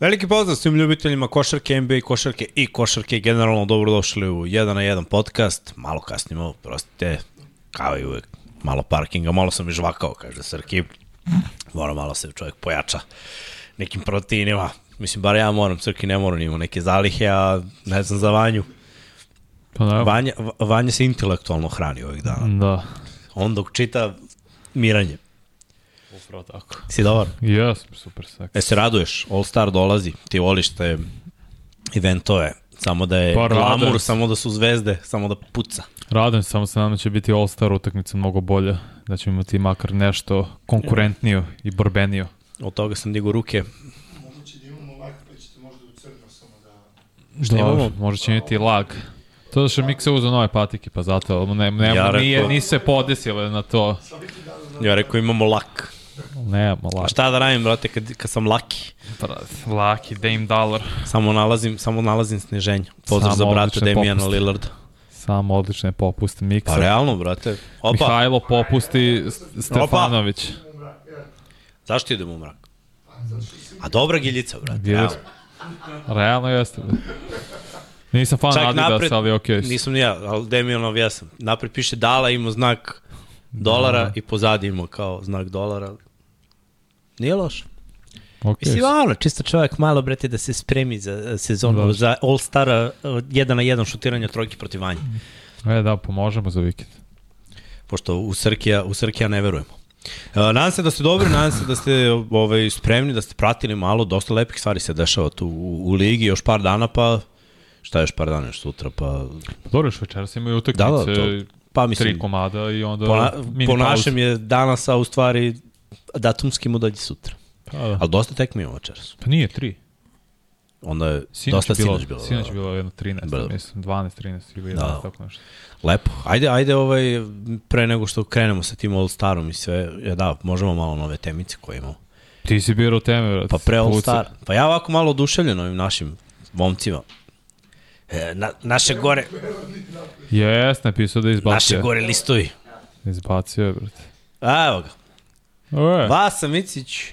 Veliki pozdrav svim ljubiteljima košarke, NBA košarke i košarke. Generalno dobrodošli u 1 na 1 podcast. Malo kasnimo, prostite, kao i uvek. Malo parkinga, malo sam i žvakao, kaže Srki. Mora malo se čovjek pojača nekim proteinima. Mislim, bar ja moram, Srki ne moram, ima neke zalihe, a ne znam za Vanju. Pa da, Vanja, Vanja se intelektualno hrani ovih dana. da. On dok čita miranje. Upravo tako. Si dobar? Jes, super seks. E se raduješ, All Star dolazi, ti voliš te eventove, samo da je Pa, glamur, se. samo da su zvezde, samo da puca. Radujem se, samo se nadam da će biti All-Star utakmica mnogo bolja. Da ćemo imati makar nešto konkurentniju i borbeniju. Od toga sam digo ruke. Moguće da imamo lag, pa ćete možda u crno samo da... Šta imamo? Dobro, Možda će imati lag. To da što Mikse uzeo nove patike, pa zato ne, ne, Ja ja rekao- nije, nisu se podesile na to. Ja rekao imamo lak. Nemamo A lag. šta da radim, brate, kad, kad sam laki? Laki, Dame Dollar. Samo nalazim, samo nalazim sniženje. Pozdrav Samo za brata popuste. Lillarda. Samo odlične popuste Miksa. Pa realno, brate. Opa, Mihajlo popusti Stefanović. zašto idemo u mrak? A dobra giljica, brate. Giljica. realno. Realno jeste. Nisam fan Čak Adidas, napred, ali okej. nisam ni ja, ali Demijanov jesam. Napred piše dala, ima znak dolara Da. i pozadi ima kao znak dolara. Nije loš. Okay. Mislim, ono, čisto čovjek malo, brate, da se spremi za uh, sezonu, Da. za All-Stara, uh, jedan na jedan šutiranja trojke protiv Vanja. E, da, pomožemo za vikend. Pošto u Srkija, u Srkija ne verujemo. Uh, nadam se da ste dobri, nadam se da ste ovaj, spremni, da ste pratili malo, dosta lepih stvari se dešava tu u, u ligi, još par dana, pa šta još par dana, još sutra, pa... Dobro, još večeras imaju Da, utakmice, da, to, pa mislim, tri komada i onda po, na, po našem je danas, a u stvari datumski mu dođe sutra. Pa, da. Ali dosta tekme ima večeras. pa nije tri. Onda je Sinoć dosta bilo, sinoć bilo. Sinoć da. je bilo jedno 13, Bravo. mislim, 12, 13 ili 11, Da. tako nešto. Lepo. Ajde, ajde ovaj, pre nego što krenemo sa tim All Starom i sve, ja da, možemo malo nove temice koje imamo. Ti si birao teme, brate. Pa pre All. Star. Pa ja ovako malo oduševljen ovim našim momcima. E, na, naše gore, Jes, napisao da je naše izbacio. gore listovi. Izbacio je, brate. A, evo ga. E, Vasa Micić.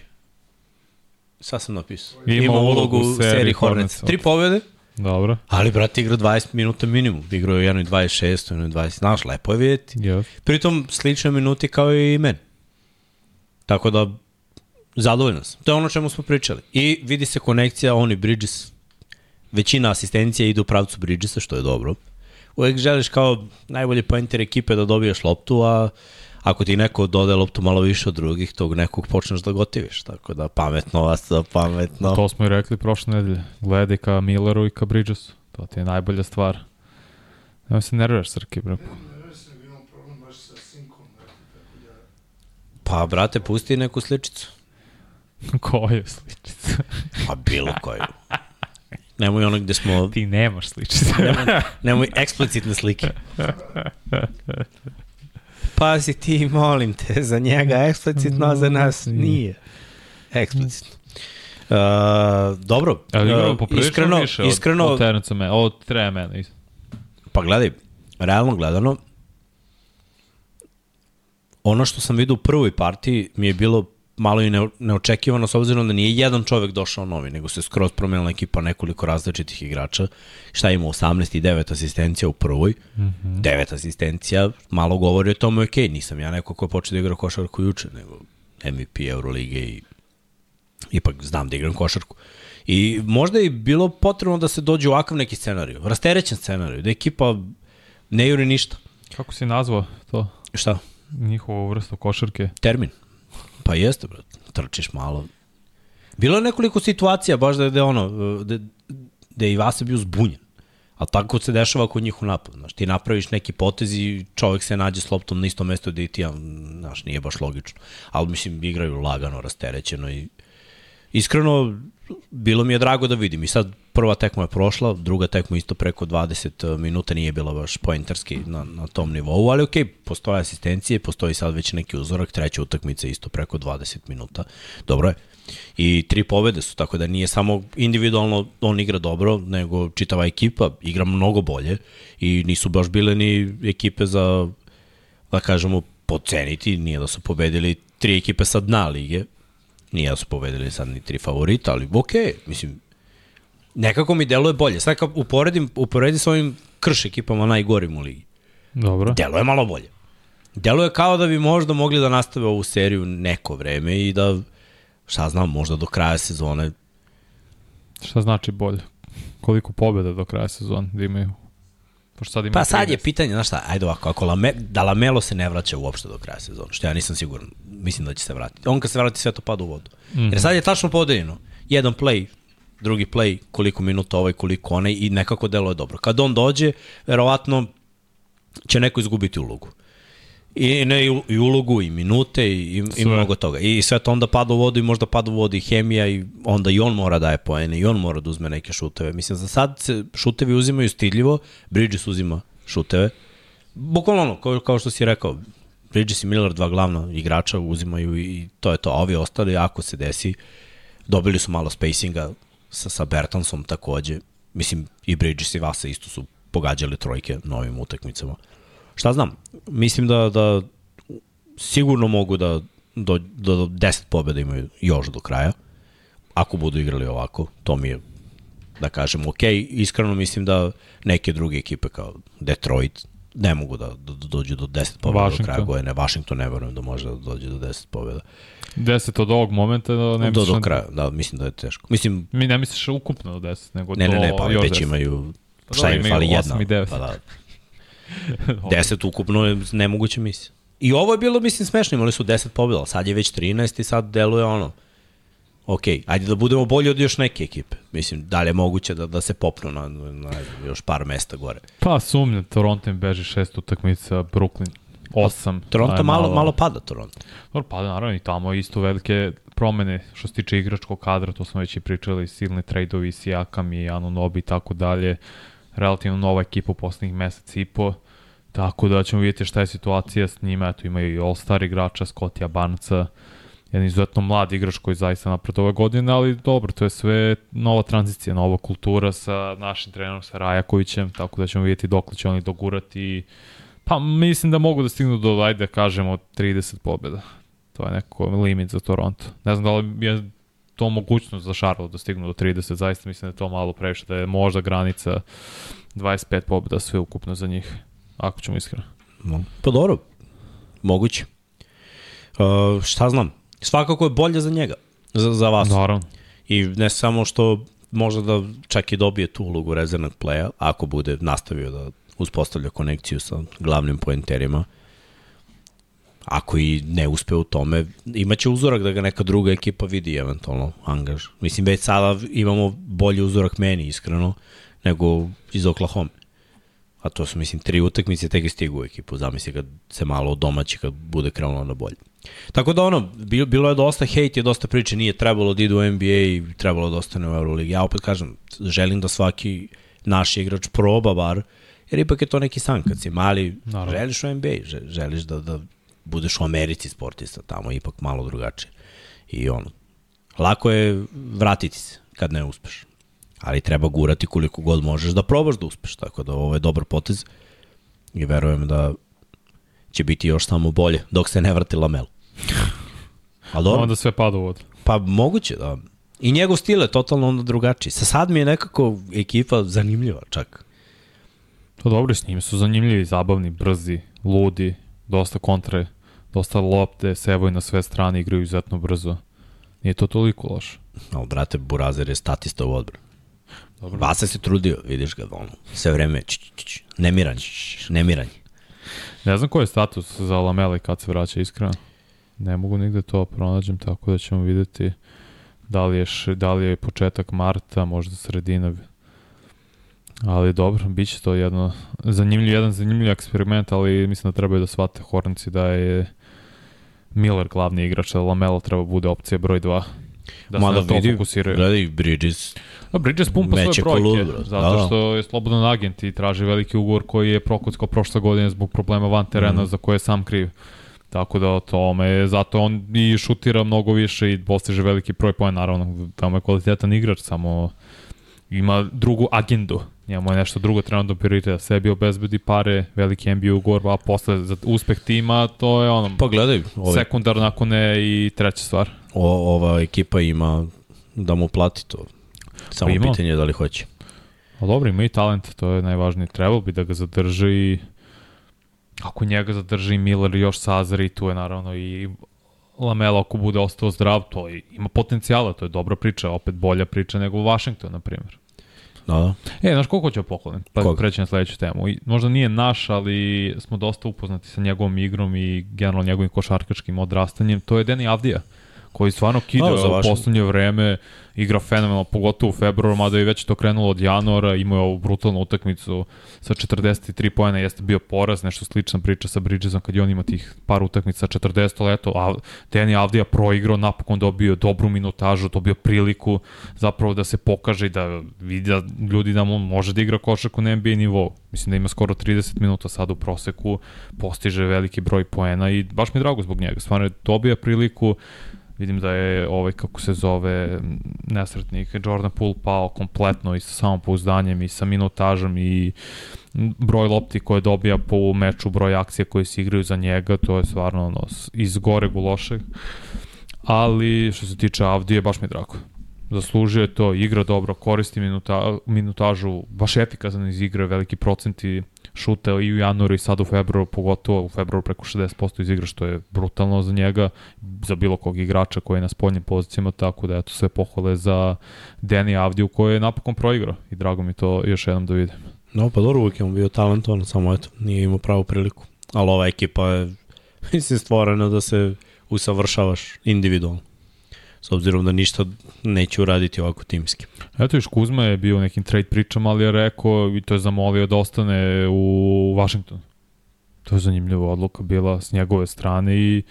Sad sam napisao. Ima ulogu u seriji Hornets. Tri pobjede, dobro. ali brat igra 20 minuta minimum. Igrao je 1.26, 1.20. Znaš, lepo je vidjeti. Jes. Pritom slične minuti kao i men. Tako da, zadovoljan sam. To je ono čemu smo pričali. I vidi se konekcija, oni Bridges, većina asistencija ide u pravcu Bridgesa, što je dobro. Uvijek želiš kao najbolji pointer ekipe da dobiješ loptu, a ako ti neko dodaje loptu malo više od drugih, tog nekog počneš da gotiviš. Tako da, pametno vas, pametno. To smo i rekli prošle nedelje. Gledaj ka Milleru i ka Bridgesu. To ti je najbolja stvar. Nemoj se nerviraš, Srki, bre. Ne znam da imam problem baš sa sinkom, brate, tako da... Pa, brate, pusti neku sličicu. Koju sličicu? Pa, bilo koju. Nemoj ono gde smo, Ti nemaš sličicu. nemoj eksplicitne slike. Pazi ti, molim te, za njega eksplicitno, a za nas nije. Eksplicitno. Uh, dobro, Ali igramo uh, iskreno, više od, iskreno, od Terence Mena, od Treja Mena. isto. pa gledaj, realno gledano, ono što sam vidio u prvoj partiji mi je bilo malo i ne, neočekivano s obzirom da nije jedan čovek došao novi, nego se skroz promenila ekipa nekoliko različitih igrača. Šta ima 18 i 9 asistencija u prvoj. Mm -hmm. 9 asistencija malo govori o tome, ok, nisam ja neko ko je počeo da igra košarku juče, nego MVP Eurolige i ipak znam da igram košarku. I možda je bilo potrebno da se dođe u ovakav neki scenariju, rasterećen scenariju, da ekipa ne juri ništa. Kako si nazvao to? Šta? Njihovu vrstu košarke? Termin. Pa jeste, brat. Trčiš malo. Bilo je nekoliko situacija, baš da je, da ono, da, da je i Vasa bio zbunjen. A tako se dešava kod njih u napadu. Znaš, ti napraviš neki potez i čovjek se nađe s loptom na istom mestu da i ti, znaš, nije baš logično. Ali mislim, igraju lagano, rasterećeno i iskreno, bilo mi je drago da vidim. I sad prva tekma je prošla, druga tekma isto preko 20 minuta nije bila baš pointerski na, na tom nivou, ali okej, postoje asistencije, postoji sad već neki uzorak, treća utakmica isto preko 20 minuta. Dobro je. I tri pobede su, tako da nije samo individualno on igra dobro, nego čitava ekipa igra mnogo bolje i nisu baš bile ni ekipe za, da kažemo, poceniti, nije da su pobedili tri ekipe sa dna lige, Nije da su povedili sad ni tri favorita, ali okay, mislim, nekako mi deluje bolje. Sad kad uporedim, uporedim sa ovim krš ekipama najgorim u ligi. Dobro. Deluje malo bolje. Deluje kao da bi možda mogli da nastave ovu seriju neko vreme i da, šta znam, možda do kraja sezone. Šta znači bolje? Koliko pobjeda do kraja sezona da imaju? Pošto sad imaju Pa sad 13. je pitanje, znaš šta, ajde ovako, ako Lame, da Lamelo se ne vraća uopšte do kraja sezona, što ja nisam siguran, mislim da će se vratiti. On kad se vrati sve to pada u vodu. Mm -hmm. Jer sad je tačno podeljeno. Jedan play, drugi play, koliko minuta ovaj, koliko onaj i nekako delo je dobro. Kad on dođe, verovatno će neko izgubiti ulogu. I ne i, ulogu, i minute, i, i, i mnogo toga. I sve to onda pada u vodu i možda pada u vodu i hemija i onda i on mora daje poene i on mora da uzme neke šuteve. Mislim, za sad se šutevi uzimaju stidljivo, Bridges uzima šuteve. Bukvalno ono, kao, kao što si rekao, Bridges i Miller, dva glavna igrača, uzimaju i to je to. A ovi ostali, ako se desi, dobili su malo spacinga sa, sa Bertansom takođe. Mislim, i Bridges i Vasa isto su pogađali trojke na ovim utakmicama. Šta znam, mislim da, da sigurno mogu da do, do, do 10 pobjeda imaju još do kraja, ako budu igrali ovako, to mi je da kažem ok, iskreno mislim da neke druge ekipe kao Detroit ne mogu da, da, da dođu do 10 pobjeda do kraja godine, Washington ne verujem da može da dođe do 10 pobjeda. 10 od ovog momenta da ne do, do kraja, da, mislim da je teško. Mislim, Mi ne misliš ukupno do 10, nego ne, do ne, ne, pa još već 10. imaju Pa šta im fali jedna. Pa da, 10 ukupno je nemoguće misli. I ovo je bilo, mislim, smešno, imali su 10 pobjeda, sad je već 13 i sad deluje ono, ok, ajde da budemo bolji od još neke ekipe. Mislim, da li je moguće da, da se popnu na, na, još par mesta gore. Pa sumnja, Toronto im beži šest utakmica, Brooklyn 8. Toronto malo, malo pada, Toronto. Dobro, pa naravno i tamo isto velike promene što se tiče igračkog kadra, to smo već i pričali, silni trejdovi, Sijakam i Anunobi i tako dalje. Relativno nova ekipa u poslednjih mesec i po. Tako da ćemo vidjeti šta je situacija s njima. Eto imaju i All-Star igrača, Scottija Barnca, jedan izuzetno mlad igrač koji zaista napred ove godine, ali dobro, to je sve nova tranzicija, nova kultura sa našim trenerom, sa Rajakovićem, tako da ćemo vidjeti dok će oni dogurati. Pa mislim da mogu da stignu do, ajde da kažemo, 30 pobjeda. To je neko limit za Toronto. Ne znam da li je to mogućnost za Charlotte da stignu do 30, zaista mislim da je to malo previše, da je možda granica 25 pobjeda sve ukupno za njih, ako ćemo iskreno. Pa dobro, moguće. Uh, šta znam, svakako je bolje za njega, za, za vas. Naravno. I ne samo što možda da čak i dobije tu ulogu rezervnog playa, ako bude nastavio da uspostavlja konekciju sa glavnim poenterima. Ako i ne uspe u tome, imaće uzorak da ga neka druga ekipa vidi eventualno angaž. Mislim, već sada imamo bolji uzorak meni, iskreno, nego iz Oklahoma. A to su, mislim, tri utakmice, tek je stigu u ekipu. Zamisli kad se malo domaći, kad bude krenulo na bolje. Tako da ono, bilo, je dosta hejt, je dosta priče, nije trebalo da ide u NBA i trebalo da ostane u Euroligi. Ja opet kažem, želim da svaki naš igrač proba bar, jer ipak je to neki san kad si mali, Naravno. želiš u NBA, že- želiš da, da budeš u Americi sportista, tamo je ipak malo drugačije. I ono, lako je vratiti se kad ne uspeš. Ali treba gurati koliko god možeš da probaš da uspeš, tako da ovo je dobar potez i verujem da će biti još samo bolje dok se ne vrati Lamel. Ali dobro, Onda sve pada u vodu. pa moguće da. I njegov stil je totalno onda drugačiji. Sa sad mi je nekako ekipa zanimljiva čak. To dobro, s njim su zanimljivi, zabavni, brzi, ludi, dosta kontre, dosta lopte, sevaju na sve strane, igraju izuzetno brzo. Nije to toliko loše. Ali, brate, Burazer je statista u odbranu. Dobro. Vasa se trudio, vidiš ga, ono, sve vreme, č, č, č, nemiran, nemiran. Ne znam koji je status za Lamela i kad se vraća iskreno. Ne mogu nigde to pronađem, tako da ćemo videti da li je, š, da li je početak marta, možda sredina. Ali dobro, bit će to jedno zanimljiv, jedan zanimljiv eksperiment, ali mislim da trebaju da shvate Hornici da je Miller glavni igrač, da Lamelo treba bude opcija broj 2. Da se Mada na to vidi, fokusiraju. gledaj, Bridges, Da, Bridges pumpa svoje brojke, lud, zato Da, da. što je slobodan agent i traži veliki ugovor koji je prokuckao prošle godine zbog problema van terena mm. za koje je sam kriv. Tako da o tome, zato on i šutira mnogo više i postiže veliki broj poena, naravno, tamo je kvalitetan igrač, samo ima drugu agendu. Njemu je nešto drugo trenutno prioritet, da sebi obezbedi pare, veliki NBA ugovor, a posle za uspeh tima, to je ono, pa gledaj, ove, sekundar nakon ne i treća stvar. O, ova ekipa ima da mu plati to. Samo Pa pitanje je da li hoće. A dobro, ima i talent, to je najvažnije. Trebalo bi da ga zadrži i ako njega zadrži Miller još Sazari, tu je naravno i Lamelo ako bude ostao zdrav, to je, ima potencijala, to je dobra priča, opet bolja priča nego Washington, na primjer. Da, da. E, znaš koliko ću pohvalim? Pa Koga? preći na sledeću temu. I, možda nije naš, ali smo dosta upoznati sa njegovom igrom i generalno njegovim košarkaškim odrastanjem. To je Deni Avdija, koji stvarno kida Da, u vaše. poslednje vreme, igra fenomenalno, pogotovo u februaru, mada je već to krenulo od januara, imao je ovu brutalnu utakmicu sa 43 pojena, jeste bio poraz, nešto slična priča sa Bridgesom kad je on ima tih par utakmica sa 40 leto, a Deni Avdija proigrao, napokon dobio dobru minutažu, dobio priliku zapravo da se pokaže i da vidi da ljudi da mu može da igra košarku na NBA nivou. Mislim da ima skoro 30 minuta sad u proseku, postiže veliki broj poena i baš mi je drago zbog njega. Stvarno je dobija priliku, vidim da je ovaj kako se zove nesretnik Jordan Poole pao kompletno i sa samopouzdanjem i sa minutažom i broj lopti koje dobija po meču, broj akcija koje se igraju za njega, to je stvarno ono, iz goreg u lošeg. Ali što se tiče Avdije, baš mi je drago. Zaslužio je to, igra dobro, koristi minuta, minutažu, baš efikasan iz igre, veliki procenti šuta i u januaru i sad u februaru, pogotovo u februaru preko 60% iz igre, što je brutalno za njega, za bilo kog igrača koji je na spoljnim pozicijama, tako da eto sve pohvale za Deni Avdiju koji je napokon proigrao i drago mi to još jednom da vidim. No, pa dobro, uvijek je on bio talentovan, samo eto, nije imao pravu priliku. Ali ova ekipa je, mislim, stvorena da se usavršavaš individualno. S obzirom da ništa neće uraditi ovako timski. Eto još Kuzma je bio u nekim trade pričama, ali je rekao i to je zamolio da ostane u Washington. To je zanimljiva odluka bila s njegove strane i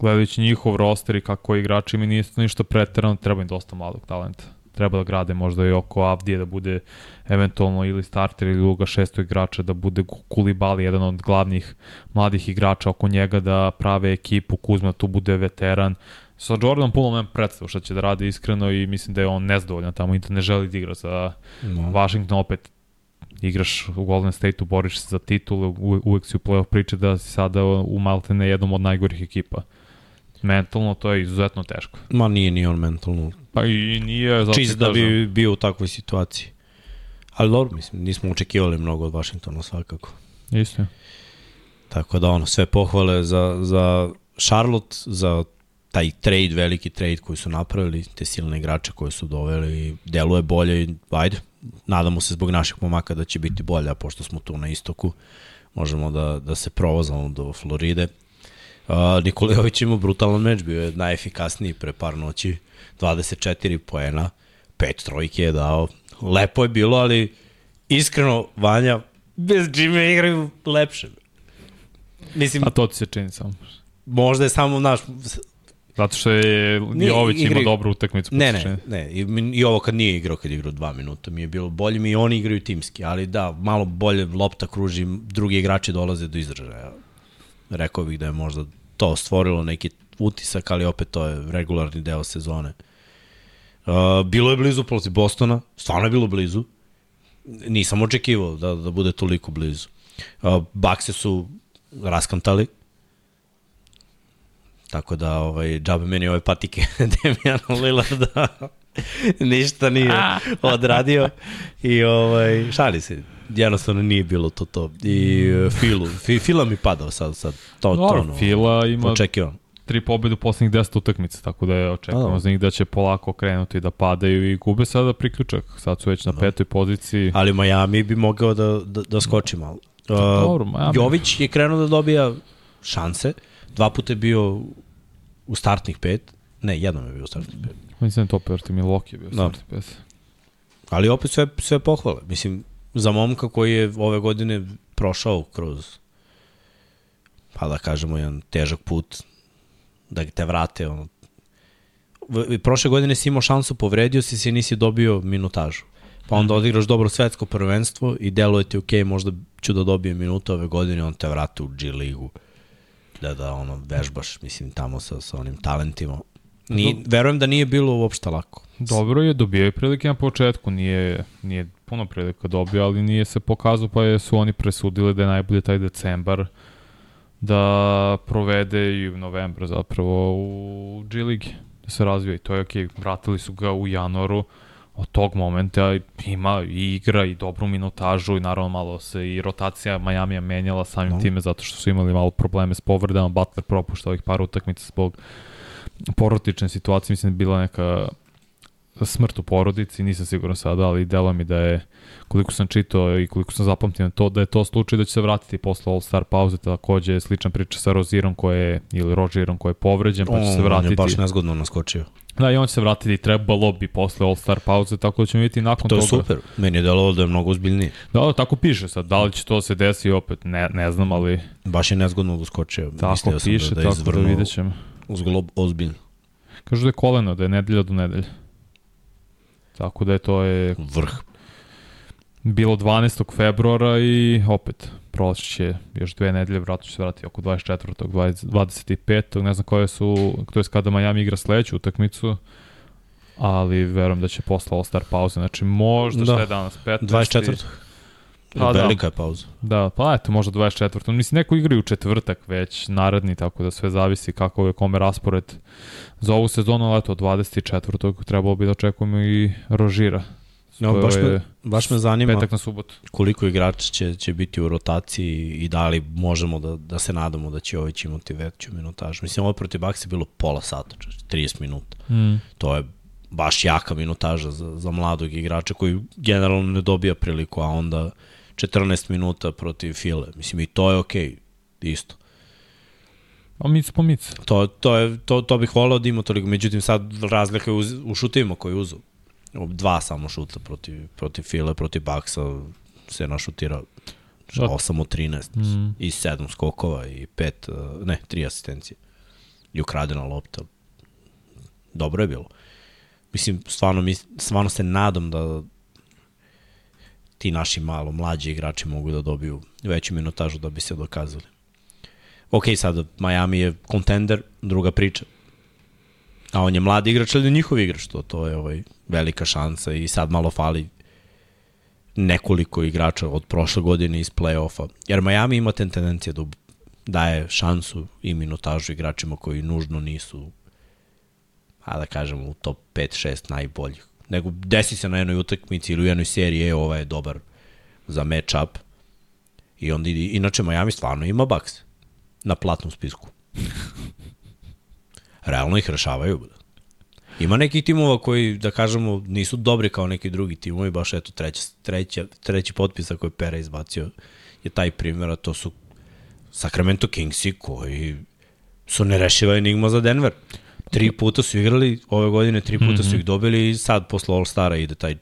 gledajući njihov roster i kako igrači mi to ništa preterano, treba im dosta malog talenta. Treba da grade možda i oko Avdije da bude eventualno ili starter ili druga šesto igrača, da bude Kulibali jedan od glavnih mladih igrača oko njega, da prave ekipu, Kuzma tu bude veteran, Sa Jordanom Poolom nemam predstavu šta će da radi iskreno i mislim da je on nezdovoljan tamo i da ne želi da igra za No. Washington opet igraš u Golden State-u, boriš se za titul, u, uvek si u playoff priče da si sada u Maltene jednom od najgorih ekipa. Mentalno to je izuzetno teško. Ma nije ni on mentalno Pa i nije, čist da bi bio u takvoj situaciji. Ali dobro, mislim, nismo očekivali mnogo od Washingtona svakako. Isto. je. Tako da ono, sve pohvale za, za Charlotte, za taj trade, veliki trade koji su napravili, te silne igrače koje su doveli deluje bolje i ajde, nadamo se zbog naših momaka da će biti bolje, a pošto smo tu na istoku, možemo da, da se provozamo do Floride. Uh, Nikolijević ima brutalan meč, bio je najefikasniji pre par noći, 24 poena, pet trojke je dao, lepo je bilo, ali iskreno, Vanja, bez Jimmy igraju lepše. Mislim, A to ti se čini samo. možda je samo naš... Zato što je Jović igri- ima dobru utakmicu. Ne, ne, ne. I, I ovo kad nije igrao, kad je igrao dva minuta, mi je bilo bolje. Mi i oni igraju timski, ali da, malo bolje lopta kruži, drugi igrači dolaze do izražaja. Rekao bih da je možda to stvorilo neki utisak, ali opet to je regularni deo sezone. Uh, bilo je blizu protiv Bostona, stvarno je bilo blizu. Nisam očekivao da, da bude toliko blizu. Uh, Bakse su raskantali, Tako da, ovaj, džabe meni ove patike Demijana Lillarda ništa nije odradio i ovaj, šali se, jednostavno nije bilo to to. I uh, Filu, fi, Fila mi padao sad, sad to, to Dobro, ono, Fila ima očekivan. tri pobjede u poslednjih 10 utakmica, tako da je očekujemo A. za njih da će polako krenuti da padaju i gube sada priključak. Sad su već na petoj poziciji. Ali Miami bi mogao da, da, da skoči malo. Uh, dobro, Miami. Jović je krenuo da dobija šanse, dva puta je bio u startnih pet, ne, jednom je bio u startnih pet. Mislim da je to proti Milwaukee je bio Da. startni pes. Ali opet sve, sve pohvale. Mislim, za momka koji je ove godine prošao kroz, pa da kažemo, jedan težak put, da te vrate. Ono. Prošle godine si imao šansu, povredio si se i nisi dobio minutažu. Pa onda odigraš dobro svetsko prvenstvo i deluje ti ok, možda ću da dobijem minutu ove godine, on te vrate u G ligu. Da, da, ono, vežbaš, mislim, tamo sa, sa onim talentima. Ni, verujem da nije bilo uopšte lako. Dobro je, dobio je prilike na početku, nije, nije puno prilika dobio, ali nije se pokazao, pa je, su oni presudili da je najbolje taj decembar da provede i u novembru zapravo u G Ligi. da se razvija i to je okej, okay. vratili su ga u januaru, od tog momenta ima i igra i dobru minutažu i naravno malo se i rotacija Majamija menjala samim no. time zato što su imali malo probleme s povredama, Butler propušta ovih par utakmica zbog porodične situacije, mislim da je bila neka smrt u porodici, nisam siguran sada, ali delo mi da je, koliko sam čitao i koliko sam zapamtio na to, da je to slučaj da će se vratiti posle All-Star pauze, takođe je slična priča sa Rozirom koji je, ili Rogerom koji je povređen, pa će se vratiti. On je baš nezgodno naskočio. Da, i on će se vratiti, trebalo bi posle All-Star pauze, tako da ćemo vidjeti nakon toga. To je super, meni je delovalo da je mnogo ozbiljnije. Da, da, tako piše sad, da li će to se desi opet, ne, ne znam, ali... Baš je nezgodno uskočio. Tako Mislio piše, da, da tako da vidjet ćemo. Uz glob ozbiljno. Kažu da je koleno, da je nedelja do nedelja. Tako da je to je... Vrh. Bilo 12. februara i opet proći će još dve nedelje, vratno će se vratiti oko 24. 20, 25. Ne znam koje su, to je kada Miami igra sledeću utakmicu, ali verujem da će posle All-Star pauze, znači možda da. šta je danas, 15. 24. Pa, da. Velika je pauza. Da, pa eto, možda 24. Mislim, neko igra u četvrtak već, naredni, tako da sve zavisi kako je kome raspored za ovu sezonu, ali eto, 24. trebalo bi da očekujemo i Rožira. No, baš, me, baš me zanima petak na subotu. koliko igrača će, će biti u rotaciji i da li možemo da, da se nadamo da će Ović imati veću minutažu. Mislim, ovo protiv Baksa je bilo pola sata, 30 minuta. Mm. To je baš jaka minutaža za, za mladog igrača koji generalno ne dobija priliku, a onda 14 minuta protiv File. Mislim, i to je okej, okay, isto. A mic po mic. To, to, je, to, to bih volao da ima toliko, međutim sad razlika je u, u šutivima koji uzu. Dva samo šuta protiv, protiv File, protiv Baksa se našutira 8 od 13 mm. i 7 skokova i 5, ne, 3 asistencije. I ukradena lopta. Dobro je bilo. Mislim, stvarno, mi, stvarno se nadam da, ti naši malo mlađi igrači mogu da dobiju veću minutažu da bi se dokazali. Ok, sad Miami je kontender, druga priča. A on je mladi igrač, ali njihov igrač, to, to je ovaj, velika šansa i sad malo fali nekoliko igrača od prošle godine iz play-offa. Jer Miami ima ten tendencije da daje šansu i minutažu igračima koji nužno nisu a da kažemo u top 5-6 najboljih nego desi se na jednoj utakmici ili u jednoj seriji, e, ovaj je dobar za match-up. I onda, inače, Miami stvarno ima Bucks na platnom spisku. Realno ih rešavaju. Ima nekih timova koji, da kažemo, nisu dobri kao neki drugi timovi, baš eto treća, treća, treći potpis koji Pera izbacio je taj primjer, a to su Sacramento Kingsi koji su nerešiva enigma za Denver. Tri puta su igrali ove godine, tri puta mm -hmm. su mhm. ih dobili i sad posle All-Stara ide taj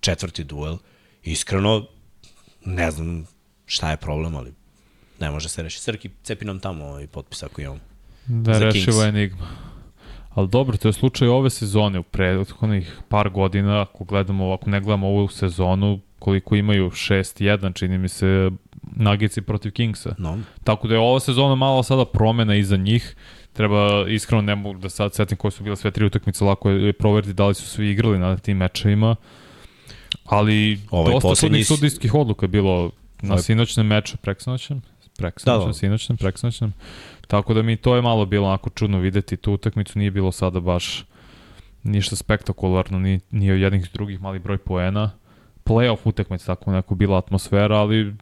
četvrti duel. Iskreno, ne znam šta je problem, ali ne može se reši. Srki, cepi nam tamo ovaj potpis ako imamo. Da, rešiva enigma. Ali dobro, to je slučaj ove sezone, u prethodnih par godina, ako gledamo, ako ne gledamo ovu sezonu, koliko imaju 6-1, čini mi se, Nagici protiv Kingsa. No. Tako da je ova sezona malo sada promena iza njih treba iskreno ne mogu da sad setim koje su bile sve tri utakmice, lako je proveriti da li su svi igrali na tim mečevima. Ali ovaj dosta sudnih sudijskih odluka je bilo na ovaj... sinoćnem meču, preksinoćem, preksinoćem, da, da. sinoćnem, preksinoćnem. Tako da mi to je malo bilo onako čudno videti tu utakmicu, nije bilo sada baš ništa spektakularno, ni, ni jednih drugih mali broj poena. Playoff utakmica tako neko bila atmosfera, ali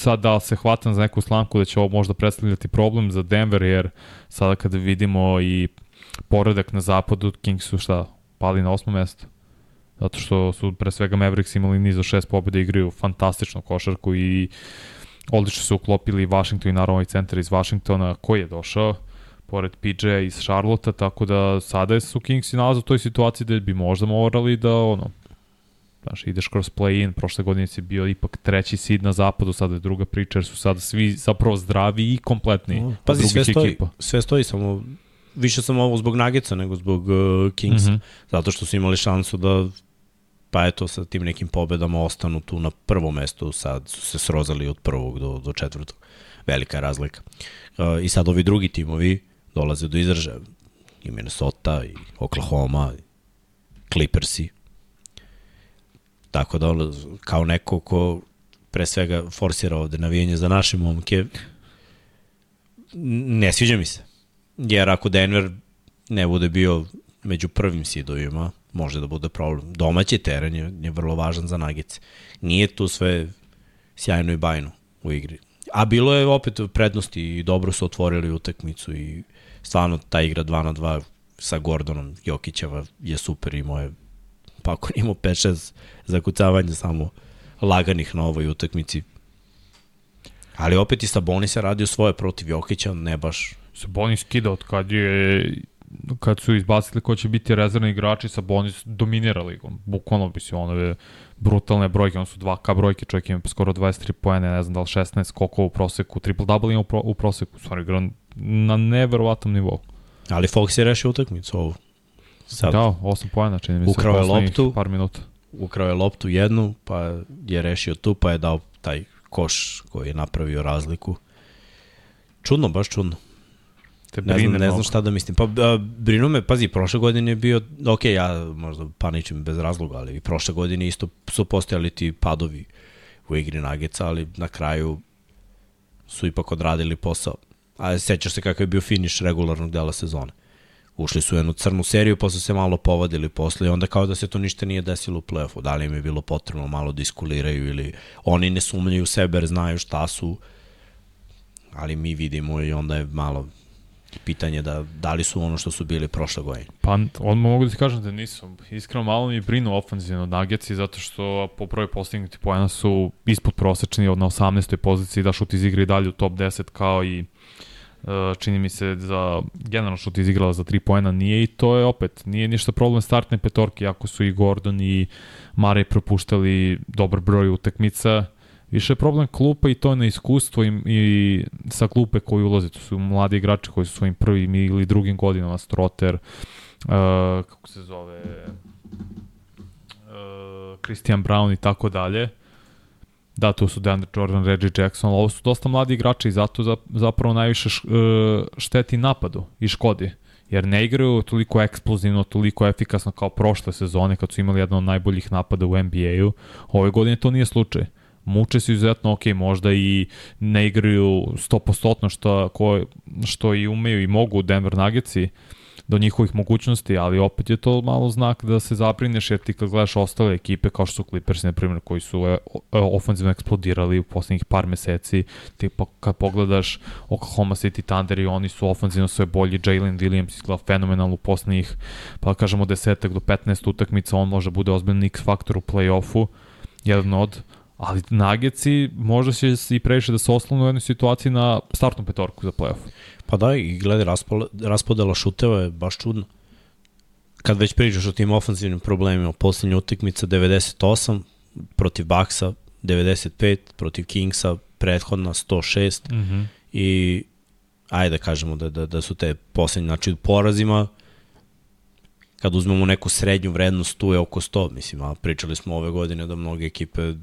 sad da se hvatam za neku slamku da će ovo možda predstavljati problem za Denver, jer sada kada vidimo i poredak na zapadu, Kings su šta, pali na osmo mesto. Zato što su pre svega Mavericks imali niz za šest pobjeda i igraju fantastičnu košarku i odlično su uklopili Washington i naravno ovaj centar iz Washingtona koji je došao pored PJ iz Charlotte, tako da sada su Kings i nalaze u toj situaciji da bi možda morali da ono, Znaš, ideš kroz play-in, prošle godine si bio ipak treći seed na zapadu, sada je druga priča, jer su sada svi zapravo zdravi i kompletni. Uh, pazi, sve stoji, ekipa. sve stoji, samo više sam ovo zbog Nuggetsa nego zbog uh, Kings, mm -hmm. zato što su imali šansu da pa eto sa tim nekim pobedama ostanu tu na prvom mestu, sad su se srozali od prvog do, do četvrtog. Velika razlika. Uh, I sad ovi drugi timovi dolaze do izražaja. I Minnesota, i Oklahoma, i Clippersi, Tako da, ono, kao neko ko pre svega forsira ovde navijenje za naše momke, ne sviđa mi se. Jer ako Denver ne bude bio među prvim sidovima, može da bude problem. Domaći teren je, je vrlo važan za nagice. Nije tu sve sjajno i bajno u igri. A bilo je opet prednosti i dobro su otvorili utakmicu i stvarno ta igra 2 na 2 sa Gordonom Jokićeva je super imao je pa ako imao 5-6 zakucavanja samo laganih na ovoj utakmici. Ali opet i Sabonis je radio svoje protiv Jokića, ne baš Sabonis kida od kad je kad su izbacili ko će biti rezervni igrači, Sabonis dominira ligom. Bukvalno bi se one brutalne brojke, ono su 2K brojke, čovjek ima skoro 23 poene, ne znam da li 16 skokova u proseku, triple double ima u, pro, u proseku, stvarno igra na neverovatnom nivou. Ali Fox je rešio utakmicu ovu. Sad. Da, 8 poena, čini mi se. Ukrao je loptu. Par minuta. Ukrao je loptu jednu, pa je rešio tu, pa je dao taj koš koji je napravio razliku. Čudno, baš čudno. Te Ne znam, ne znam šta da mislim. Pa a, brinu me, pazi, prošle godine je bio, ok, ja možda paničim bez razloga, ali i prošle godine isto su postojali ti padovi u igri Nageca, ali na kraju su ipak odradili posao. A sećaš se kakav je bio finiš regularnog dela sezone. Ušli su u jednu crnu seriju, su se malo povadili posle i onda kao da se to ništa nije desilo u play-offu. Da li im je bilo potrebno malo da iskuliraju ili oni ne sumnjaju u sebe jer znaju šta su, ali mi vidimo i onda je malo pitanje da da li su ono što su bili prošle godine. Pa on mogu da ti kažem da nisu. Iskreno malo mi brinu ofenzivno Nuggets zato što po broj postignuti poena su ispod prosečni od na 18. poziciji da šut iz igre i dalje u top 10 kao i uh, čini mi se za generalno šut iz igrala za 3 poena nije i to je opet nije ništa problem startne petorke ako su i Gordon i Mare propuštali dobar broj utakmica Više je problem klupa i to je na iskustvo i, i sa klupe koji ulaze. To su mladi igrači koji su svojim prvim ili drugim godinama, Stroter, uh, kako se zove, uh, Christian Brown i tako dalje. Da, tu su DeAndre Jordan, Reggie Jackson, ovo su dosta mladi igrači i zato za, zapravo najviše uh, šteti napadu i škodi jer ne igraju toliko eksplozivno, toliko efikasno kao prošle sezone kad su imali jedan od najboljih napada u NBA-u. Ove godine to nije slučaj muče se izuzetno, ok, možda i ne igraju 100% što, ko, što i umeju i mogu Denver Nuggetsi do njihovih mogućnosti, ali opet je to malo znak da se zaprineš, jer ti kad gledaš ostale ekipe kao što su Clippers, na primjer, koji su e, ofenzivno eksplodirali u poslednjih par meseci, ti pa, kad pogledaš Oklahoma City Thunder i oni su ofenzivno sve bolji, Jalen Williams izgleda fenomenalno u poslednjih, pa kažemo desetak do 15 utakmica, on može bude ozbiljni X faktor u play-offu, jedan od ali Nageci možda će i previše da se oslonu u jednoj situaciji na startnu petorku za playoff. Pa da, i gleda, raspodela šuteva je baš čudno. Kad već pričaš o tim ofensivnim problemima, poslednja utakmica 98 protiv Baksa, 95 protiv Kingsa, prethodna 106 mm -hmm. i ajde da kažemo da, da, da su te poslednje, znači porazima kad uzmemo neku srednju vrednost tu je oko 100, mislim, a pričali smo ove godine da mnoge ekipe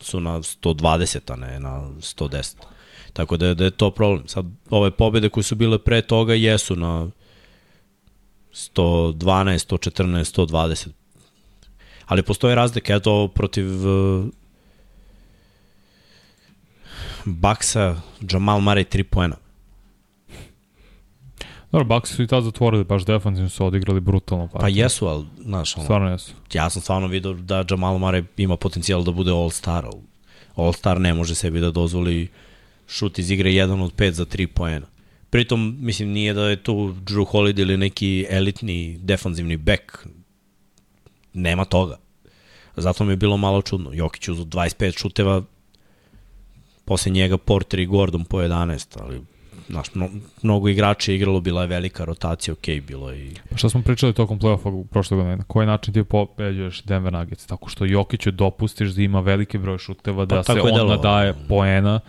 su na 120, a ne na 110. Tako da, da je to problem. Sad, ove pobede koje su bile pre toga jesu na 112, 114, 120. Ali postoje razlike, eto, protiv uh, Baksa, Jamal Murray 3 poena. Dobro, Bucks su i tad zatvorili, baš defensivno su odigrali brutalno. Pa, pa jesu, ali, znaš, ono, stvarno jesu. Ja sam stvarno vidio da Jamal Murray ima potencijal da bude All-Star, ali All-Star ne može sebi da dozvoli šut iz igre 1 od 5 za 3 poena. Pritom, mislim, nije da je tu Drew Holiday ili neki elitni defanzivni back. Nema toga. Zato mi je bilo malo čudno. Jokić uz 25 šuteva, posle njega Porter i Gordon po 11, ali znaš, mno, mnogo igrača je igralo, bila je velika rotacija, ok, bilo je i... Pa šta smo pričali tokom play-offa prošle godine? Na koji način ti pobeđuješ Denver Nuggets? Tako što Jokiću dopustiš da ima veliki broj šuteva, da pa, se on delo, nadaje poena,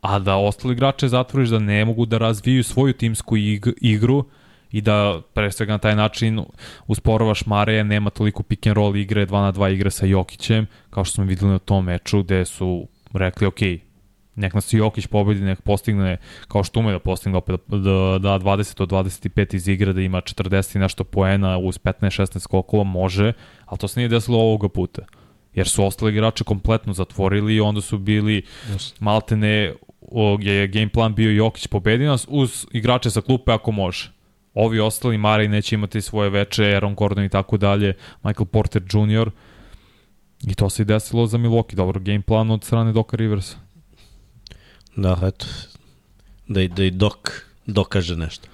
a da ostali igrače zatvoriš da ne mogu da razviju svoju timsku igru i da pre svega na taj način usporovaš Mareja, nema toliko pick and roll igre, 2 na 2 igre sa Jokićem, kao što smo videli na tom meču, gde su rekli, ok, nek nas Jokić pobedi, nek postigne kao što ume da postigne opet da, da 20 od 25 iz igre, da ima 40 i nešto poena uz 15-16 skokova, može, ali to se nije desilo ovoga puta. Jer su ostali igrače kompletno zatvorili i onda su bili yes. maltene je game plan bio Jokić pobedi nas uz igrače sa klupe ako može. Ovi ostali, Mari neće imati svoje veče, Aaron Gordon i tako dalje, Michael Porter Jr. I to se i desilo za Milwaukee. Dobro, game plan od strane Doka Riversa. Da, eto, da, i- da i dok dokaže nešto.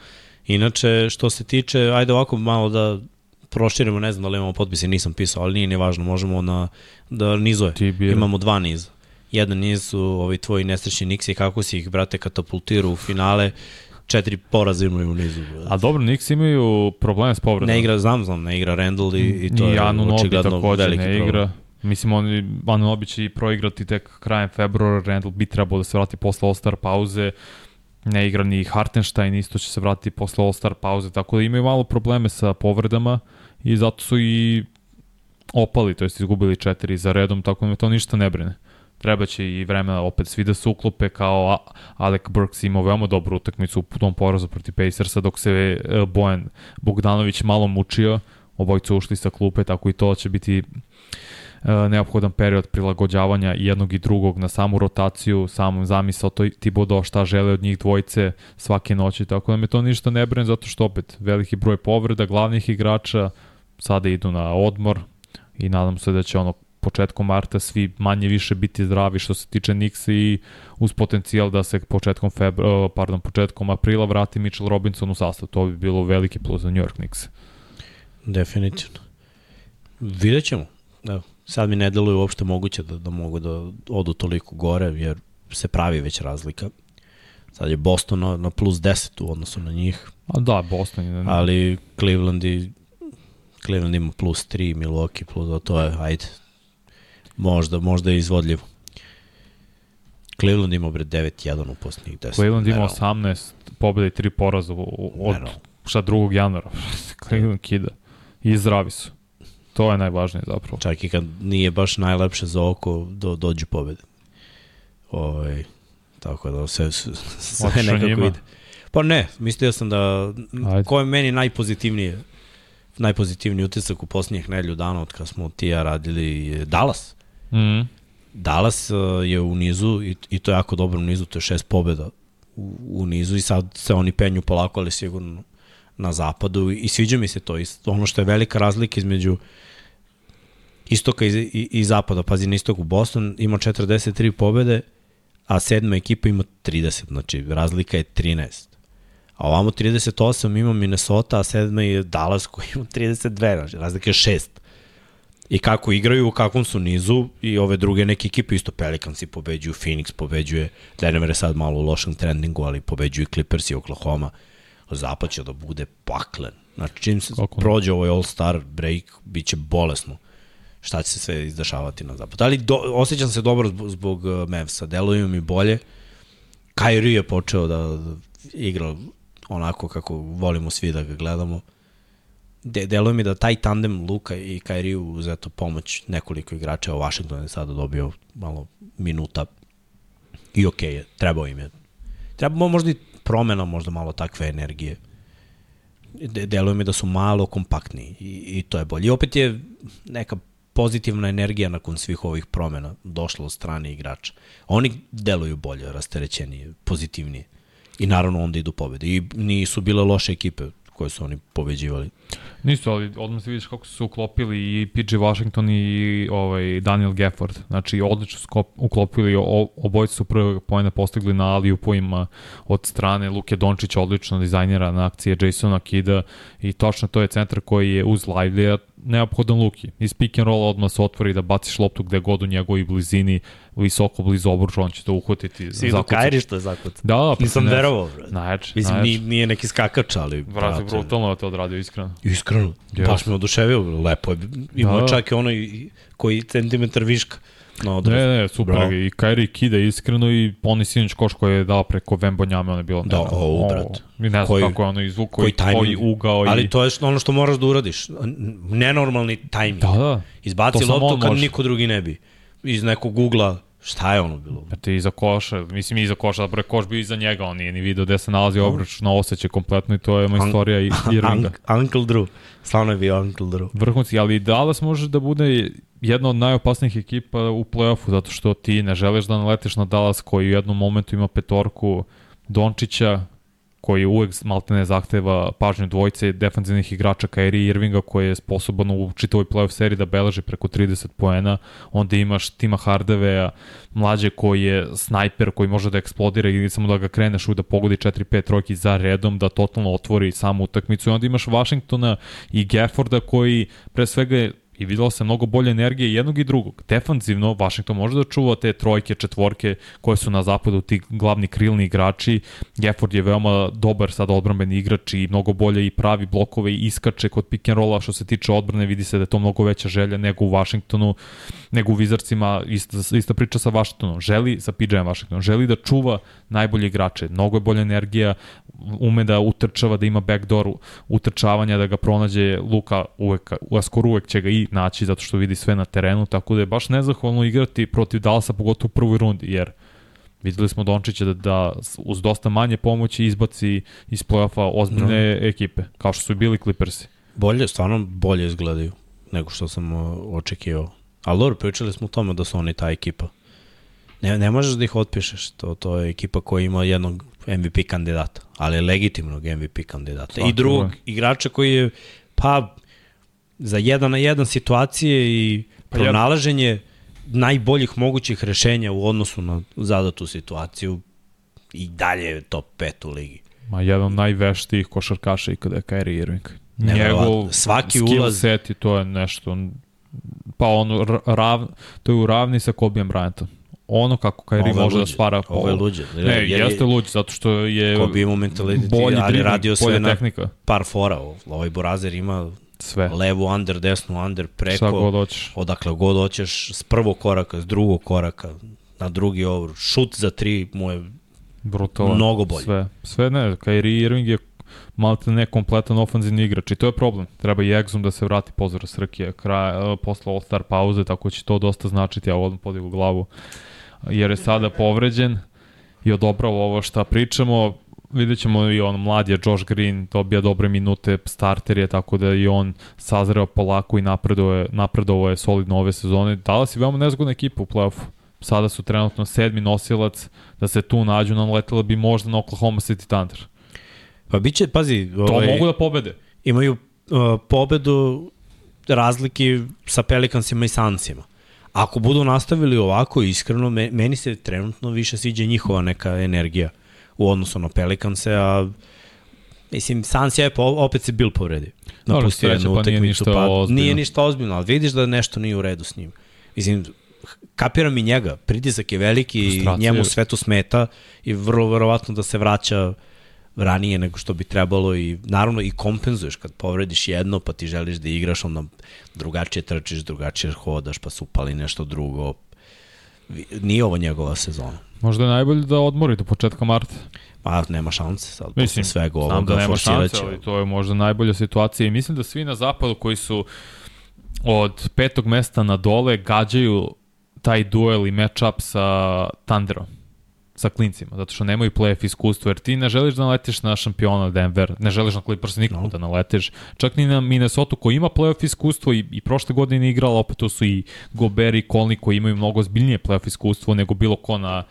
Inače, što se tiče, ajde ovako malo da proširimo, ne znam da li imamo potpise, nisam pisao, ali nije ni važno, možemo na, da bira. Imamo dva niza. Jedan niz su ovi tvoji nesrećni Nixi, kako si ih, brate, katapultiru u finale, četiri poraza imaju u nizu. A dobro, Knicks imaju probleme s povredama. Ne igra, znam, znam, ne igra Randall i, i to I je Anu očigledno veliki ne problem. Mislim, on, Nobi će i proigrati tek krajem februara, Randall bi trebao da se vrati posle All-Star pauze, ne igra ni Hartenstein, isto će se vratiti posle All-Star pauze, tako da imaju malo probleme sa povredama i zato su i opali, to jest izgubili četiri za redom, tako da me to ništa ne brine. Treba će i vremena opet svi da se uklope kao Alec Burks imao veoma dobru utakmicu u tom porazu protiv Pacersa dok se e, Bojan Bogdanović malo mučio, obojica ušli sa klupe, tako i to će biti neophodan period prilagođavanja jednog i drugog na samu rotaciju, samom zamisao to Tibodo šta žele od njih dvojice svake noći, tako da me to ništa ne brine zato što opet veliki broj povreda glavnih igrača sada idu na odmor i nadam se da će ono početkom marta svi manje više biti zdravi što se tiče Nixa i uz potencijal da se početkom febra, uh, pardon, početkom aprila vrati Mitchell Robinson u sastav. To bi bilo veliki plus za New York Knicks. Definitivno. Vidjet ćemo. Evo, sad mi ne deluje uopšte moguće da, da mogu da odu toliko gore, jer se pravi već razlika. Sad je Boston na, na plus 10 u odnosu na njih, A da, Boston je... ali Cleveland, i, Cleveland ima plus 3, Milwaukee plus, to je, ajde, možda, možda je izvodljivo. Cleveland ima bre 9-1 u posljednjih 10. Cleveland ima Nerealno. 18 pobjeda i 3 poraza od Nerealno. šta 2. januara. Cleveland kida. I zdravi su. To je najvažnije zapravo. Čak i kad nije baš najlepše za oko, do, dođu pobede. Ovaj, tako da sve, sve, nekako njima? ide. Pa ne, mislio sam da, Ajde. ko je meni najpozitivnije, najpozitivniji utisak u posljednjih nedelju dana od kad smo ti i ja radili je Dallas. Mm. Dallas uh, je u nizu i, i to je jako dobro u nizu, to je šest pobjeda u, u nizu i sad se oni penju polako, ali sigurno na zapadu i sviđa mi se to. I ono što je velika razlika između istoka i, i, i zapada, pazi na istoku, Boston ima 43 pobjede, a sedma ekipa ima 30, znači razlika je 13. A ovamo 38 ima Minnesota, a sedma je Dallas koji ima 32, znači razlika je 6 i kako igraju, u kakvom su nizu i ove druge neke ekipe, isto Pelicansi pobeđuju, Phoenix pobeđuje, Denver je sad malo u lošem trendingu, ali pobeđuju Clippers i Oklahoma. Zapad će da bude paklen. Znači, čim se Kako prođe ovaj All-Star break, bit će bolesno šta će se sve izdešavati na zapad. Ali do, osjećam se dobro zbog, zbog uh, Mavsa, deluju mi bolje. Kyrie je počeo da, igra onako kako volimo svi da ga gledamo. De, deluje mi da taj tandem Luka i Kyrie uz eto pomoć nekoliko igrača, o Washington je sada dobio malo minuta i okej okay je, trebao im je. Treba možda i promena, možda malo takve energije. De, deluje mi da su malo kompaktniji i, i to je bolje. I opet je neka pozitivna energija nakon svih ovih promena došla od strane igrača. Oni deluju bolje, rasterećenije, pozitivnije. I naravno onda idu pobede. I nisu bile loše ekipe koje su oni pobeđivali. Nisu, ali odmah se vidiš kako su uklopili i PG Washington i ovaj Daniel Gafford. Znači, odlično su uklopili, o, obojice su prve pojene postigli na Aliju pojima od strane Luke Dončića, odlično dizajnera na akcije Jasona Kida i točno to je centar koji je uz Lively neophodan Luki. Iz pick and roll odmah se otvori da baciš loptu gde god u njegovoj blizini, visoko blizu obruča, on će to uhvatiti. Si zakuca. Kairi što je zakucat. Da, da, pa Nisam ne- verovao, brate. Najjače, Mislim, najjače. nije, nije neki skakač, ali... Brate, brutalno je to odradio, iskreno. Iskreno, baš me oduševio, lepo je. Imao Da. da. čak i onaj koji centimetar viška na Ne, odraz. ne, super. Bravo. I Kairi kida iskreno i oni sinoć koš koji je dao preko Vembonjame, ono je bilo Da, o, brate. I ne znam Koji- kako je ono izvuk, koji koji, koji, ugao i... Ali to je ono što moraš da uradiš. Nenormalni tajming. Da, da. Izbaci loptu on kad može. niko drugi ne bi. Iz nekog ugla, šta je ono bilo? Znate, iza koša, mislim iza koša, dobro je koš bio iza njega, on nije ni video gde se nalazi obruč na osjećaj kompletno i to je majstorija i Irvinga. Unc- Uncle Drew. Stvarno je bio Uncle Drew. Vrhunski, ali Dallas može da bude jedna od najopasnijih ekipa u play-offu, zato što ti ne želiš da naletiš na Dallas koji u jednom momentu ima petorku Dončića, koji uvek maltene zahteva pažnju dvojice defanzivnih igrača Kyrie Irvinga koji je sposoban u čitavoj playoff seriji da beleži preko 30 poena, onda imaš Tima Hardavea, mlađe koji je snajper koji može da eksplodira ili samo da ga kreneš u da pogodi 4-5 trojki za redom, da totalno otvori samu utakmicu. I onda imaš Washingtona i Gafforda koji pre svega i videlo se mnogo bolje energije jednog i drugog. Defanzivno, Washington može da čuva te trojke, četvorke koje su na zapadu ti glavni krilni igrači. Gafford je veoma dobar sad odbranbeni igrač i mnogo bolje i pravi blokove i iskače kod pick and rolla što se tiče odbrane, vidi se da je to mnogo veća želja nego u Washingtonu, nego u Wizardsima, ista, ista priča sa Washingtonom. Želi, sa PJ Washingtonom, želi da čuva najbolje igrače. Mnogo je bolja energija, ume da utrčava, da ima backdoor utrčavanja, da ga pronađe Luka uvek, skoro uvek će ga i naći zato što vidi sve na terenu, tako da je baš nezahvalno igrati protiv Dallasa, pogotovo u prvoj rundi, jer videli smo Dončića da, da uz dosta manje pomoći izbaci iz play-offa ozbiljne no. ekipe, kao što su bili Clippersi. Bolje, stvarno bolje izgledaju nego što sam očekivao. Ali dobro, pričali smo o tome da su oni ta ekipa. Ne, ne možeš da ih otpišeš. To, to je ekipa koja ima jednog MVP kandidata, ali legitimnog MVP kandidata. Svaki I drugog igrača koji je, pa, za jedan na jedan situacije i pa pronalaženje ja... najboljih mogućih rešenja u odnosu na zadatu situaciju i dalje je top 5 u ligi. Ma jedan najveštijih košarkaša i kada je Kyrie Irving. Njegov svaki ulaz set i to je nešto pa on rav, to je u ravni sa Kobe Bryantom ono kako Kairi može da stvara po... Ovo je luđe. Ne, jer jeste luđe, zato što je ko bi imao mentalitet, bolji ali radio sve na tehnika. par fora. Ovaj Borazer ima sve. Levu under, desnu under, preko. Šta god hoćeš. Odakle god hoćeš, s prvog koraka, s drugog koraka, na drugi over. Šut za tri mu je Brutalan. mnogo bolje. Sve, sve ne, Kyrie Irving je malte ne kompletan ofanzivni igrač i to je problem. Treba i Exum da se vrati pozora Srkije kraj, posle All-Star pauze, tako će to dosta značiti, ja odmah podigu glavu jer je sada povređen i odobrao ovo šta pričamo. Vidjet ćemo i on mlad je Josh Green, dobija dobre minute, starter je, tako da i on sazreo polako i napreduje, napredovao je solidno ove sezone. Dallas je veoma nezgodna ekipa u playoffu. Sada su trenutno sedmi nosilac, da se tu nađu, naletela bi možda na Oklahoma City Thunder. Pa biće, pazi... To ovaj, mogu da pobede. Imaju uh, pobedu razlike sa Pelicansima i Sansima. Ako budu nastavili ovako, iskreno, meni se trenutno više sviđa njihova neka energija u odnosu na Pelicanse, a Mislim, Sans je opet se bil povredio. Napustio jednu pa nije ništa pa, ozbiljno. Nije ništa ozbiljno, ali vidiš da nešto nije u redu s njim. Mislim, kapiram i njega, pritisak je veliki, i njemu sve to smeta i vrlo verovatno da se vraća ranije nego što bi trebalo i naravno i kompenzuješ kad povrediš jedno pa ti želiš da igraš onda drugačije trčiš, drugačije hodaš pa se upali nešto drugo nije ovo njegova sezona Možda je najbolje da odmori do početka marta. Pa nema šanse sad, mislim, svega ovoga da nema šanse, ali to je možda najbolja situacija. I mislim da svi na zapadu koji su od petog mesta na dole gađaju taj duel i match-up sa Thunderom sa klincima, zato što nemaju playoff iskustvo, jer ti ne želiš da naletiš na šampiona Denver, ne želiš na Clippers nikako no. da naleteš, čak ni na Minnesota koji ima playoff iskustvo i, i prošle godine igrala, opet to su i Gobert i Colny koji imaju mnogo zbiljnije playoff iskustvo nego bilo ko na,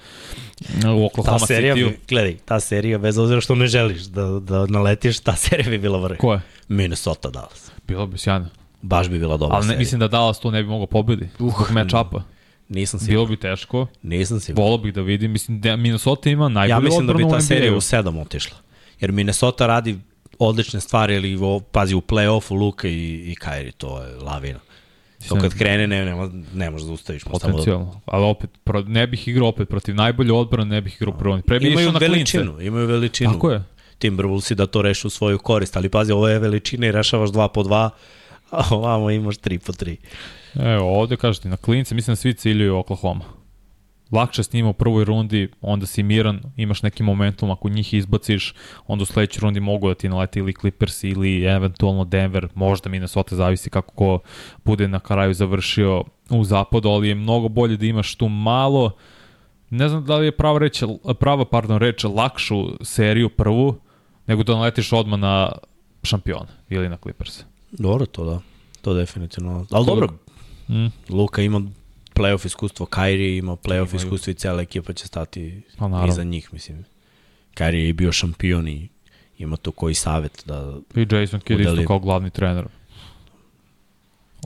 na u Oklahoma ta serija, City. Gledaj, ta serija, bez obzira što ne želiš da, da naletiš, ta serija bi bila vrh. Ko je? Minnesota Dallas. Bilo bi sjajno. Baš bi bila dobra Ali ne, serija. mislim da Dallas to ne bi mogao pobedi. Uh, zbog match-upa. Nisam siguran. Bilo bi teško. Nisam siguran. Volao bih da vidim. Mislim da Minnesota ima najbolju Ja mislim da bi ta serija u sedam otišla. Jer Minnesota radi odlične stvari, ali pazi u play-offu Luka i, i Kyrie, to je lavina. To kad krene, ne, ne, ne možeš da ustaviš. Potencijalno. Da... Ali opet, pro, ne bih igrao opet protiv najbolje odbrana, ne bih igrao prvo. Pre bi imaju na veličinu, klince. imaju veličinu. Tako je. Timberwolvesi da to rešu u svoju korist, ali pazi, ovo je veličina i rešavaš 2 po 2, a ovamo imaš 3 po 3. Evo, ovde kažete, na klince mislim da svi ciljuju Oklahoma. Lakše s njima u prvoj rundi, onda si miran, imaš neki momentum, ako njih izbaciš, onda u sledećoj rundi mogu da ti naleti ili Clippers ili eventualno Denver, možda Minnesota, zavisi kako ko bude na kraju završio u zapadu, ali je mnogo bolje da imaš tu malo, ne znam da li je prava reč, prava, pardon, reč lakšu seriju prvu, nego da naletiš odmah na šampiona ili na Clippers. Dobro, to da. To definitivno. Ali dobro, Mm. Luka ima playoff iskustvo, Kairi ima playoff iskustvo i cela ekipa će stati pa, iza njih, mislim. Kairi je bio šampion i ima tu koji savet da I Jason Kidd isto Udeli- kao glavni trener.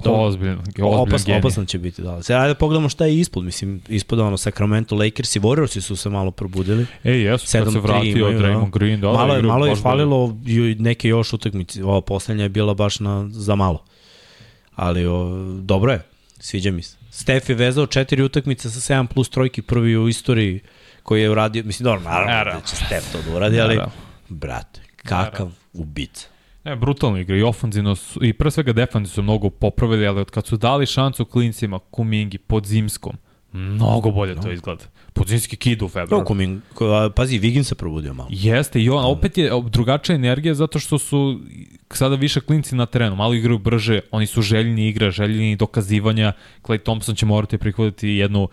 Dobro. Ozbiljan, ozbiljan Opas, genij. opasan će biti, da. Sada ajde da pogledamo šta je ispod, mislim, ispod ono Sacramento Lakers i Warriorsi su se malo probudili. E, jesu, kad 7-3 se vratio imaju, Draymond da. Green, da, malo je, malo je falilo i neke još utakmice. Ova poslednja je bila baš na, za malo. Ali o, dobro je, sviđa mi se. Stef je vezao četiri utakmice sa 7 plus trojki prvi u istoriji koji je uradio, mislim, dobro, naravno Naravno. da će Stef to da uradi, ali, Naravno. brate, kakav ubica. Ne, brutalno igra i ofanzivno su, i pre svega defanzivno su mnogo popravili, ali od kad su dali šansu klincima, Kumingi, pod Zimskom, mnogo bolje to izgleda. Podzimski kid u februaru. Kako mi, pazi, Vigin se probudio malo. Jeste, i on, opet je drugačija energija zato što su sada više klinci na terenu, malo igraju brže, oni su željni igra, željni dokazivanja. Clay Thompson će morati prihvatiti jednu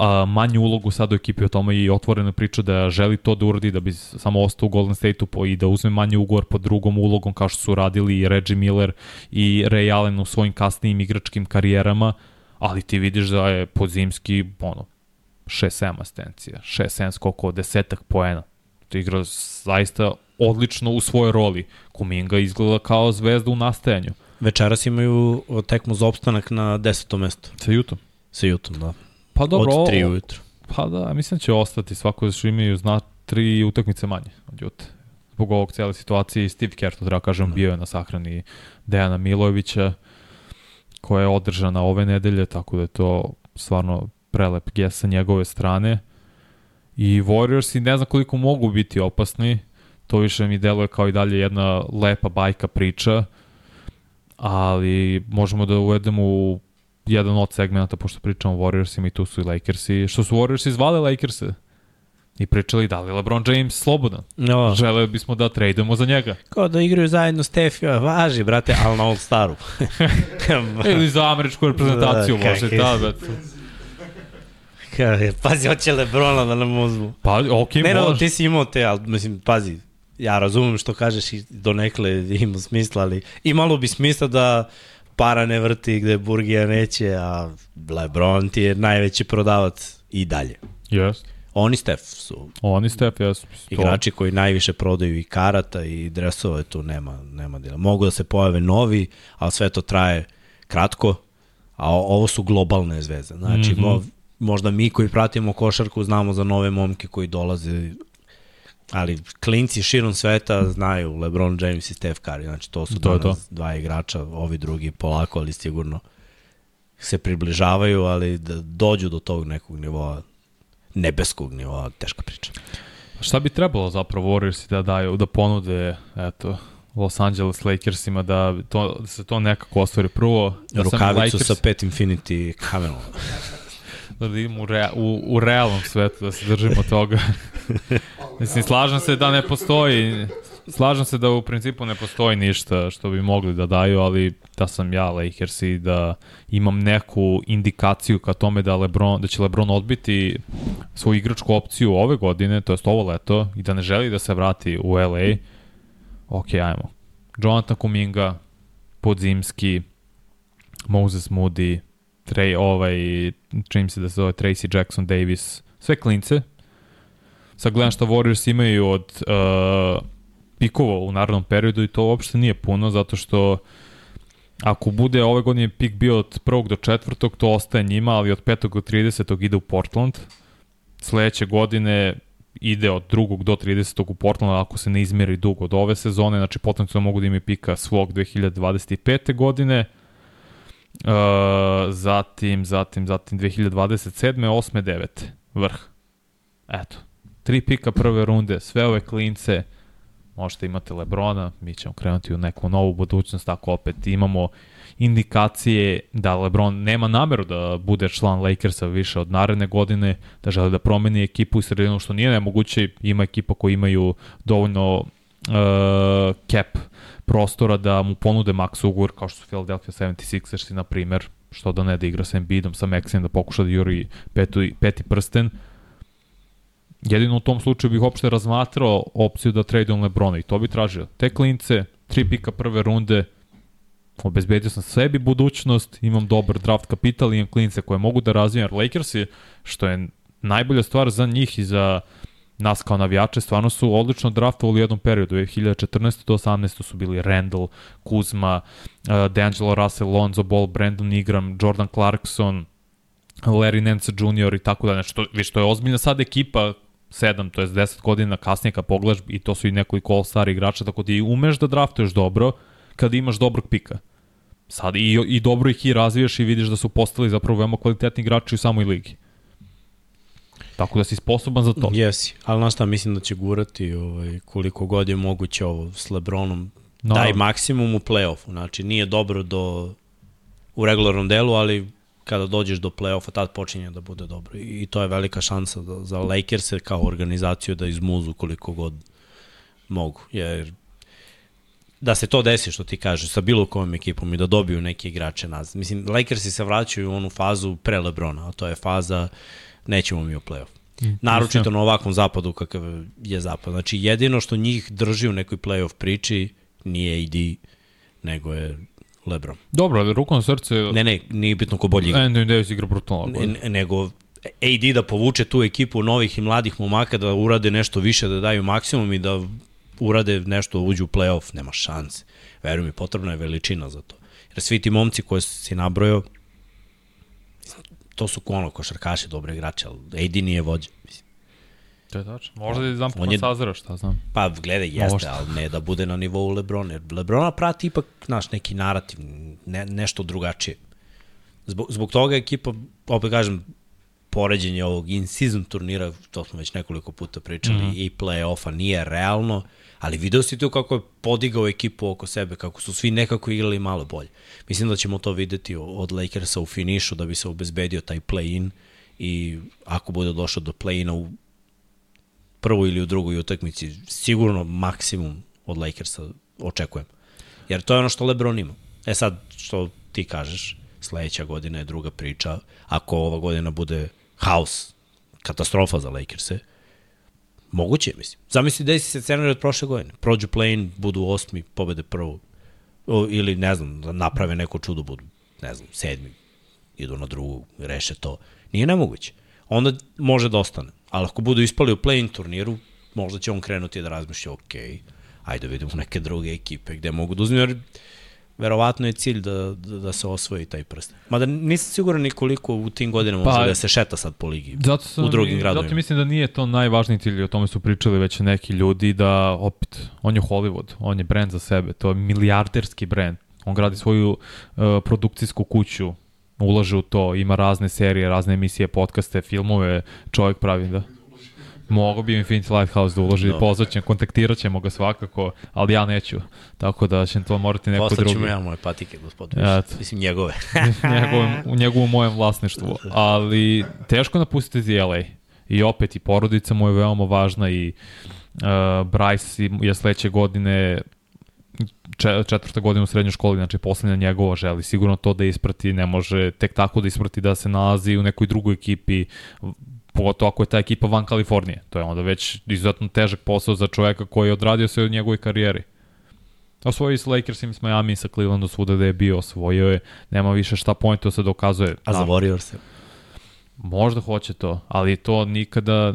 a, manju ulogu sad u ekipi o tome i otvoreno priča da želi to da uradi, da bi samo ostao u Golden State-u po- i da uzme manji ugovor pod drugom ulogom kao što su radili i Reggie Miller i Ray Allen u svojim kasnijim igračkim karijerama, ali ti vidiš da je podzimski ono, 6-7 asistencija, 6-7 skokova, desetak poena. To igra zaista odlično u svojoj roli. Kuminga izgleda kao zvezda u nastajanju. Večeras imaju tekmu za opstanak na desetom mestu Sa Jutom. sa Jutom, da. Pa dobro, Od 3 ovo- ujutru. pa da, mislim da će ostati svako što imaju zna tri utakmice manje od Jute. Zbog ovog cijele situacije Steve Kerr, to treba kažem, bio je na sahrani Dejana Milojevića, koja je održana ove nedelje, tako da je to stvarno prelep gest sa njegove strane. I Warriorsi ne znam koliko mogu biti opasni, to više mi deluje kao i dalje jedna lepa bajka priča, ali možemo da uvedemo u jedan od segmenta, pošto pričamo o Warriorsima i tu su i Lakersi, što su Warriorsi zvali Lakerse i pričali da li LeBron James slobodan. No, Želeo bismo da tradujemo za njega. kao da igraju zajedno Stef, ja, važi, brate, ali na All Staru. Ili za američku reprezentaciju, Da, može, da, da. Kaže, pazi, hoće Lebrona da nam uzmu. Pa, okej, Ne, no, ti si imao te, ali mislim, pazi, ja razumem što kažeš i do nekle ima smisla, ali i malo bi smisla da para ne vrti gde Burgija neće, a Lebron ti je najveći prodavac i dalje. Yes. Oni Stef su Oni Steph, jes. to- igrači koji najviše prodaju i karata i dresova, tu nema, nema dela. Mogu da se pojave novi, ali sve to traje kratko, a ovo su globalne zvezde. Znači, mm. -hmm. Mo, možda mi koji pratimo košarku znamo za nove momke koji dolaze, ali klinci širom sveta znaju LeBron James i Steph Curry, znači to su To danas dva igrača, ovi drugi polako, ali sigurno se približavaju, ali da dođu do tog nekog nivoa, nebeskog nivoa, teška priča. Šta bi trebalo zapravo Warriorsi da daju, da ponude, eto, Los Angeles Lakersima da, to, da se to nekako ostvari prvo. Da Rukavicu Lakers- sa pet Infinity kamerom. Da idemo u, rea, u, u realnom svetu, da se držimo toga. Mislim, slažem se da ne postoji, slažem se da u principu ne postoji ništa što bi mogli da daju, ali da sam ja Lakers i da imam neku indikaciju ka tome da, Lebron, da će Lebron odbiti svoju igračku opciju ove godine, to jest ovo leto, i da ne želi da se vrati u LA, ok, ajmo. Jonathan Kuminga, Podzimski, Moses Moody, Trey, ovaj, čini mi se da se zove Tracy Jackson Davis, sve klince. Sad gledam šta Warriors imaju od uh, pikova u narodnom periodu i to uopšte nije puno, zato što ako bude ove godine pik bio od prvog do četvrtog, to ostaje njima, ali od petog do 30. ide u Portland. Sledeće godine ide od drugog do 30. u Portland, ako se ne izmeri dug od ove sezone, znači potencijalno mogu da imaju pika svog 2025. godine. Uh, zatim, zatim, zatim 2027. 8. 9. Vrh. Eto. Tri pika prve runde, sve ove klince, možete imate Lebrona, mi ćemo krenuti u neku novu budućnost, ako opet imamo indikacije da Lebron nema nameru da bude član Lakersa više od naredne godine, da žele da promeni ekipu i sredinu, što nije nemoguće, ima ekipa koji imaju dovoljno uh, cap prostora da mu ponude max ugovor kao što su Philadelphia 76ersi na primer, što da ne da igra sa Embiidom, sa Maxijem, da pokuša da juri petu, peti prsten. Jedino u tom slučaju bih uopšte razmatrao opciju da tradujem Lebrona i to bi tražio. Te klince, tri pika prve runde, obezbedio sam sebi budućnost, imam dobar draft kapital, imam klince koje mogu da razvijam, jer Lakersi, što je najbolja stvar za njih i za nas kao navijače, stvarno su odlično draftovali u jednom periodu. 2014. do 18. su bili Randall, Kuzma, uh, D'Angelo Russell, Lonzo Ball, Brandon Ingram, Jordan Clarkson, Larry Nance Jr. i tako da nešto, viš, to je ozbiljna sad ekipa 7, to je 10 godina kasnije kad pogledaš i to su i nekoliko all-star igrača, tako ti umeš da draftuješ dobro kad imaš dobrog pika. Sad i, i dobro ih i razvijaš i vidiš da su postali zapravo veoma kvalitetni igrači u samoj ligi. Tako da si sposoban za to. Jesi, ali znaš šta, mislim da će gurati ovaj, koliko god je moguće ovo s Lebronom. No. Daj maksimum u play-offu, znači nije dobro do u regularnom delu, ali kada dođeš do play-offa, tad počinje da bude dobro. I to je velika šansa da, za Lakers kao organizaciju da izmuzu koliko god mogu. Jer da se to desi što ti kažeš sa bilo kojom ekipom i da dobiju neke igrače nazad. Mislim, Lakersi se vraćaju u onu fazu pre Lebrona, a to je faza nećemo mi u playoff. Mm, Naročito na ovakvom zapadu kakav je zapad. Znači jedino što njih drži u nekoj playoff priči nije AD, nego je Lebron. Dobro, ali rukom srce... Ne, ne, nije bitno ko bolji igra. Anthony Davis igra brutalno. Ne, nego AD da povuče tu ekipu novih i mladih momaka da urade nešto više, da daju maksimum i da urade nešto, uđu u playoff, nema šanse. Veruj mi, potrebna je veličina za to. Jer svi ti momci koje si nabrojao, to su ono košarkaši, dobre igrače, ali AD nije vođa. Mislim. To je tačno. Možda je Zampo je, sazira, šta znam. Pa, gledaj, jeste, Možda. ali ne da bude na nivou Lebrona. Jer Lebrona prati ipak, znaš, neki narativ, ne, nešto drugačije. Zbog, zbog toga ekipa, opet kažem, poređenje ovog in-season turnira, to smo već nekoliko puta pričali, mm -hmm. i play-offa nije realno, ali video si tu kako je podigao ekipu oko sebe, kako su svi nekako igrali malo bolje. Mislim da ćemo to videti od Lakersa u finišu da bi se obezbedio taj play-in i ako bude došlo do play-ina u prvoj ili u drugoj utakmici, sigurno maksimum od Lakersa očekujem. Jer to je ono što LeBron ima. E sad, što ti kažeš, sledeća godina je druga priča. Ako ova godina bude haos, katastrofa za Lakers-e, moguće mislim. Zamisli da se scenarij od prošle godine. Prođu play-in, budu osmi, pobede prvo. O, ili, ne znam, naprave neko čudo, budu, ne znam, sedmi, idu na drugu, reše to. Nije nemoguće. Onda može da ostane. Ali ako budu ispali u play-in turniru, možda će on krenuti da razmišlja, ok, ajde da vidimo neke druge ekipe gde mogu da uzme, jer verovatno je cilj da, da, da se osvoji taj prst. Mada nisam siguran ni koliko u tim godinama pa, može da se šeta sad po ligi zato sam, u drugim gradovima. Zato mislim da nije to najvažniji cilj, o tome su pričali već neki ljudi, da opet, on je Hollywood, on je brand za sebe, to je milijarderski brand. On gradi svoju uh, produkcijsku kuću, ulaže u to, ima razne serije, razne emisije, podcaste, filmove, čovjek pravi da Mogu bi Infinity Lighthouse da uloži, no. pozvaćem, kontaktirat ćemo ga svakako, ali ja neću, tako da će to morati neko drugi. Poslaćemo ja moje patike, gospod, ja, mislim njegove. njegovom, u njegovom mojem vlasništvu, ali teško napustiti LA. I opet i porodica mu je veoma važna i uh, Bryce je sledeće godine četvrta godina u srednjoj školi, znači poslednja njegova želi sigurno to da isprati, ne može tek tako da isprati da se nalazi u nekoj drugoj ekipi, pogotovo ako je ta ekipa van Kalifornije. To je onda već izuzetno težak posao za čoveka koji je odradio sve od njegovoj karijeri. Osvojio i s Lakersima, s Miami, sa Clevelandom, svuda da je bio, osvojio je, nema više šta pointu se dokazuje. A za Warriors? Možda hoće to, ali to nikada,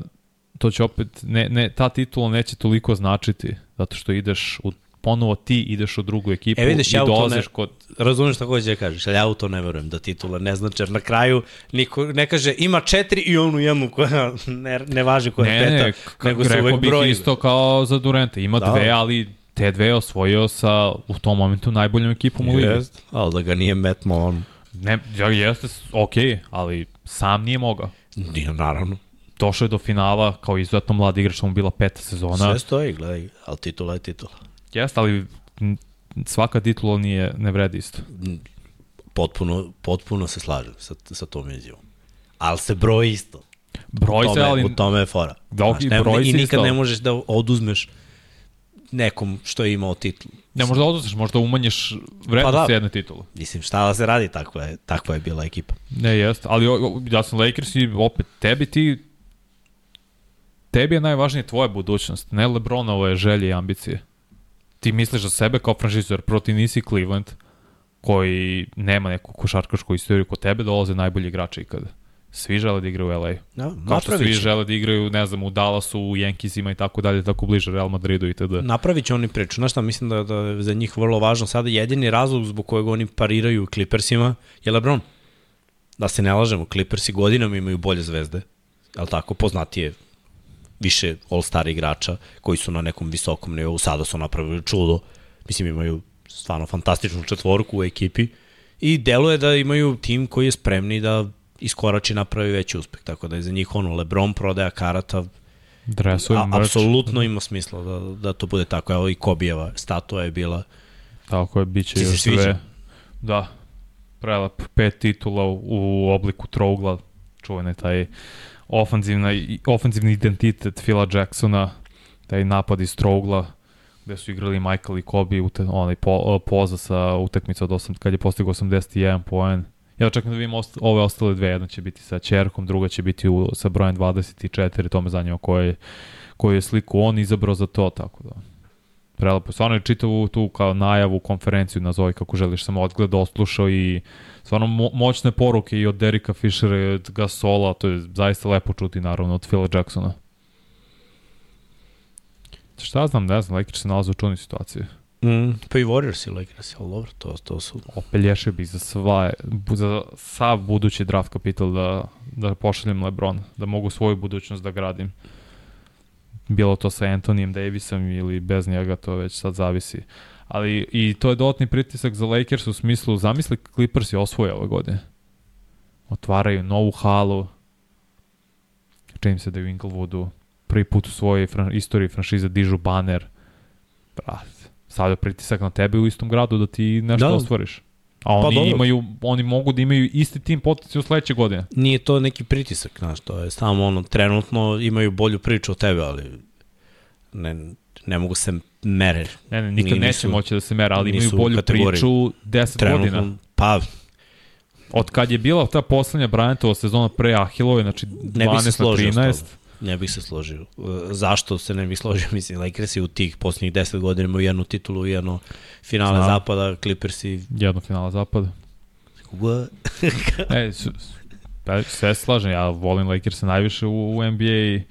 to će opet, ne, ne, ta titula neće toliko značiti, zato što ideš u ponovo ti ideš u drugu ekipu e, vidiš, i ja dolaziš ne, kod... Razumeš šta hoće da kažeš, ali ja u to ne verujem da titula ne znači, jer na kraju niko ne kaže ima četiri i onu jednu koja ne, ne važi koja je peta, ne, nego su uvek broj. isto kao za Durenta, ima da. dve, ali te dve osvojio sa u tom momentu najboljom ekipom u ligi. Jest, ali da ga nije metmo on. Ne, ja, jeste, ok, ali sam nije mogao. Nije, naravno. Došao je do finala kao izuzetno mladi igrač, mu bila peta sezona. Sve stoji, gledaj, ali titula je titula. Jeste, ali svaka titula nije, ne vredi isto. Potpuno, potpuno se slažem sa, sa tom izjavom. Ali se broj isto. Broj se, ali... U tome je fora. Da, Znaš, ne, broj I nikad isto. ne možeš da oduzmeš nekom što je imao titulu. Ne možda oduzmeš, možda umanješ vrednost pa da, jedne titule. Mislim, šta da se radi, takva je, takva je bila ekipa. Ne, jeste, ali ja sam Lakers i opet tebi ti tebi je najvažnije tvoja budućnost, ne Lebronove želje i ambicije ti misliš za sebe kao franšizor, proti nisi Cleveland, koji nema neku košarkašku istoriju kod tebe, dolaze najbolji igrači ikada. Svi žele da igraju u LA. Da, Kao što svi žele da igraju, ne znam, u Dallasu, u Yankeesima i tako dalje, tako bliže Real Madridu i td. Napravit će oni priču. Znaš šta, mislim da, da je za njih vrlo važno. Sada jedini razlog zbog kojeg oni pariraju Clippersima je LeBron. Da se ne lažemo, Clippersi godinama imaju bolje zvezde. Ali tako, poznatije više all-star igrača koji su na nekom visokom nivou. Sada su napravili čudo. Mislim, imaju stvarno fantastičnu četvorku u ekipi. I deluje da imaju tim koji je spremni da iskorači napravi veći uspeh. Tako da je za njih ono Lebron prodaja karata Dresuju A, apsolutno ima smisla da, da to bude tako. Evo i Kobijeva statua je bila. Tako je, bit će još sve. Da, prelep. Pet titula u, u obliku trougla, čuvene taj ofanzivna, ofanzivni identitet Phila Jacksona, taj napad iz trougla, gde su igrali Michael i Kobe, ute, onaj po, poza sa utakmica od 8, kad je postigao 81 poen. Ja čekam da vidim ost, ove ostale dve, jedna će biti sa Čerkom, druga će biti u, sa brojem 24, to me zanima koje, je, koju je sliku on izabrao za to, tako da prelepo. Stvarno je čitavu tu kao najavu, konferenciju, nazovi kako želiš, sam odgleda, oslušao i stvarno mo moćne poruke i od Derika Fishera i od Gasola, to je zaista lepo čuti naravno od Phila Jacksona. Šta znam, ne znam, Lakers se nalaze u čudnoj situaciji. Mm, pa i Warriors i Lakers, ali dobro, to, to su... Opelješio bih za, sva, za sav budući draft kapital da, da pošaljem Lebron, da mogu svoju budućnost da gradim. Bilo to sa Antonijem Davisom ili bez njega, to već sad zavisi. Ali i to je dodatni pritisak za Lakers u smislu, zamisli Clippers je osvoje ove godine. Otvaraju novu halu, čini se da je u Inglewoodu prvi put u svojoj fran istoriji franšize dižu baner. Brat, stavlja pritisak na tebe u istom gradu da ti nešto Da. da. ostvariš. A Pa oni dobro. imaju, oni mogu da imaju isti tim potencijal sledeće godine. Nije to neki pritisak, znaš, to je samo ono, trenutno imaju bolju priču od tebe, ali ne, ne mogu se mere. Ne, ne, nikad Ni- neće nisu- moći da se mere, ali imaju nisu bolju kategoriji. priču 10 godina. Pa Od kad je bila ta poslednja Bryantova sezona pre Ahilove, znači ne bih se 12 na složio s 13, tobom. Ne bih se složio. E, Zašto se ne bih složio? Mislim, Lakersi u tih posljednjih 10 godina imaju jednu titulu i jedno finale Znam. zapada, Clippersi... jedno finala zapada. What? E, su, pa, sve se slažem, ja volim Lakersa najviše u, u NBA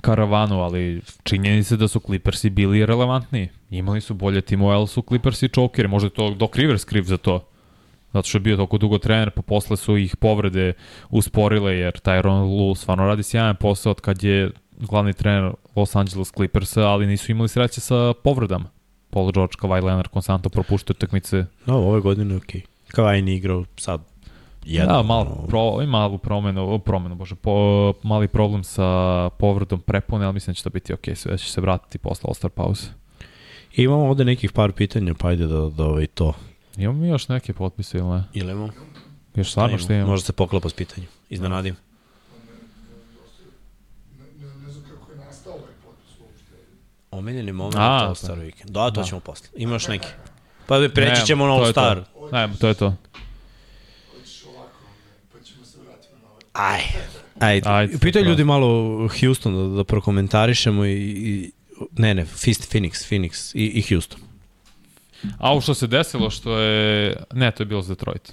karavanu, ali činjenica da su Clippersi bili relevantniji. Imali su bolje timove, ali su Clippersi čokeri. Možda je to Doc Rivers kriv za to. Zato što je bio toliko dugo trener, pa posle su ih povrede usporile, jer Tyron Lue stvarno radi sjajan posao od kad je glavni trener Los Angeles Clippersa, ali nisu imali sreće sa povredama. Paul George, Kawhi Leonard konstantno propuštaju utakmice No, ove godine je okej. Okay. Kawhi nije igrao sad jedno. Da, malo, pro, malu promenu, promenu, bože, po, mali problem sa povredom prepone, ali mislim da će to biti okej, sve će se vratiti posle All-Star pauze. I imamo ovde nekih par pitanja, pa ajde da, da ovaj to. Imamo mi još neke potpise ili ne? Ili imamo? Još stvarno što imamo? Možda se poklapa s pitanjem. Iznenadim. Ne, ne, ne znam kako je nastao ovaj potpis uopšte. Omiljeni moment A, All Star Weekend. Da, to Da. ćemo posle. Ima još neki. Pa bi preći Ne, ćemo na All. Star. Ne, to je to. Aj. Ajde. Ajde, Pitaj sad ljudi malo Houston da, da prokomentarišemo i, i ne, ne, Fist, Phoenix, Phoenix i, i Houston. A ovo što se desilo, što je... Ne, to je bilo za Detroit.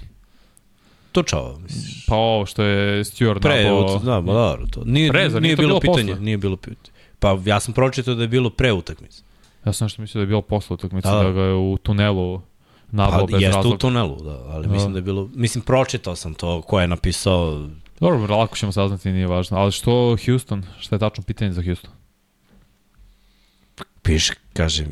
Tučao, misliš. Pa ovo što je Stewart Pre, nabao... da, ma dobro, to. Nije, Pre, nije nije to bilo bilo pitanje, posle? nije bilo pitanje. Pa ja sam pročitao da je bilo pre utakmice. Ja sam nešto mislio da je bilo posle utakmice, Da, da, da. ga je u tunelu nabao Pa bez jeste u razloga. tunelu, da, ali Da. mislim da je bilo, mislim pročitao sam to ko je napisao Dobro, lako ćemo saznati, nije važno. Ali što Houston? Šta je tačno pitanje za Houston? Piše, kaže,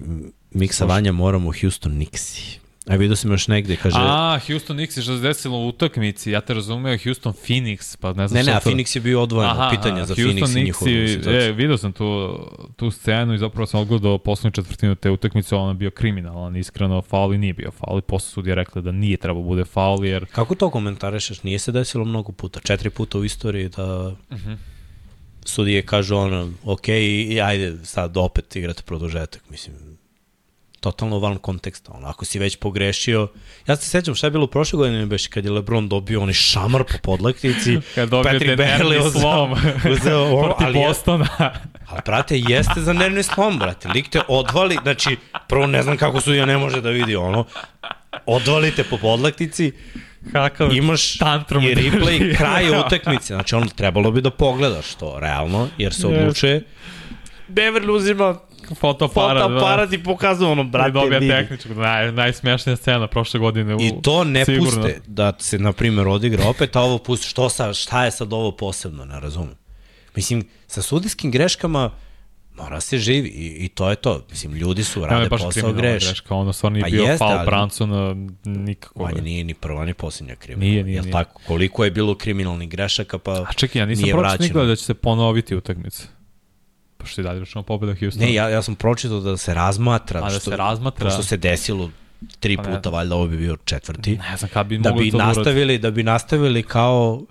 Miksa Vanja moramo Houston Nixi. A vidio sam još negde, kaže... A, Houston je što se desilo u utakmici, ja te razumeo Houston Phoenix, pa ne znam ne, ne, a to... Phoenix je bio odvojeno pitanje za Houston Phoenix i njihovu situaciju. E, vidio sam tu, tu scenu i zapravo sam odgledao poslednju četvrtinu te utakmice, on je bio kriminalan, iskreno, faul i nije bio faul i posle sudija rekli da nije trebao bude faul, jer Kako to komentarišeš? Nije se desilo mnogo puta, četiri puta u istoriji da uh Mhm. -huh. sudije kažu ono, ok, ajde sad opet igrate produžetak, mislim, totalno van konteksta. Ono, ako si već pogrešio, ja se sećam šta je bilo prošle godine, beš, kad je LeBron dobio onaj šamar po podlaktici, kad dobio Patrick te uzeo- slom uzeo ono, protiv ali Bostona. Ali, brate, jeste za nervni slom, brate. Lik te odvali, znači, prvo ne znam kako sudija ne može da vidi ono, odvalite po podlaktici Kakav imaš tantrum i replay kraja utakmice. Znači, ono, trebalo bi da pogledaš to, realno, jer se odlučuje. Beverly uzima Fotoaparat. fotoaparat i pokazuje ono, I brate, dobija vidi. tehničku, naj, najsmešnija scena prošle godine. U, I to ne sigurno. puste da se, na primjer, odigra opet, a ovo pusti. Što sa, šta je sad ovo posebno, ne razumem. Mislim, sa sudijskim greškama mora se živi i, i to je to. Mislim, ljudi su, rade baš posao, greše. greška, ono stvarno nije Pa bio jeste, faul ali- Bransona, nikako. Manje nije ni prva ni posljednja kriminalna. Nije, nije, Jel nije. tako? Koliko je bilo kriminalnih grešaka, pa A čekaj, ja nisam pročito nikada da će se ponoviti utakmica. Pošto je dalje računao pobjeda Houstona. Ne, ja, ja sam pročitao da se razmatra. A da što, se razmatra? Pošto se desilo tri Pa ne puta, valjda ovo bi bio četvrti. Ne znam kada bi Da mogli bi to da nastavili, da bi nastavili kao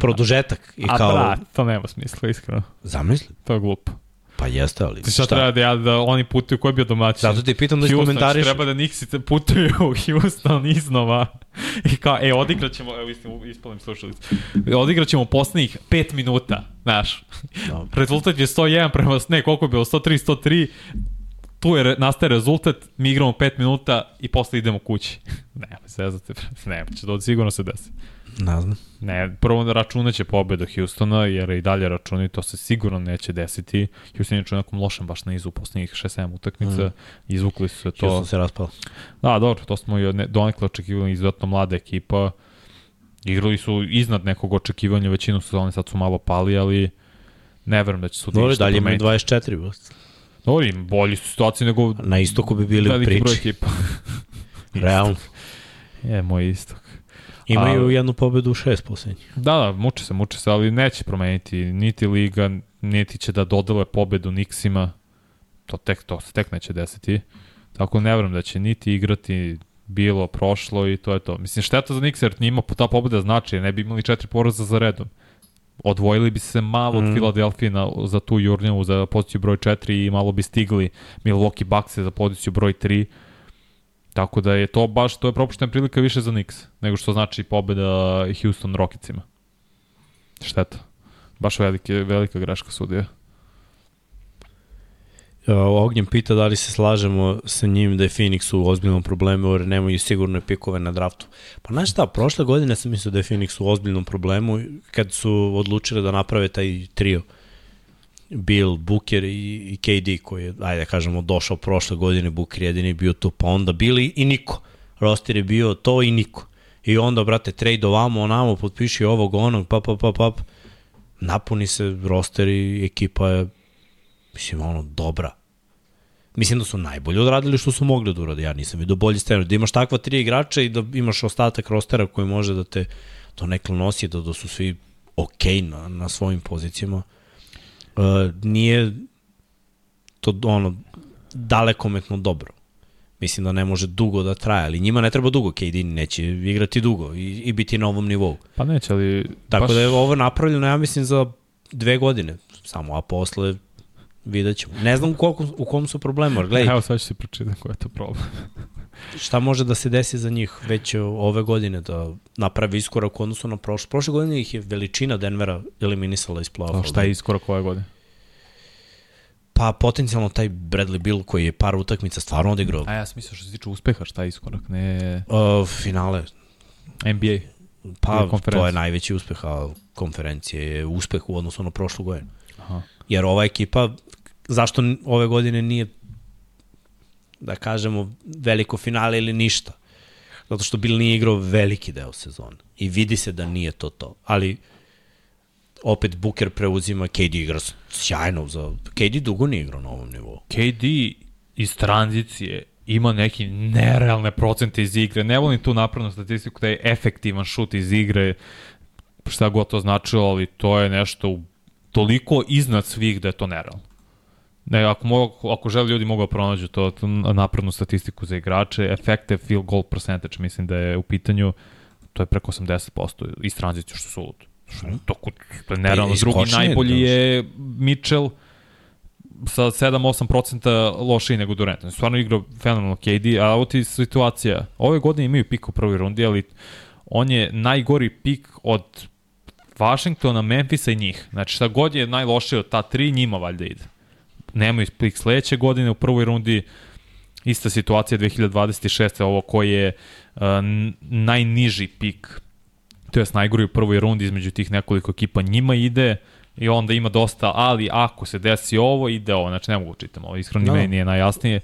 produžetak. I A kao, brat, to nema smisla, iskreno. zamisli. To je glupo. Pa jeste, ali Ti šta treba da, ja, da oni putuju, ko je bio domaćin? Zato ti pitam da Houston, iskomentariš. Treba da Nixi putuju u Houston iznova i kao, e, odigraćemo, evo istim, ispalim slušalicu, odigraćemo poslednjih 5 minuta, znaš. Dobro. Rezultat je 101 prema, ne, koliko je bilo, 103, 103, tu je, nastaje rezultat, mi igramo 5 minuta i posle idemo kući. ne, zezate, ne, će to sigurno se desi. Ne znam. Ne, prvo računaće pobedu Houstona, jer i dalje računaju, to se sigurno neće desiti. Houston je nekom lošem baš na izu poslednjih 6-7 utakmica, mm. izvukli su se to. Houston se raspao. Da, dobro, to smo i donekle očekivali izuzetno mlada ekipa. Igrali su iznad nekog očekivanja većinu sezone, sad su malo pali, ali ne verujem da će Dobro, ništa dalje imaju promeniti. 24. boss. Dobro, im bolji su situacije nego Na istoku bi bili u broj priči. ekipa. Realno. Je, moj istok. Imaju Ali- jednu pobedu u šest poslednjih. Da, da, muče se, muče se, ali neće promeniti niti liga, niti će da dodele pobedu Nixima. To tek, to se tek neće desiti. Tako ne verujem da će niti igrati bilo, prošlo i to je to. Mislim, šteta za Nix, jer njima ta pobeda znači, ne bi imali četiri poraza za redom. Odvojili bi se malo od Mm. Filadelfije na, za tu jurnjavu, za poziciju broj 4 i malo bi stigli Milwaukee Bucks za poziciju broj 3. Tako da je to baš, to je propuštena prilika više za Knicks, nego što znači pobeda Houston Rocketsima. Šteta. Baš velike, velika greška sudija. Uh, Ognjen pita da li se slažemo sa njim da je Phoenix u ozbiljnom problemu jer nemaju sigurne pikove na draftu. Pa znaš šta, prošle godine sam mislio da je Phoenix u ozbiljnom problemu kad su odlučili da naprave taj trio. Bill, Booker i, i KD koji je, ajde da kažemo, došao prošle godine, Booker jedini bio tu, pa onda Billy i niko. Roster je bio to i niko. I onda, brate, trade ovamo, onamo, potpiši ovog, onog, pap, pap, pap, pap. Napuni se roster i ekipa je mislim, ono, dobra. Mislim da su najbolje odradili što su mogli da urade. Ja nisam vidio bolji scenarij. Da imaš takva tri igrača i da imaš ostatak rostera koji može da te to neklo nosi, da, da su svi okej na, na svojim pozicijama. Uh, nije to ono dalekometno dobro. Mislim da ne može dugo da traje, ali njima ne treba dugo, KD neće igrati dugo i, i biti na ovom nivou. Pa neće, ali... Tako baš, da je ovo napravljeno, ja mislim, za dve godine samo, a posle vidjet ćemo. Ne znam u, koliko, u kom su problemu, jer gledaj, Evo sad ću se pročitam koja je to problem. Šta može da se desi za njih već ove godine, da napravi iskorak u odnosu na prošle. Prošle godine ih je veličina Denvera eliminisala iz play-offa. A šta je iskorak ove godine? Pa potencijalno taj Bradley Bill koji je par utakmica stvarno odigrao. A ja sam mislio što se tiče uspeha, šta je iskorak, ne Uh, finale, NBA. pa to je najveći uspeh, a konferencije je uspeh u odnosu na prošlu godinu. Aha. Jer ova ekipa, zašto ove godine nije, da kažemo, veliko finale ili ništa? Zato što Bill nije igrao veliki deo sezone. I vidi se da nije to to. Ali, opet Booker preuzima, KD igra sjajno. Za, KD dugo nije igrao na ovom nivou. KD iz tranzicije ima neki nerealne procente iz igre. Ne volim tu napravnu statistiku da je efektivan šut iz igre, šta god to značilo, ali to je nešto toliko iznad svih da je to nerealno. Ne, ako, mogu, ako žele ljudi mogu da pronađu to, to napravnu statistiku za igrače, effective field goal percentage mislim da je u pitanju, to je preko 80% iz tranzicije što su ludo. To, to je nerealno. I Drugi najbolji da. je Mitchell, sa 7-8% lošiji nego Durant. On Stvarno igrao fenomenalno KD, a ovo ti situacija. Ove godine imaju pik u prvoj rundi, ali on je najgori pik od Washingtona, Memphisa i njih. Znači šta god je najlošije od ta tri, njima valjda ide. Nemaju pik sledeće godine u prvoj rundi, ista situacija 2026. ovo koji je uh, najniži pik, to je najgori u prvoj rundi između tih nekoliko ekipa, njima ide i onda ima dosta, ali ako se desi ovo, ide ovo, znači ne mogu da čitam ovo, iskreno no. meni nije najjasnije.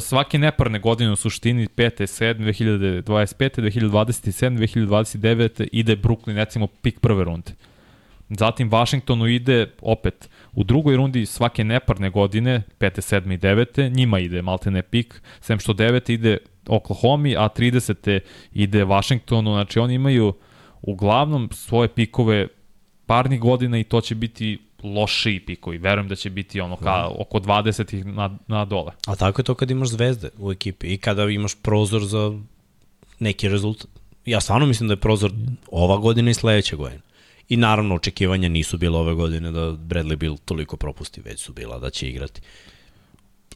Svake neparne godine u suštini 5. 7. 2025. 2027. 2029. ide Brooklyn recimo pik prve runde. Zatim Washingtonu ide opet u drugoj rundi svake neparne godine, 5. 7. i 9. njima ide maltene pik, sem što 9. ide Oklahoma, a 30. ide Washingtonu, znači oni imaju uglavnom svoje pikove parnih godina i to će biti lošiji pikovi. Verujem da će biti ono ka, da. oko 20 na, na dole. A tako je to kad imaš zvezde u ekipi i kada imaš prozor za neki rezultat. Ja stvarno mislim da je prozor ova godina i sledeća godina. I naravno očekivanja nisu bila ove godine da Bradley Bill toliko propusti, već su bila da će igrati.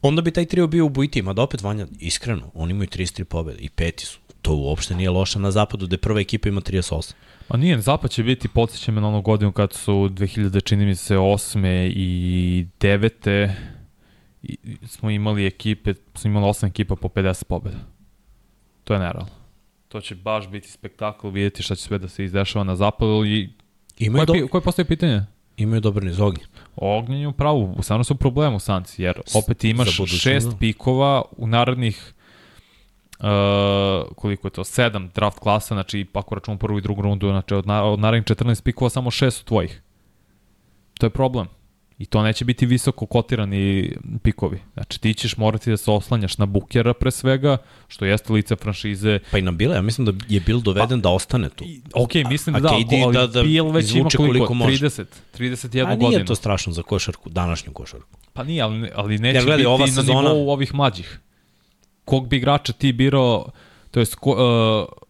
Onda bi taj trio bio u Bujtima, da opet Vanja, iskreno, oni imaju 33 pobjede i peti su. To uopšte nije loše na zapadu, gde prva ekipa ima 38. Pa nije, zapad će biti, podsjećam na onu godinu kad su 2000, čini mi se, 8. i 9. I, smo imali ekipe, smo imali 8 ekipa po 50 pobjeda. To je nerealno. To će baš biti spektakl, vidjeti šta će sve da se izdešava na zapadu i Imaju koje, do... koje postoje pitanje? Imaju dobar niz ognje. Ognje je u pravu, stvarno su problemu Sanci, jer opet imaš šest pikova u narednih uh, koliko je to, sedam draft klasa, znači ako računamo prvu i drugu rundu, znači od, na, od narednih 14 pikova samo šest su tvojih. To je problem. I to neće biti visoko kotirani pikovi. Znači ti ćeš morati da se oslanjaš na Bukera pre svega, što jeste lice franšize. Pa i na Bila, ja mislim da je Bil doveden pa, da ostane tu. Ok, mislim a, da, a da, ali da, da Bil već ima koliko, koliko može. 30, 31 godinu. A nije to strašno za košarku, današnju košarku. Pa nije, ali, ali neće ja, gledaj, biti ova sezona... na nivou ovih mlađih. Kog bi igrača ti birao, to jest ko, uh,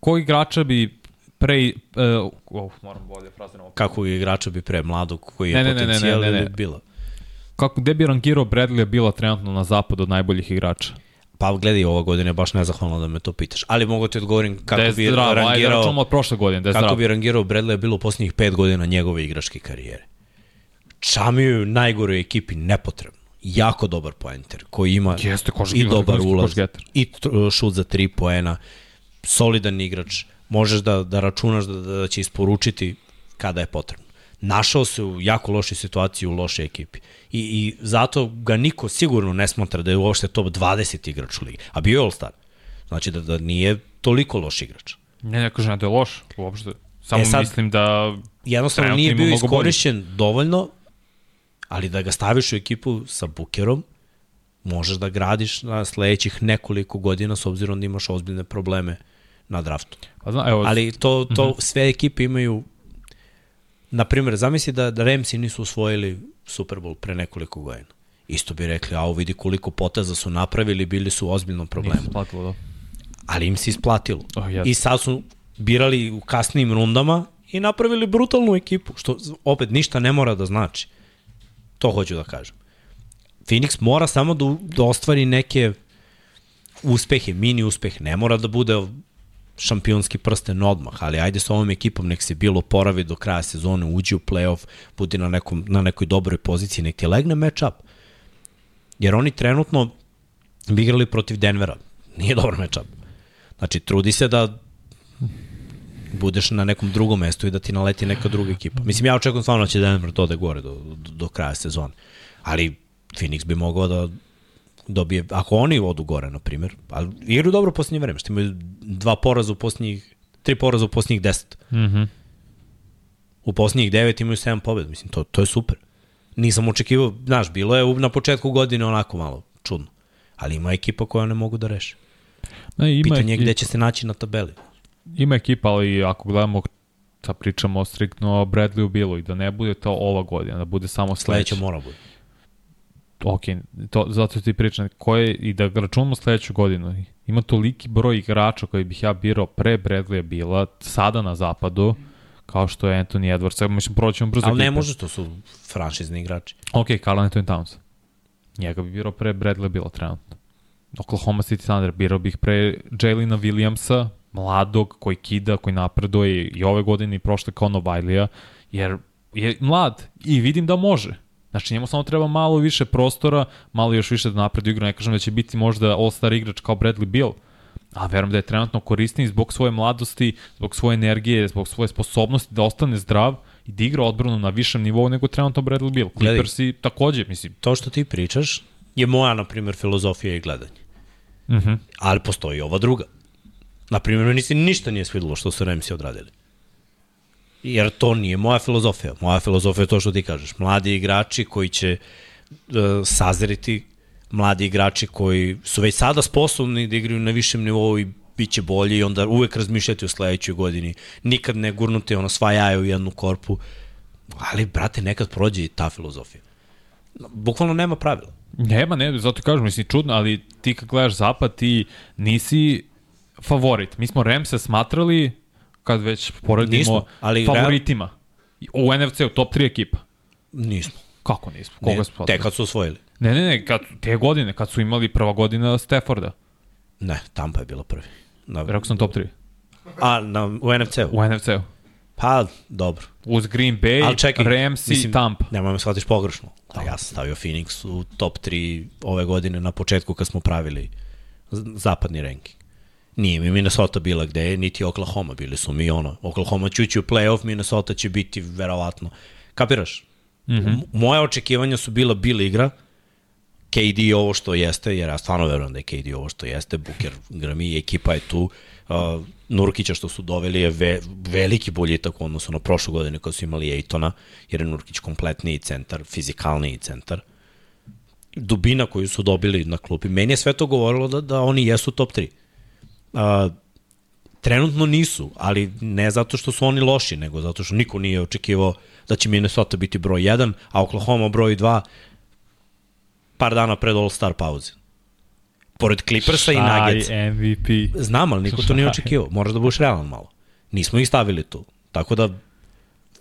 kog igrača bi pre... Uh, oh, moram bolje fraziramo. Kako igrača bi pre mladog koji je ne, potencijal ne, ne, ne, ne, ne. bila? Kako, gde bi rangirao Bradley bila trenutno na zapadu od najboljih igrača? Pa gledaj, ova godina je baš nezahvalno da me to pitaš. Ali mogu ti odgovorim kako des, bi zdravo, rangirao... Ajde, od prošle godine, Kako bi rangirao Bradley bilo u posljednjih pet godina njegove igračke karijere. Čamiju najgore ekipi nepotrebno. Jako dobar poenter koji ima Jeste, i dobar ulaz i šut za tri poena. Solidan igrač možeš da, da računaš da, da će isporučiti kada je potrebno. Našao se u jako lošoj situaciji u lošoj ekipi. I, I zato ga niko sigurno ne smatra da je uopšte top 20 igrač u ligi. A bio je All-Star. Znači da, da nije toliko loš igrač. Ne, ne kažem da je loš uopšte. Samo e sad, mislim da jednostavno nije bio iskorišćen bolji. dovoljno, ali da ga staviš u ekipu sa Bukerom, možeš da gradiš na sledećih nekoliko godina s obzirom da imaš ozbiljne probleme na draftu. Pa zna, evo, Ali to, to uh mhm. -huh. sve ekipe imaju na primjer, zamisli da, da Ramsi nisu osvojili Super Bowl pre nekoliko godina. Isto bi rekli, a vidi koliko poteza su napravili, bili su u ozbiljnom problemu. Nisu isplatilo, da. Ali im se isplatilo. Oh, yes. I sad su birali u kasnim rundama i napravili brutalnu ekipu, što opet ništa ne mora da znači. To hoću da kažem. Phoenix mora samo da, da ostvari neke uspehe, mini uspeh, ne mora da bude šampionski prsten odmah, ali ajde sa ovom ekipom, nek se bilo poravi do kraja sezone, uđi u playoff, budi na, nekom, na nekoj dobroj poziciji, nek ti legne match up. Jer oni trenutno bi igrali protiv Denvera. Nije dobar match up. Znači, trudi se da budeš na nekom drugom mestu i da ti naleti neka druga ekipa. Mislim, ja očekujem stvarno da će Denver to da gore do, do, do kraja sezone. Ali Phoenix bi mogao da dobije, ako oni odu gore, na primjer, ali igraju dobro u posljednje vreme, što imaju dva poraza u posljednjih, tri poraza u posljednjih deset. Mm -hmm. U posljednjih devet imaju sedam pobjeda, mislim, to, to je super. Nisam očekivao, znaš, bilo je na početku godine onako malo čudno, ali ima ekipa koja ne mogu da reše. Ne, ima Pitanje je gde će se naći na tabeli. Ima ekipa, ali ako gledamo sa pričamo striktno o Bradleyu bilo i da ne bude to ova godina, da bude samo sledeća. Sledeća mora bude ok, to, zato ti pričam, koje, i da računamo sledeću godinu, ima toliki broj igrača koji bih ja birao pre Bradleya bila, sada na zapadu, kao što je Anthony Edwards, mislim, proćemo brzo. Ali ne može, to su franšizni igrači. Ok, Carl Anthony Towns. Njega bih birao pre Bradleya bila trenutno. Oklahoma City Thunder birao bih pre Jalina Williamsa, mladog, koji kida, koji napreduje i ove godine i prošle kao Novajlija, jer je mlad i vidim da može Znači njemu samo treba malo više prostora, malo još više da napredu igru. Ne kažem da će biti možda all-star igrač kao Bradley Beal, a verujem da je trenutno korisniji zbog svoje mladosti, zbog svoje energije, zbog svoje sposobnosti da ostane zdrav i da igra odbranu na višem nivou nego trenutno Bradley Beal. Gledaj. Clippersi takođe, mislim. To što ti pričaš je moja, na primjer, filozofija i gledanje. Uh -huh. Ali postoji i ova druga. Na primjer, meni se ništa nije svidelo što su Remsi odradili. Jer to nije moja filozofija. Moja filozofija je to što ti kažeš. Mladi igrači koji će uh, sazriti, mladi igrači koji su već sada sposobni da igraju na višem nivou i bit će bolji i onda uvek razmišljati o sledećoj godini. Nikad ne gurnuti ono sva jaja u jednu korpu. Ali, brate, nekad prođe i ta filozofija. Bukvalno nema pravila. Nema, ne, zato kažem, mislim, čudno, ali ti kad gledaš zapad, ti nisi favorit. Mi smo Remse smatrali, kad već poredimo, Nismo, ali favoritima. U NFC-u top 3 ekipa. Nismo. Kako nismo? Koga Ne, smo te kad su osvojili. Ne, ne, ne, kad, te godine, kad su imali prva godina Stafforda. Ne, Tampa je bila prvi. Na, Rekao sam top 3. a, na, u NFC-u? U NFC-u. Pa, dobro. Uz Green Bay, Ali čekaj, Rams i Tampa. Nemoj me shvatiš pogrešno. Da, ja sam stavio Phoenix u top 3 ove godine na početku kad smo pravili zapadni ranking. Nije mi Minnesota bila gde niti Oklahoma bili su mi ono. Oklahoma će ući u playoff, Minnesota će biti verovatno. Kapiraš? Mm. -hmm. Moje očekivanja su bila bila igra, KD je ovo što jeste, jer ja stvarno verujem da je KD ovo što jeste, Booker, Grami, ekipa je tu, uh, Nurkića što su doveli je ve, veliki boljitak u odnosu na prošlu godine kad su imali Ejtona, jer je Nurkić kompletniji centar, fizikalniji centar. Dubina koju su dobili na klupi, meni je sve to govorilo da, da oni jesu top 3. Uh, trenutno nisu, ali ne zato što su oni loši, nego zato što niko nije očekivao da će Minnesota biti broj 1, a Oklahoma broj 2 par dana pred All-Star pauze. Pored Clippersa i Nuggets. Šaj MVP. Znam, ali niko to nije očekivao. Moraš da budeš realan malo. Nismo ih stavili tu. Tako da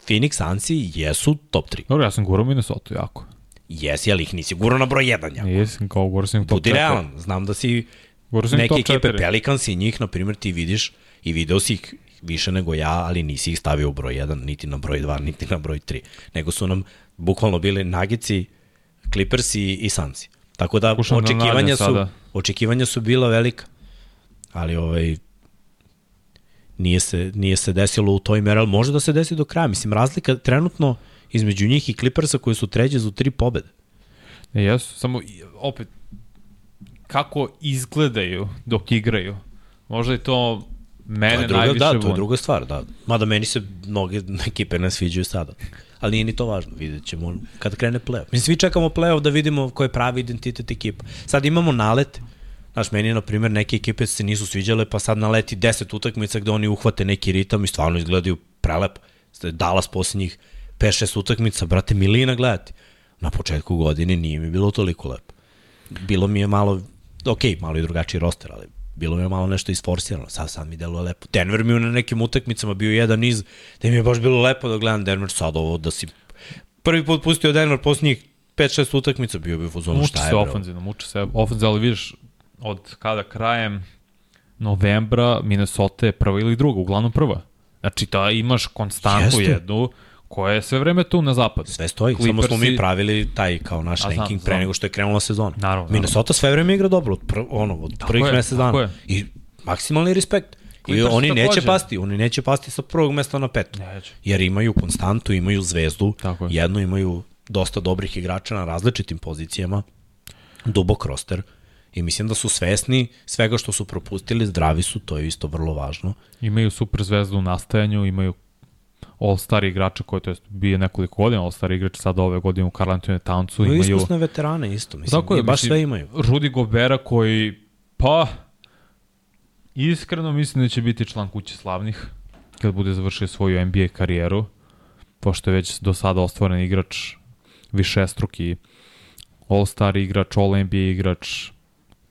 Phoenix Sunsi jesu top 3. Dobro, ja sam gurao Minnesota jako. Jesi, ali ih nisi gurao na broj 1. Ja. Jesam kao gurao sam top Budi 4. realan. Znam da si Ih neke ekipe 4. Pelicans i njih, na primjer, ti vidiš i video si ih više nego ja, ali nisi ih stavio u broj 1, niti na broj 2, niti na broj 3. Nego su nam bukvalno bili Nagici, Clippers i, i Sunsi. Tako da Pokušam da očekivanja su, sada. očekivanja su bila velika. Ali ovaj nije se, nije se desilo u toj meri, ali može da se desi do kraja. Mislim, razlika trenutno između njih i Clippersa koji su treće za tri pobede. Ne, jesu, samo opet, kako izgledaju dok igraju. Možda je to mene To je druga, najviše da, to je druga stvar, da. Mada meni se mnoge ekipe ne sviđaju sada. Ali nije ni to važno, vidjet ćemo kad krene play-off. Mislim, svi čekamo play-off da vidimo ko je pravi identitet ekipa. Sad imamo nalet, Znaš, meni, na primjer, neke ekipe se nisu sviđale, pa sad naleti 10 utakmica gde oni uhvate neki ritam i stvarno izgledaju prelepo. Dallas posljednjih 5-6 utakmica, brate, milina gledati. Na početku godine nije mi bilo toliko lepo. Bilo mi je malo, ok, malo i drugačiji roster, ali bilo mi je malo nešto isforsirano. Sad, sad mi deluje lepo. Denver mi je na nekim utakmicama bio jedan niz, da mi je baš bilo lepo da gledam Denver sad ovo, da si prvi put pustio Denver posljednjih 5-6 utakmica, bio bi u Muči šta je, se bro. ofenzivno, muči se ofenzivno, ali vidiš, od kada krajem novembra Minnesota je prva ili druga, uglavnom prva. Znači, da imaš konstantu Jeste. jednu koja je sve vreme tu na zapadu. Sve stoji, samo smo mi pravili taj kao naš A, znam, ranking pre znam. nego što je krenula sezona. Naravno, Minnesota sve vreme igra dobro, od, pr ono, od prvih je, mesec tako dana. je. I maksimalni respekt. I oni neće takođe. pasti, oni neće pasti sa prvog mesta na peto. Neće. Jer imaju konstantu, imaju zvezdu, Tako je. jedno imaju dosta dobrih igrača na različitim pozicijama, dubok roster i mislim da su svesni svega što su propustili, zdravi su, to je isto vrlo važno. Imaju super zvezdu u nastajanju, imaju all-star igrača koji to je bio nekoliko godina all-star igrač sad ove godine u Carl Anthony Townsu Imaju imaju iskusne veterane isto, mislim, Tako je, baš mislim, sve imaju. Rudy Gobera koji pa iskreno mislim da će biti član kuće slavnih kad bude završio svoju NBA karijeru pošto je već do sada ostvaren igrač višestruki all-star igrač, all-NBA igrač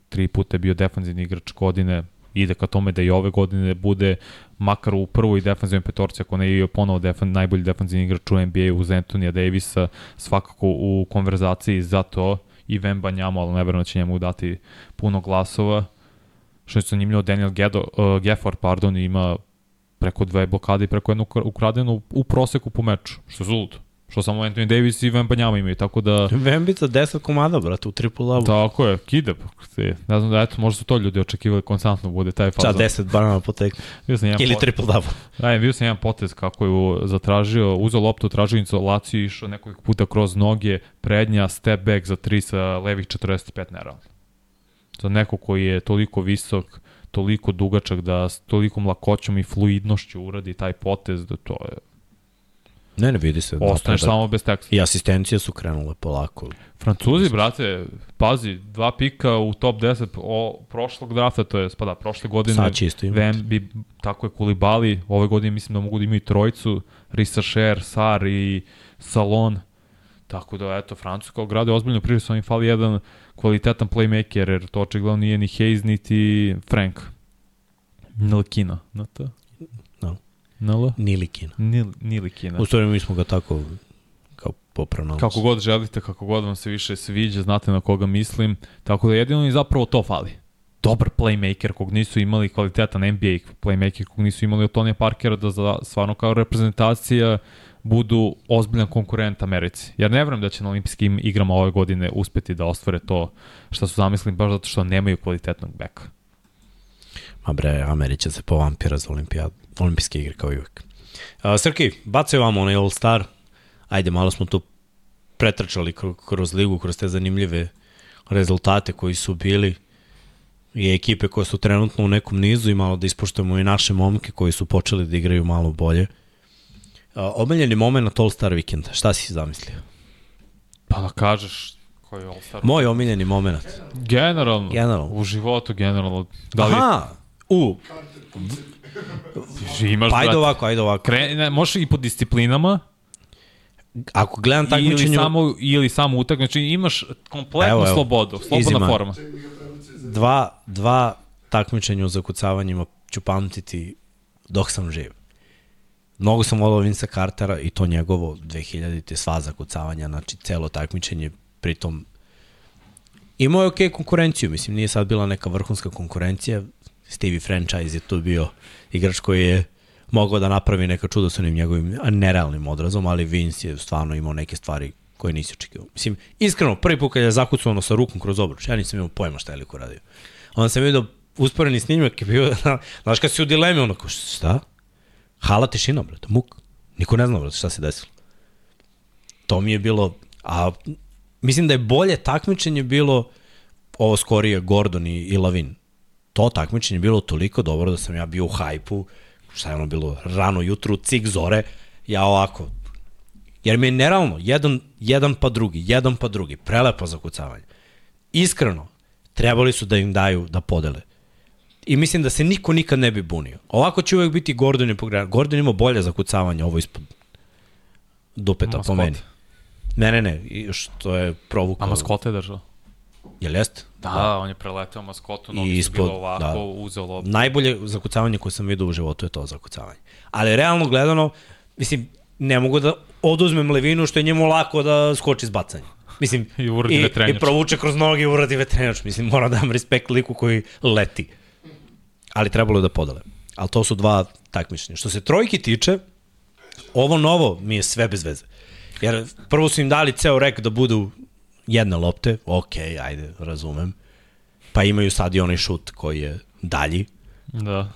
tri puta je bio defanzivni igrač godine ide ka tome da i ove godine bude makar u prvoj defanzivnoj petorci, ako ne i ponovo defan, najbolji defanzivni igrač u NBA uz Antonija Davisa, svakako u konverzaciji za to i Vemba Njamo, ali ne verujem da će njemu dati puno glasova. Što je zanimljivo, Daniel Gedo, uh, Gefford, pardon, ima preko dve blokade i preko jednu ukra- ukradenu u proseku po meču, što je zuludo. Što samo Anthony Davis i Vembanjama imaju, tako da... Vembica 10 komada, brate, u triple double. Tako je, kide. Ne znam da, eto, možda su to ljudi očekivali konstantno bude taj fazon. Ča 10 banana po tekmu. Ili pot... triple double. Da, vidio sam jedan potez kako je zatražio, uzeo loptu, tražio insolaciju, išao nekoliko puta kroz noge, prednja, step back za 3 sa levih 45 neravno. Za neko koji je toliko visok, toliko dugačak da s tolikom lakoćom i fluidnošću uradi taj potez da to je Ne, ne vidi se. Ostaneš samo bez teksta. I asistencije su krenule polako. Francuzi, brate, pazi, dva pika u top 10 o, prošlog drafta, to je, pa da, prošle godine. Sad će isto imati. Vembi, tako je Kulibali, ove godine mislim da mogu da imaju trojicu, Risa Sher, Sar i Salon. Tako da, eto, Francuska grade ozbiljno prije, sa im fali jedan kvalitetan playmaker, jer to očigledno nije ni Hayes, niti Frank. Nilkina, na to? NL? Nilikina. Nil, Nilikina. U stvari mi smo ga tako kao popravno. Kako god želite, kako god vam se više sviđa, znate na koga mislim. Tako da jedino i zapravo to fali. Dobar playmaker kog nisu imali, kvalitetan NBA playmaker kog nisu imali od Tonija Parkera da za, stvarno kao reprezentacija budu ozbiljan konkurent Americi. Jer ne vrem da će na olimpijskim igrama ove godine uspeti da ostvare to što su zamislili, baš zato što nemaju kvalitetnog beka. Ma bre, Amerića se povampira za olimpijadu olimpijske igre kao i uvek. Uh, Srki, bacaju vam onaj All Star. Ajde, malo smo tu pretrčali kroz ligu, kroz te zanimljive rezultate koji su bili i ekipe koje su trenutno u nekom nizu i malo da ispoštujemo i naše momke koji su počeli da igraju malo bolje. Omiljeni moment All Star vikenda, šta si zamislio? Pa da kažeš koji je All Star. Moj omiljeni moment. Generalno. Generalno. U životu generalno. Da li... Aha, u, Imaš, pa ajde ovako, ajde ovako. Kre, ne, možeš i po disciplinama, Ako gledam takmičenje... Ili samo, ili samo utak, znači imaš kompletnu evo, evo, slobodu, slobodna izima. forma. Dva, dva takmičenja u zakucavanjima ću pamtiti dok sam živ. Mnogo sam volao Vince Cartera i to njegovo 2000-te sva zakucavanja, znači celo takmičenje, pritom imao je okej okay konkurenciju, mislim nije sad bila neka vrhunska konkurencija, Stevie Franchise je tu bio igrač koji je mogao da napravi neka čuda sa onim njegovim nerealnim odrazom, ali Vince je stvarno imao neke stvari koje nisi očekivao. Mislim, iskreno, prvi put kad je zakucano sa rukom kroz obruč, ja nisam imao pojma šta je liko radio. Onda sam vidio usporeni snimak je bio, znaš kad si u dilemi, onako, šta? Hala tišina, brate, muk. Niko ne zna, brate, šta se desilo. To mi je bilo, a mislim da je bolje takmičenje bilo ovo skorije Gordon i, i Lavin to takmičenje bilo toliko dobro da sam ja bio u hajpu, šta je ono bilo, rano jutru, cik zore, ja ovako, jer mi je nerealno, jedan, jedan pa drugi, jedan pa drugi, prelepo zakucavanje. Iskreno, trebali su da im daju da podele. I mislim da se niko nikad ne bi bunio. Ovako će uvek biti Gordon i pogredan. Gordon ima bolje zakucavanje, ovo ispod dupeta po meni. Ne, ne, ne, što je provukao. A maskote je držao? Jel jeste? Da, da, on je preletao maskotu, nogi ispod, su bilo ovako, da. uzeo loptu. Najbolje zakucavanje koje sam vidio u životu je to zakucavanje. Ali realno gledano, mislim, ne mogu da oduzmem Levinu što je njemu lako da skoči s bacanja. Mislim, I, uradi i, i provuče kroz noge i uradi vetrenjač. Mislim, mora da dam respekt liku koji leti. Ali trebalo je da podale. Ali to su dva takmičenja. Što se trojki tiče, ovo novo mi je sve bez veze. Jer prvo su im dali ceo rek da budu jedne lopte, ok, ajde, razumem. Pa imaju sad i onaj šut koji je dalji. Da.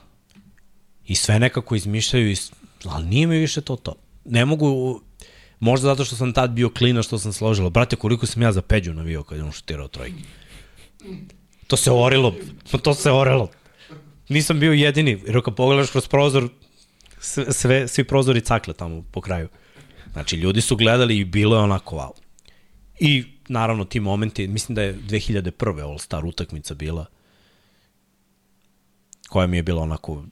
I sve nekako izmišljaju, ali nije mi više to to. Ne mogu, možda zato što sam tad bio klina što sam složila. Brate, koliko sam ja za peđu navio kad je on šutirao trojke. To se orilo, to se orelo. Nisam bio jedini, jer kad pogledaš kroz prozor, sve, sve, svi prozori cakle tamo po kraju. Znači, ljudi su gledali i bilo je onako wow. I naravno ti momenti, mislim da je 2001. All Star utakmica bila, koja mi je bila onako,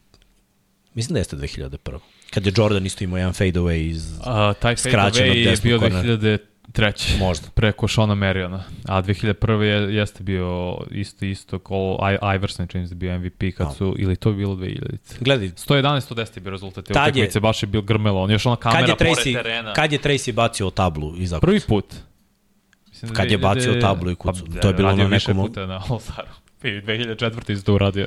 mislim da jeste 2001. Kad je Jordan isto imao jedan fade away iz A, taj fade away je bio 2003. Možda. Preko Shona Mariona. A 2001. Je, jeste bio isto isto ko Iverson čini se da bio MVP kad no. su, ili to bilo 2000. Gledaj. 111-110 je bio rezultat te utakmice, baš je bil grmelo. On je još ona kamera pored terena. Kad je Tracy bacio tablu iza Prvi put. Mislim, Kad je bacio tablu i kucu. Pa, to je bilo na nekom... puta na All-Staru. 2004. isto uradio.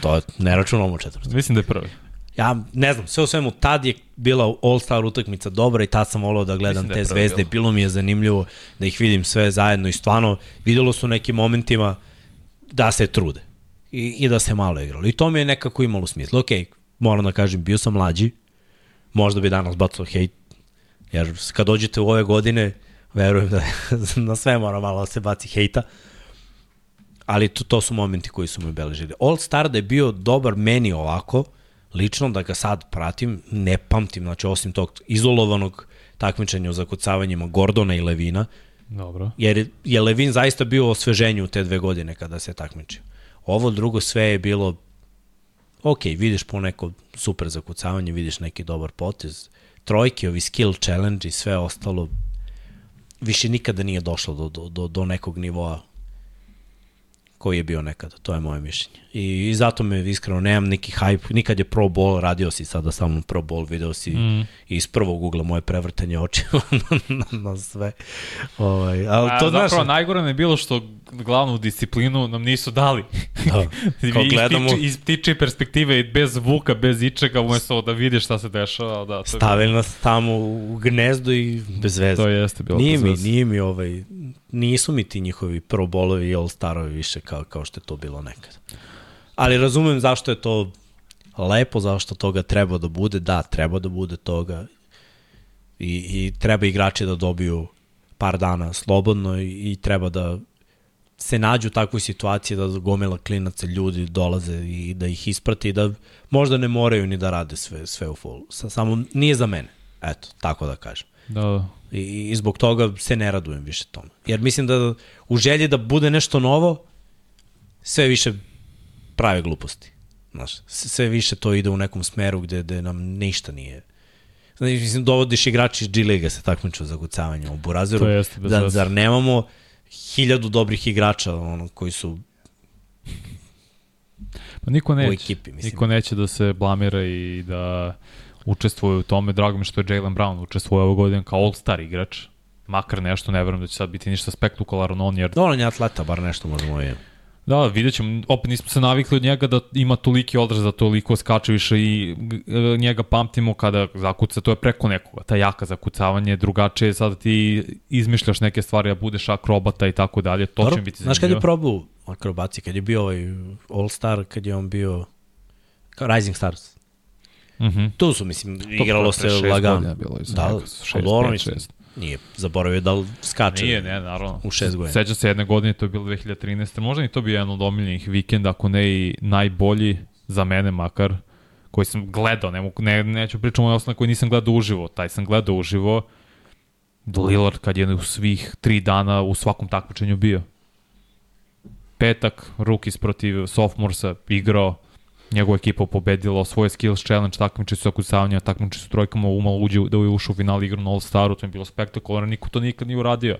To je, ne računamo četvrti. Mislim da je prvi. Ja ne znam, sve u svemu, tad je bila All-Star utakmica dobra i tad sam volao da gledam da te zvezde. bila. Bilo mi je zanimljivo da ih vidim sve zajedno i stvarno videlo su nekim momentima da se trude i, i da se malo igralo. I to mi je nekako imalo smisla. Ok, moram da kažem, bio sam mlađi, možda bi danas bacao hejt, jer kad dođete u ove godine, verujem da na sve mora malo da se baci hejta, ali to, to su momenti koji su me obeležili. All Star da je bio dobar meni ovako, lično da ga sad pratim, ne pamtim, znači osim tog izolovanog takmičenja u zakucavanjima Gordona i Levina, Dobro. jer je Levin zaista bio osveženju u te dve godine kada se takmičio. Ovo drugo sve je bilo ok, vidiš po neko super zakucavanje, vidiš neki dobar potez, trojke, ovi skill challenge i sve ostalo, više nikada nije došlo do, do, do, do nekog nivoa koji je bio nekada, to je moje mišljenje. I, i zato me iskreno nemam neki hype, nikad je Pro Bowl, radio si sada sa mnom Pro Bowl, video si mm. iz prvog ugla moje prevrtanje očima na, na, na sve. Ovaj, ali A, to zapravo znaš, najgore mi je bilo što glavnu disciplinu nam nisu dali. da, kao iz, gledamo, tiče, iz tiče perspektive, bez zvuka, bez ičega, umesto da vidiš šta se dešava. Da, to stavili nas tamo u gnezdo i bez veze. To jeste bilo Nije mi, nije mi ovaj, nisu mi ti njihovi pro bolovi i all starovi više kao, kao što je to bilo nekad. Ali razumem zašto je to lepo, zašto toga treba da bude, da, treba da bude toga i, i treba igrači da dobiju par dana slobodno i, i treba da se nađu u takvoj situaciji da gomila klinaca ljudi dolaze i da ih isprati i da možda ne moraju ni da rade sve, sve u. Sa, samo nije za mene. Eto, tako da kažem. Da, da. I, I zbog toga se ne radujem više tome. Jer mislim da u želji da bude nešto novo, sve više prave gluposti. Znaš, sve više to ide u nekom smeru gde, gde nam ništa nije. Znaš, mislim, dovodiš igrači iz G-Liga se takmiču za kucavanje u Burazeru. To jeste, bez da, zar nemamo hiljadu dobrih igrača ono, koji su Pa niko neće. ekipi, mislim. Niko neće da se blamira i da učestvuje u tome. Drago mi što je Jalen Brown učestvuje ove godine kao all-star igrač. Makar nešto, ne verujem da će sad biti ništa spektakularno on, jer Dovoljno je atleta, bar nešto možemo i... Da, vidjet ćemo, opet nismo se navikli od njega da ima toliki odraz, da toliko skače više i e, njega pamtimo kada zakuca, to je preko nekoga, ta jaka zakucavanje, drugačije je sada ti izmišljaš neke stvari, da budeš akrobata i tako dalje, to će mi biti zanimljivo. Znaš kad je probao akrobaci, kad je bio ovaj All Star, kad je on bio Rising Stars. Mhm. Tu su, mislim, To igralo se lagano. bilo iza Da, njega, šest, dobro, pet, mislim, šest. nije zaboravio da li skače. Nije, ne, naravno. U šest godina. Sećam se jedne godine, to je bilo 2013. Možda i to bio jedan od omiljenih vikenda, ako ne i najbolji za mene makar, koji sam gledao, ne, mogu, ne, neću pričati o moj osnovna koji nisam gledao uživo, taj sam gledao uživo, Lillard kad je u svih tri dana u svakom takmičenju bio. Petak, Rookies protiv Sophomoreса igrao, njegova ekipa pobedila, osvoje skills challenge, takmiči su akucavanja, takmiči su trojkama, umalo uđe da je ušao u final igru na All Staru, to je bilo spektakularno, niko to nikad nije uradio.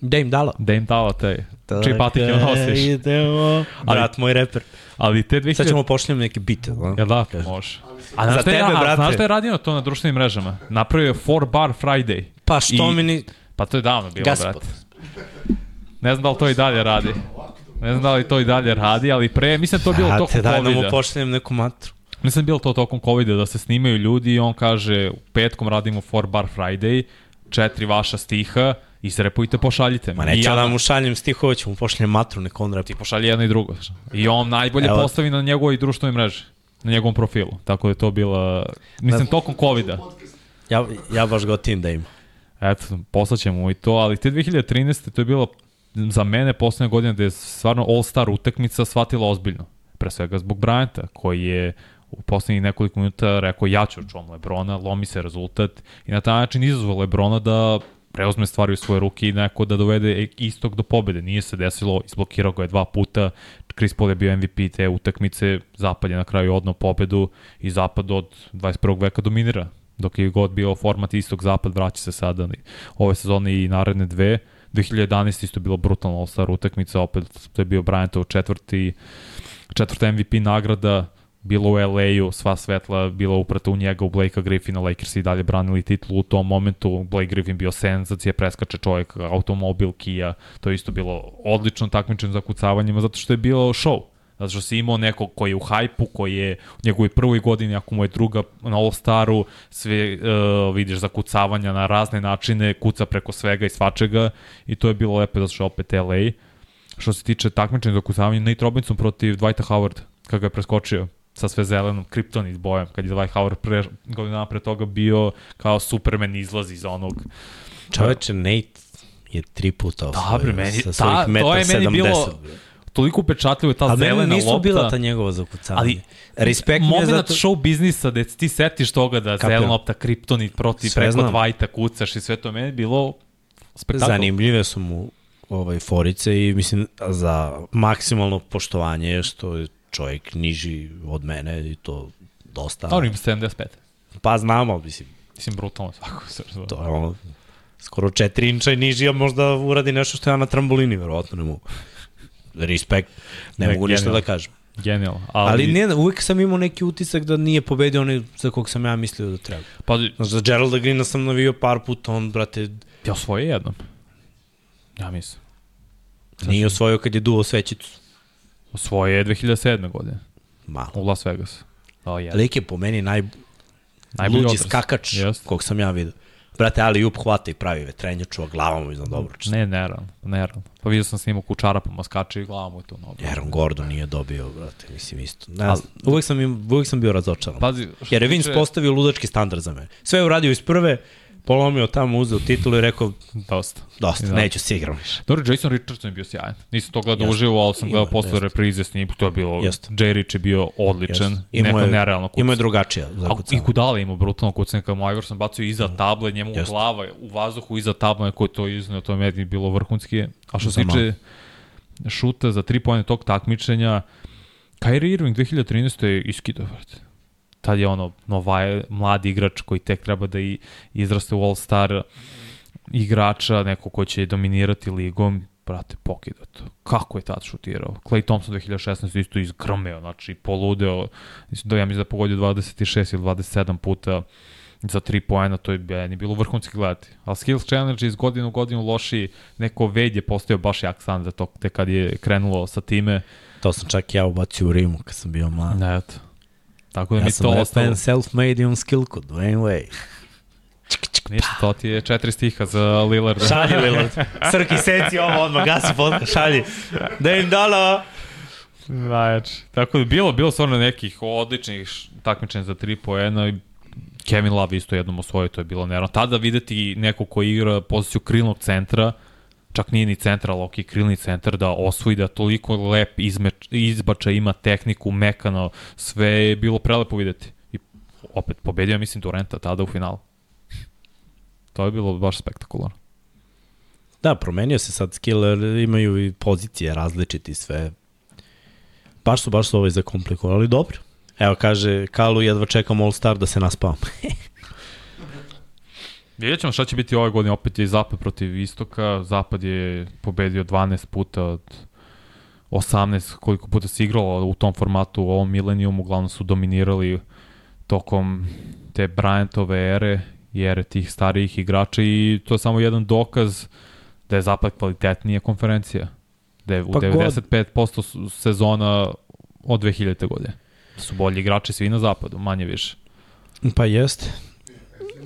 Da im dala. Da im dala taj, čiji patike nosiš. Idemo. Brat moj reper. Ali te 2000... Sad ćemo pošljemo neke bite. Da? Jel da, Kaže. može. A znaš šta je, tebe, a brate. znaš je radio to na društvenim mrežama? Napravio je 4 bar Friday. Pa što I- mi ni... Pa to je davno bilo, Gaspod. brate. Ne znam da li to i dalje radi. Ne znam da li to i dalje radi, ali pre, mislim da to je bilo tokom daj da mu COVID-a. pošaljem neku matru. Mislim da bilo to tokom COVID-a da se snimaju ljudi i on kaže u petkom radimo 4 bar Friday, četiri vaša stiha, isrepujte, pošaljite. Ma I neću ja da mu šaljem stihova, ću mu pošaljem matru, nek on rep. ti pošalje jedno i drugo. I on najbolje Evo. postavi na njegovoj društvenoj mreži, na njegovom profilu. Tako da je to bila, mislim, tokom COVID-a. Ja, ja baš gotivim da ima. Eto, poslaćemo i to, ali te 2013. to je bilo za mene poslednja godina da je stvarno All-Star utakmica shvatila ozbiljno. Pre svega zbog Bryanta, koji je u poslednjih nekoliko minuta rekao ja ću čuvam Lebrona, lomi se rezultat i na taj način izazvao Lebrona da preuzme stvari u svoje ruke i neko da dovede istog do pobede. Nije se desilo, izblokirao ga je dva puta, Chris Paul je bio MVP te utakmice, Zapad je na kraju odnao pobedu i Zapad od 21. veka dominira dok je god bio format istog zapad, vraća se sada ove sezone i naredne dve. 2011 isto bilo brutalno All-Star utakmica, opet to je bio Bryantov četvrti, četvrta MVP nagrada, bilo u LA-u, sva svetla bila uprata u njega, u Blakea Griffina, Lakers i dalje branili titulu u tom momentu, Blake Griffin bio senzacija, preskače čovjek, automobil, Kia, to je isto bilo odlično takmičen za kucavanjima, zato što je bilo show. Zato što si imao nekog koji je u hajpu, koji je u njegovoj prvoj godini, ako mu je druga na All-Staru, sve uh, vidiš zakucavanja na razne načine, kuca preko svega i svačega i to je bilo lepo zato što je opet LA. Što se tiče takmičenja zakucavanja, Nate Robinson protiv Dwighta Howard, kada ga je preskočio sa sve zelenom, Kryptonit bojem, kad je Dwight Howard pre, godina pre toga bio kao Superman izlazi iz onog Čoveče, Nate je tri puta osvojio. bre, meni- sa ta- svojih to je meni 70. bilo- toliko upečatljivo je ta Ali zelena meni nisu lopta. bila ta njegova zakucavanja. Ali Respekt mi je zato... show biznisa da ti setiš toga da Kapiram. zelena lopta Kryptonit protiv Sve preko znam. Dwighta kucaš i sve to meni bilo spektakl. Zanimljive su mu ovaj, forice i mislim za maksimalno poštovanje je što je čovjek niži od mene i to dosta. Dobro, ima 75. Pa znam, ali mislim, Mislim, brutalno svako se to je ono skoro 4 inča i niži, a možda uradi nešto što ja na trambolini, verovatno ne mogu. Respekt, ne, Ne, mogu ništa genijalno. da kažem. Genijalno. Ali, Ali, ne, uvijek sam imao neki utisak da nije pobedio onaj za kog sam ja mislio da treba. Pa, za Geralda Greena sam navio par puta, on, brate, ja osvoje jednom. Ja mislim. nije osvojio kad je duo svećicu. Osvoje je 2007. godine Malo. u Las Vegas. Da, jedan. Lik je po meni naj, Najbolji luđi skakač Jeste. kog sam ja vidio. Brate, ali up hvata i pravi vetrenjaču, a glava mu iznad obruča. Ne, nerealno, nerealno. Pa vidio sam snimao kučara pa skače i glava mu je tu na obranu. Aaron Gordon nije dobio, brate, mislim isto. Ne znam, uvek, sam, im, uvek sam bio razočaran. Pazi, Jer je Vince tiče- postavio ludački standard za mene. Sve je uradio iz prve, polomio tamo, uzeo titulu i rekao, Dosta. dosta, Da. neću se igram više. Dobro, Jason Richardson je bio sjajan. Nisam to gledao uživo, ali sam gledao posle jeste. reprize s njim. To je bilo, Jeste. Jay Rich je bio odličan. Jeste. I neko je, nerealno kucanje. Imao je drugačija A, I. Kudala ima brutalno kucanje kada mu Iverson bacio iza table, njemu Jeste. glava u vazduhu iza table, ko je to iznio, to je meni bilo vrhunski. A što se Za tiče šuta za tri pojene tog takmičenja, Kyrie Irving 2013. je iskidao, brate. Tad je ono, nova, mladi igrač koji tek treba da i izraste u All-Star igrača, neko ko će dominirati ligom, brate, pokida to. Kako je tad šutirao? Clay Thompson 2016 isto izgrmeo, znači poludeo, mislim da ja mislim da pogodio 26 ili 27 puta za tri poena, to je meni bilo vrhunski gledati. Ali Skills Challenge iz godinu u godinu loši, neko ved je postao baš jak san za to, te kad je krenulo sa time, To sam čak ja ubacio u Rimu kad sam bio mlad. ne, eto. Tako da Ja mi sam to ostalo. self-made i on skill kod Dwayne Wade. Ništa, to ti je četiri stiha za Lillarda. Šalji Lillard. Srki seci ovo odmah, gasi podcast, šalji. Da im dala. Najjače. Tako da bilo, bilo stvarno nekih odličnih takmičenja za tri poena i Kevin Love isto jednom osvojio, to je bilo nerano. Tada videti neko ko igra poziciju krilnog centra, čak nije ni centra, ali ok, krilni centar, da osvoji, da toliko lep izmeč, izbača ima tehniku, mekano, sve je bilo prelepo videti. I opet pobedio, mislim, Durenta tada u finalu. To je bilo baš spektakularno. Da, promenio se sad skiller, imaju i pozicije različiti sve. Baš su, baš su ovaj zakomplikovali, dobro. Evo kaže, Kalu, jedva čekam All Star da se naspavam. Vidjet ćemo šta će biti ove godine, opet je Zapad protiv Istoka, Zapad je pobedio 12 puta od 18, koliko puta se igralo u tom formatu u ovom milenijumu, uglavnom su dominirali tokom te Bryantove ere i ere tih starijih igrača i to je samo jedan dokaz da je Zapad kvalitetnija konferencija. Da je u Pa god. 95% su- sezona od 2000. godine. Da su bolji igrači svi na zapadu, manje više. Pa jeste.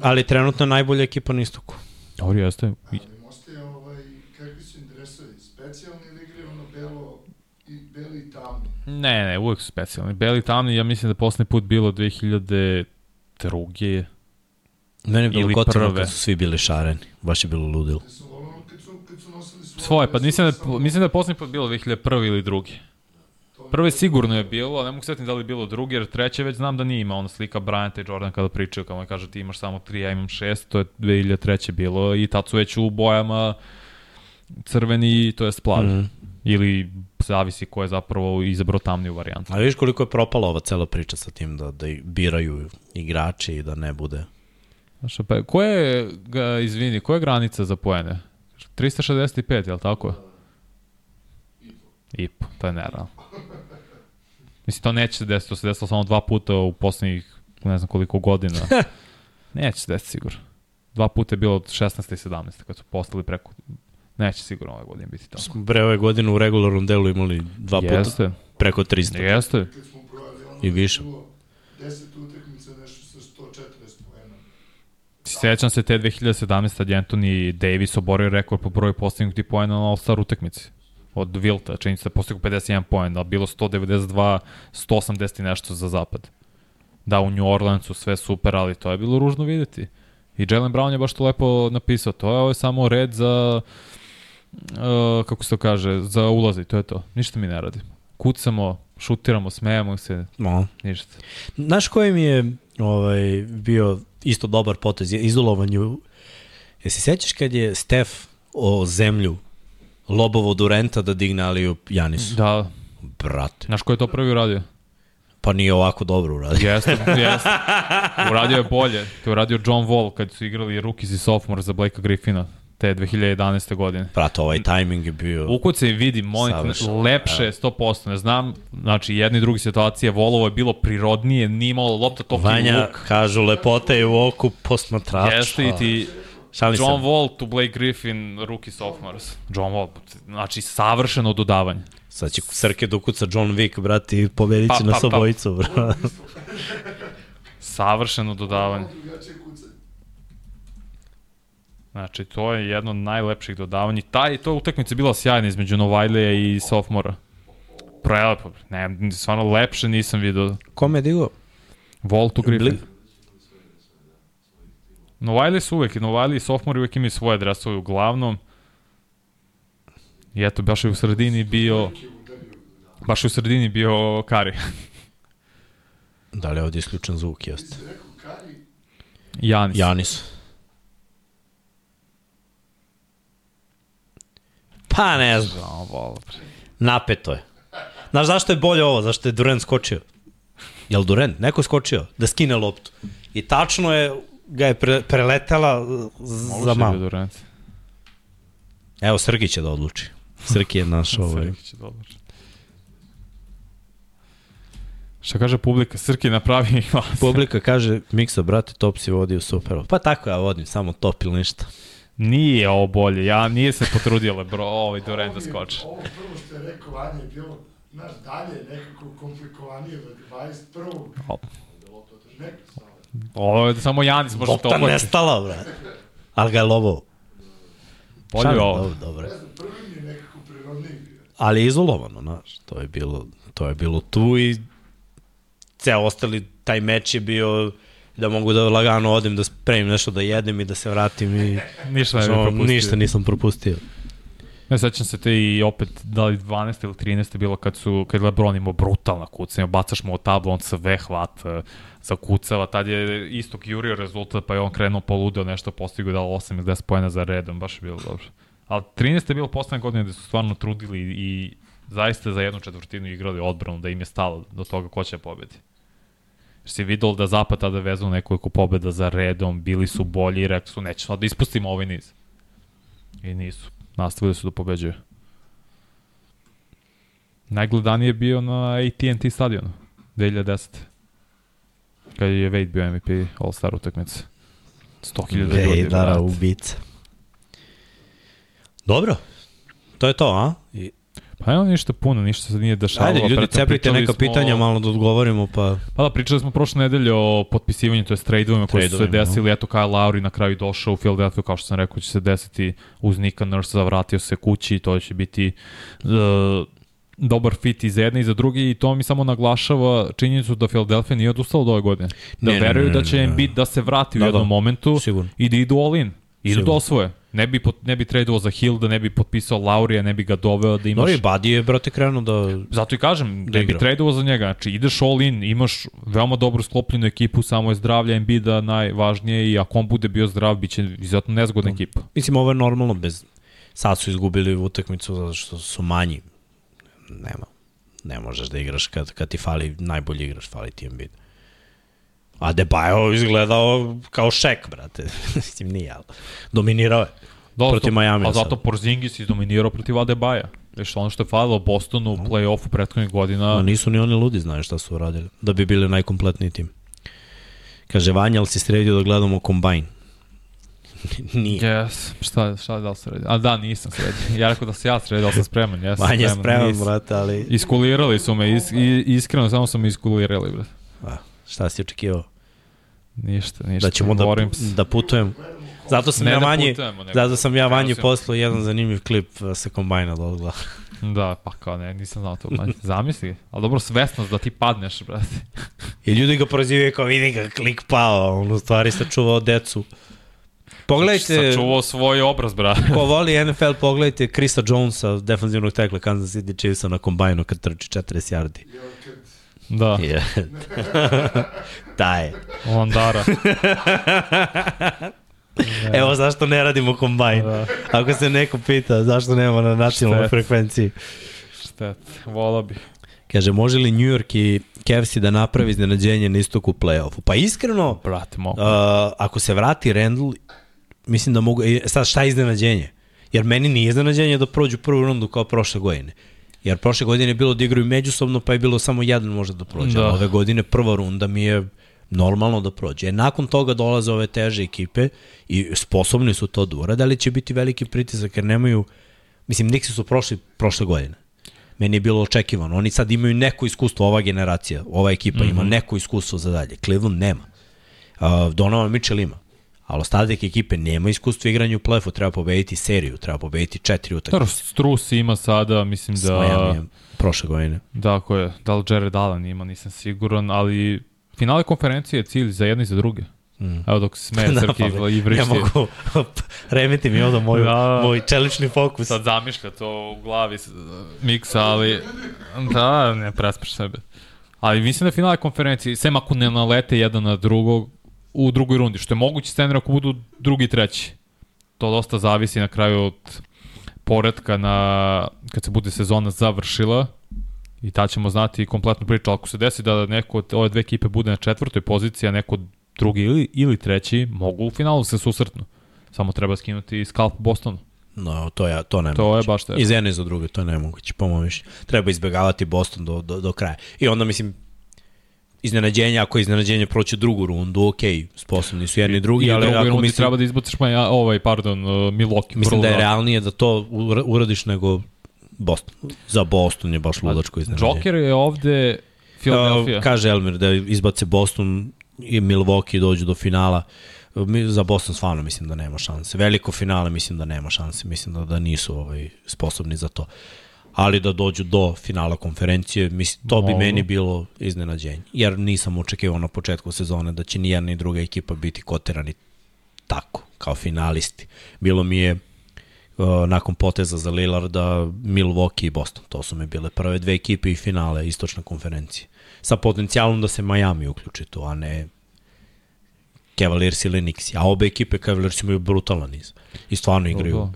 Ali trenutno najbolja ekipa na istoku. Dobro, jeste. I- Ali moste, ovaj, kakvi su interesovi? Specijalni ili igraju ono belo i beli i tamni? Ne, ne, uvek su specijalni. Beli tamni, ja mislim da poslednji put bilo 2002. Meni je bilo Ili prve. kad su svi bili šareni. Baš je bilo ludilo. Te su volano kad su, kad su nosili svoje... Svoje, pa mislim da, mislim da je poslednji put bilo 2001. ili drugi. Prve sigurno je bilo, ali ne mogu setiti da li je bilo drugi, jer treće već znam da nije ima ona slika Bryanta i Jordan kada pričaju, kao kaže ti imaš samo tri, ja imam šest, to je 2003. bilo i tad su već u bojama crveni, to je. Mhm. Mm. Ili zavisi ko je zapravo izabrao tamniju varijantu. A vidiš koliko je propala ova cela priča sa tim da, da biraju igrači i da ne bude. Znaš, pa, ko je, ga, izvini, koja je granica za poene? 365, je li tako? IPO, to je nerealno. Mislim, to neće se desiti, to se desilo samo dva puta u poslednjih, ne znam koliko godina. neće se desiti sigurno. Dva puta je bilo od 16. i 17. kad su postali preko Neće sigurno ove godine biti tako. Bre, ove godine u regularnom delu imali dva puta Jeste, preko 300 jeste. Kad smo brojali ono I više. da je bilo 10 utakmica nešto sa 140 poena. Sećam se te 2017. kad Anthony Davis oborio rekord po broju postignutih poena na All-Star utakmici. Od Vilta, čini se da postigao 51 poen, a bilo 192, 180 i nešto za zapad. Da, u New Orleansu sve super, ali to je bilo ružno videti. I Jalen Brown je baš to lepo napisao. To je ovo je samo red za, uh, kako se to kaže, za ulazi, to je to. Ništa mi ne radi. Kucamo, šutiramo, smejamo se, No. ništa. Znaš koji mi je ovaj, bio isto dobar potez, izolovanju. Jesi sećaš kad je Stef o zemlju lobovo Durenta da digne Aliju Janisu? Da, Brate, znaš ko je to prvi uradio? pa nije ovako dobro uradio. Jeste, jeste. Uradio je bolje. To je uradio John Wall kad su igrali rookies i sophomore za Blakea Griffina te 2011. godine. Brate, ovaj tajming je bio... Ukucaj i vidi, molim lepše 100%. Ne znam, znači jedna i druga situacija, Volovo je bilo prirodnije, nije imalo lopta toliki Vanja, luk. kažu, lepota je u oku posmatrača. Jeste i ti Šalim John se. Wall to Blake Griffin, rookie sophomores. John Wall, znači savršeno dodavanje. Sad će Srke da ukuca John Wick, brate, i pobedit će Pa, na pa, pa. sobojicu, brate. Savršeno dodavanje. Znači, to je jedno od najlepših dodavanja. I Taj, to utakmica je bila sjajna između Novajlija i Sofmora. Prelepo. Ne, stvarno lepše nisam vidio. Kome je digao? Voltu Griffin. Bli- Novajli su uvek, Novajli i Sofmori uvek imaju svoje dresove uglavnom. I eto, baš je u sredini bio... Baš je u sredini bio Kari. Da li je ovdje isključen zvuk, jeste? Janis. Janis. Pa ne znam, bre. napeto je. Znaš zašto je bolje ovo? Zašto je Durant skočio? Jel Durant? Neko skočio da skine loptu. I tačno je, ga je pre, preletela z- Moguće za malo. Durant. Evo, Srki će da odluči. Srki je naš ovaj. Srki dobro. Šta kaže publika? Srki napravi glas. Publika kaže, Miksa, brate, top si vodio super. Pa tako ja vodim, samo top ili ništa. Nije ovo bolje, ja nije se potrudila, bro, ovaj Durant da skoči. Ovo prvo što je rekao Vanja je bilo, znaš, dalje nekako komplikovanije od 21. Al- Ne, Ovo je samo Janis može to oblači. nestala, brate. Ali ga je lovo. Bolje ovo. Dobro, dobro. ne ali je izolovano, znaš, to je bilo, to je bilo tu i ceo ostali, taj meč je bio da mogu da lagano odem da spremim nešto da jedem i da se vratim i Ništa ne no, propustio. ništa nisam propustio. Ne sećam se te i opet da li 12 ili 13 je bilo kad su kad LeBron imao brutalna kucanja, bacaš mu o tablu, on sve hvata, zakucava, tad je istog jurio rezultat, pa je on krenuo poludeo nešto, postigao dao 8 ili 10 pojena za redom, baš je bilo dobro. Ali 13 je bilo poslednje godine gde su stvarno trudili i zaista za jednu četvrtinu igrali odbranu, da im je stalo do toga ko će pobedi. Si videl da Zapad tada vezao nekoliko pobeda za redom, bili su bolji i rekli su nećemo da ispustimo ovaj niz. I nisu. Nastavili su da pobeđuju. Najgledaniji je bio na AT&T stadionu 2010. Kad je Wade bio MVP All-Star utakmice. 100.000 ljudi. Vejdara brate. ubica. Dobro, to je to, a? I, Pa evo ništa puno, ništa se nije dešavalo. ajde, ljudi, Preto pričali neka smo- pitanja, malo da odgovorimo, pa... Pa da, pričali smo prošle nedelje o potpisivanju, to je tradeovima koji su se desili. Eto, Kyle Lowry na kraju došao u Philadelphia, kao što sam rekao, će se desiti uz Nika Nurse, vratio se kući, to će biti uh, dobar fit i za jedne i za drugi i to mi samo naglašava činjenicu da Philadelphia nije odustala od ove godine. Da Ne, ne, veruju ne, da ne, će ne. Embiid da se vrati u Da, jednom da. momentu Sigurno. i da idu all in. Idu da osvoje. Ne bi, pot, ne bi tradovao za Hill, da ne bi potpisao Laurija, ne bi ga doveo da imaš... Dobro, Badi je, brate, krenuo da... Zato i kažem, Da ne bi tradovao za njega. Znači, ideš all in, imaš veoma dobro sklopljenu ekipu, samo je zdravlje Embiida najvažnije i ako on bude bio zdrav, bit će izuzetno nezgodna Da. ekipa. Mislim, ovo je normalno, bez... Sad su izgubili utakmicu zato što su manji. Nema. Ne možeš da igraš kad, kad ti fali najbolji igrač, fali ti Embiid. A Debajo izgledao kao šek, brate. Mislim, nije, ali dominirao je. Dosta, Protiv Miamija A zato. Porzingis izdominirao protiv Adebaja. Veš, ono što je falilo Bostonu u play-offu prethodnih godina, A nisu ni oni ludi, znaju šta su uradili. Da bi bili najkompletniji tim. Kaže, Vanja, ali si sredio da gledamo kombajn? Nije. Yes. Šta, šta da li se redi? A da, nisam sređen. Ja rekao da se ja sredio, ali sam spreman. Ja sam Manje spreman, spreman, nisam. brate, ali... Iskulirali su me, is, iskreno samo su me iskulirali, brate. A, šta si očekivao? Ništa, ništa. Da ćemo da, da putujem. Zato sam Ne ja da manje, putujemo, zato sam ja manje poslao jedan zanimljiv klip uh, sa kombajna do odgla. Da, pa kao ne, nisam znao to. manje. Zamisli, ali dobro svesnost da ti padneš, brate. I ljudi ga prozivaju kao vidi ga klik pao, on u stvari sačuvao decu. Pogledajte, Sačuvao svoj obraz, brate. ko voli NFL, pogledajte Krisa Jonesa, defanzivnog tekla Kansas City Chiefsa na kombajnu kad trči 40 yardi. Kad Da, Je. Taj. Landara. Evo zašto ne radimo kombajn. Da. Ako se neko pita zašto nemamo na nacionalnoj frekvenciji. Štet, vola bi. Kaže, može li New York i Cavs da napravi iznenađenje na istoku play-offu? Pa iskreno, Brate, mogu. uh, ako se vrati Randall, mislim da mogu... e, Sad, šta je iznenađenje? Jer meni nije iznenađenje da prođu prvu rundu kao prošle godine. Jer prošle godine je bilo da igraju međusobno, pa je bilo samo jedan može da prođe. Da. Da. Ove godine prva runda mi je normalno da prođe. E, nakon toga dolaze ove teže ekipe i sposobni su to da urade, ali će biti veliki pritisak jer nemaju... Mislim, Nixi su prošli prošle godine. Meni je bilo očekivano. Oni sad imaju neko iskustvo, ova generacija, ova ekipa mm -hmm. ima neko iskustvo za dalje. Cleveland nema. Uh, Donovan Mitchell ima. Ali ostatak ekipe nema iskustva igranja u play-offu, treba pobediti seriju, treba pobediti četiri Dobro, utakmice. Strus ima sada, mislim da... Miami prošle godine. Da, ko je, da li Jared Allen ima, nisam siguran, ali finale konferencije je cilj za jedne i za druge. Mm. Evo dok se smeje Srki pa, i ja vrišti. mogu, remeti mi ovdje moju, Da. moj čelični fokus. Sad zamišlja to u glavi miksa, ali da, ne prespeš sebe. Ali mislim da je finale konferencije, sem ako ne nalete jedan na drugog u drugoj rundi, što je mogući scenar ako budu drugi i treći. To dosta zavisi na kraju od poredka na, kad se bude sezona završila i tad ćemo znati kompletnu priču. Ali Ako se desi da neko od ove dve ekipe bude na četvrtoj poziciji, a neko drugi ili, ili treći, mogu u finalu se susretnu. Samo treba skinuti skalp Bostonu. No, to, je, to ne To je baš teško. Iz jedne i za druge, to je nemoguće, po mojom mišljenju. Treba izbegavati Boston do, do, do kraja. I onda, mislim, iznenađenje, ako je iznenađenje proći drugu rundu, ok, sposobni su jedni i drugi, I ali drugoj ako mislim, treba da izbaciš ma ja, ovaj, pardon, uh, Milwaukee. mislim da je realnije da to ura- uradiš nego Boston. Za Boston je baš ludačko iznenađenje. Joker je ovde Philadelphia. Uh, kaže Elmer da izbace Boston i Milwaukee dođu do finala. Mi, za Boston stvarno mislim da nema šanse. Veliko finale mislim da nema šanse. Mislim da, da nisu ovaj, sposobni za to. Ali da dođu do finala konferencije, mislim, to bi meni bilo iznenađenje. Jer nisam očekivao na početku sezone da će ni jedna ni druga ekipa biti koterani tako, kao finalisti. Bilo mi je uh, nakon poteza za Lillarda Milwaukee i Boston. To su mi bile prve dve ekipe i finale istočne konferencije. Sa potencijalom da se Miami uključi tu, a ne Cavaliers ili Knicks. A obe ekipe Cavaliers imaju brutalan niz. I stvarno igraju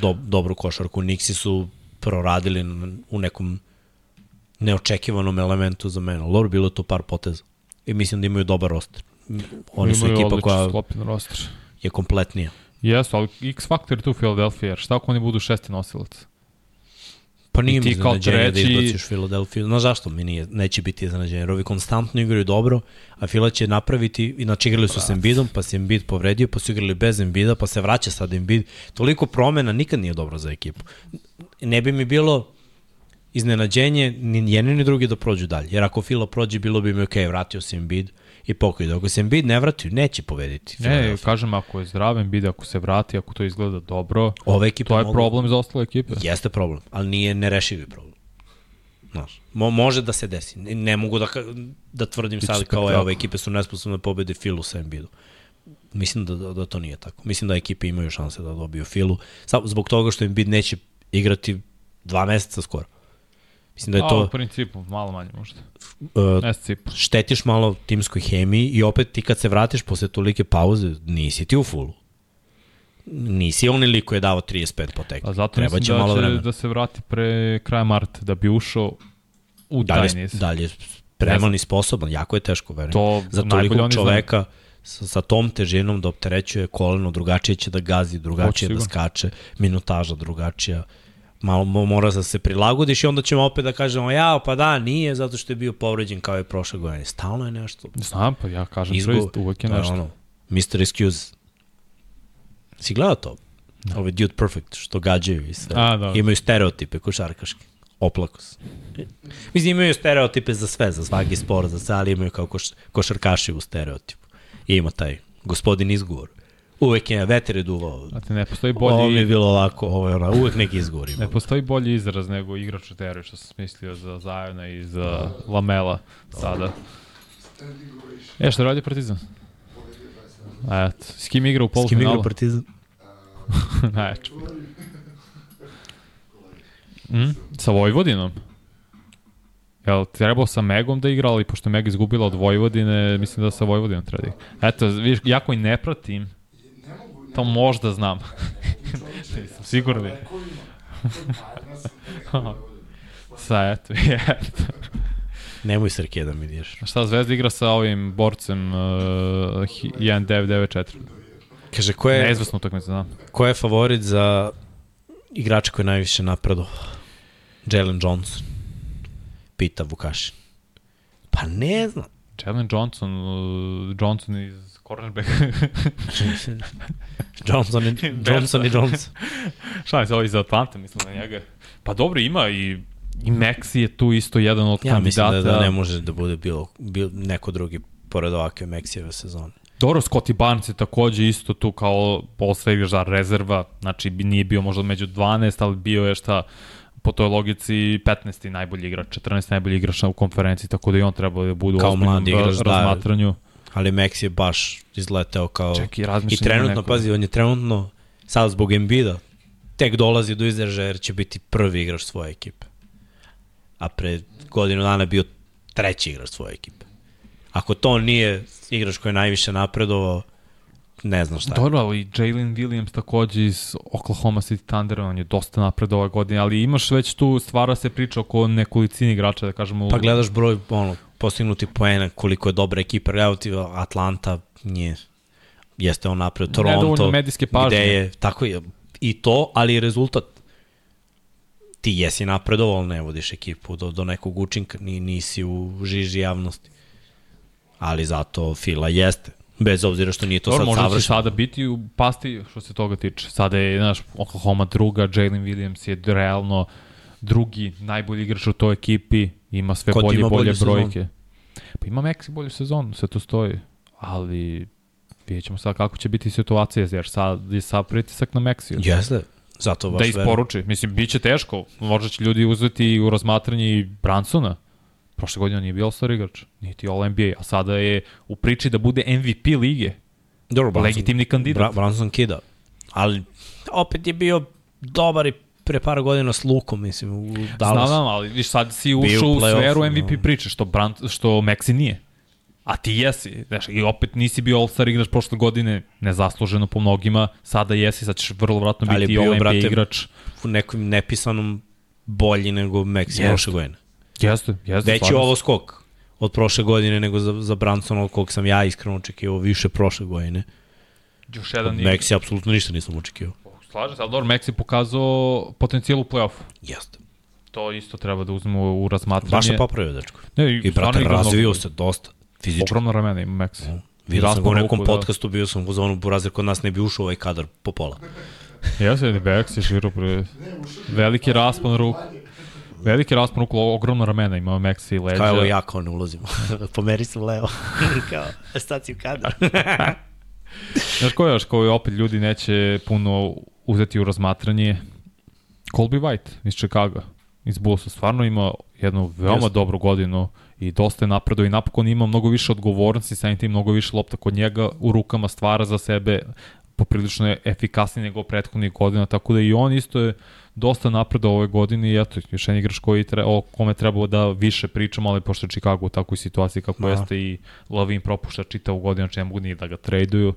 do, dobru košarku. Knicksi su proradili u nekom neočekivanom elementu za mene. Lor bilo je to par poteza. I mislim da imaju dobar roster. Oni su Imaju ekipa koja roster. je kompletnija. Jesu, ali X faktor je tu Philadelphia, jer šta ako oni budu šesti nosilac? Pa nije mi iznenađenje treći- da izbaciš Filadelfiju. No zašto mi nije, neće biti iznenađenje? Jer ovi konstantno igraju dobro, a Fila će napraviti, inače igrali su s Embiidom, pa se Embiid povredio, pa su igrali bez Embida, pa se vraća sad Embiid. Toliko promena nikad nije dobro za ekipu. Ne bi mi bilo iznenađenje ni jedni ni drugi da prođu dalje. Jer ako Fila prođe, bilo bi mi ok, vratio se Embiid i pokoj. Ako se Embiid ne vrati, neće pobediti. Ne, kažem, ako je zdraven bide, ako se vrati, ako to izgleda dobro, Ove ekipe to je mogu- problem za ostale ekipe. Jeste problem, ali nije nerešivi problem. Znaš, mo, može da se desi. Ne, ne mogu da, da tvrdim Biće sad kao je, ove ekipe su nesposobne da pobede Filu sa Embiidom. Mislim da, da, da to nije tako. Mislim da ekipe imaju šanse da dobiju Filu. Samo zbog toga što Embiid neće igrati dva meseca skoro. Mislim da je A, to... u principu, malo manje možda. Uh, štetiš malo timskoj hemiji i opet ti kad se vratiš posle tolike pauze, nisi ti u fulu. Nisi onaj lik koji je dao 35 po tekmi. A zato Treba će da malo će vremena. da se vrati pre kraja marta, da bi ušao u da taj niz. da li je spreman i sposoban, jako je teško, verujem. To Za toliko čoveka sa, sa tom težinom da opterećuje koleno, drugačije će da gazi, drugačije da skače, minutaža drugačija. Malo mo- mora da se prilagodiš i onda ćemo opet da kažemo, ja, pa da, nije, zato što je bio povređen kao i prošle godine. Stalno je nešto. Znam, pa ja kažem Izgo, uvek je je nešto. ono, Mr. Excuse. Si gledao to? Da. Ove Dude Perfect, što gađaju i sve. A, da. Imaju stereotipe košarkaške. Oplako se. Mislim, imaju stereotipe za sve, za svaki sport, za sve, ali imaju kao koš, košarkaši u stereotipu. Ima taj gospodin izgovor. Uvek je veter je duvao. Znate, ne postoji bolji... Ovo mi je bilo ovako, ovo je ono, uvek neki izgovor ima. Ne postoji bolji izraz nego igrač u što sam smislio za Zajona i za Lamela sada. E, što radi Partizan? 27. Eto, s kim igra u S kim igra polufinalu? Partizan? Najjače. Mm? Sa Vojvodinom? Jel trebao sa Megom da igra, ali pošto je Meg izgubila od Vojvodine, mislim da sa Vojvodinom treba da igra. Eto, vidiš, ja koji ne pratim, Ne mogu, ne to možda znam. Nisam siguran. sa sam eto, eto. Nemoj Srke da mi diješ. A šta Zvezda igra sa ovim borcem uh, 1994? Kaže, ko je, Neizvesno utakmica, da. ko je favorit za igrača koji je najviše napredao? Jalen Johnson. Pita Vukašin. Pa ne znam. Jalen Johnson, uh, Johnson iz cornerback. Johnson i Johnson i Johnson. Šta se ovo iz Atlante, mislim na njega. Pa dobro, ima i I Maxi je tu isto jedan od Ja kandidata. mislim da, da ne može da bude bilo, bilo neko drugi pored ovakve Meksijeve sezone. Dobro, Scotty Barnes je takođe isto tu kao posle igrač za rezerva, znači bi- nije bio možda među 12, ali bio je šta po toj logici 15. najbolji igrač, 14. najbolji igrač u konferenciji, tako da i on treba da bude Kao u ozbiljnom mladi igrač, ra- da. razmatranju. Ali Meksi je baš izleteo kao... Čekaj, I trenutno, pazi, on je trenutno, sad zbog Embida, tek dolazi do izražaja jer će biti prvi igrač svoje ekipe. A pre godinu dana je bio treći igrač svoje ekipe. Ako to nije igrač koji je najviše napredovao, ne znam šta. Dobro, ali Jalen Williams takođe iz Oklahoma City Thundera, on je dosta napred ove godine, ali imaš već tu, stvara se priča oko nekolicini igrača, da kažemo. Pa gledaš broj ono, postignutih poena, koliko je dobra ekipa, evo ti Atlanta nije, jeste on napred, Toronto, medijske pažnje. gde je, tako je, i to, ali i rezultat. Ti jesi napredovao, ali ne vodiš ekipu do, do nekog učinka, ni, nisi u žiži javnosti. Ali zato Fila jeste, bez obzira što nije to Dobro, sad možda će savršeno. sada biti u pasti što se toga tiče. Sada je, znaš, Oklahoma druga, Jalen Williams je realno drugi najbolji igrač u toj ekipi, ima sve Ko ti bolje ima bolje sezonu? brojke. Pa ima Meksi bolju sezonu, sve to stoji. Ali vidjet ćemo sad kako će biti situacija, jer sad je sad pritisak na Meksiju. Jeste, zato baš Da isporuči. Mislim, bit će teško. Možda će ljudi uzeti u razmatranje i Bransona. Prošle godine on nije bio All-Star igrač, niti All-NBA, a sada je u priči da bude MVP lige. Dobro, Branson, legitimni kandidat. Bra, Branson kida. Ali opet je bio dobar i pre par godina s Lukom, mislim, u Dallasu. Znam, ali viš sad si ušao u sferu MVP no. priče, što, Brant, što Maxi nije. A ti jesi, znaš, i opet nisi bio All-Star igrač prošle godine, nezasluženo po mnogima, sada jesi, sad ćeš vrlo vratno Ali biti bio, All-NBA igrač. u nekom nepisanom bolji nego Maxi prošle godine. Jeste, jeste. Veći je ovo skok od prošle godine nego za, za Bransona, od kog sam ja iskreno očekivao više prošle godine. Još Od jedan igrač. Maxi apsolutno ništa nisam očekivao. Slažem se, ali dobro, je pokazao potencijal u play-offu. Jeste. To isto treba da uzmemo u razmatranje. Baš se popravio, dečko. Ne, I, stvarno brate, razvio se dosta. Fizički. Ogromno ramena ima Maxi. Vidio sam ga u nekom ruku, da. podcastu, bio sam u zonu Burazir, kod nas ne bi ušao ovaj kadar po pola. Jeste, ni Bex je širo pre... Veliki raspon ruku. Veliki raspon ruku, ogromno ramena ima Maxi i leđa. Kao evo ja kao ne ulazim. Pomeri sam levo. kao, si u kadar. Znaš ko je još, koji opet ljudi neće puno uzeti u razmatranje? Colby White iz Chicago, iz Bullsa. Stvarno ima jednu veoma Jeste. dobru godinu i dosta je napredo i napokon ima mnogo više odgovornosti, samim tim mnogo više lopta kod njega u rukama stvara za sebe poprilično je efikasniji nego prethodnih godina, tako da i on isto je dosta napredo ove godine i eto, još jedan igrač koji tre, o kome trebalo da više pričamo, ali pošto je Chicago u takvoj situaciji kako Da. jeste i Lavin propušta čitavu godinu, znači ne mogu ni da ga traduju.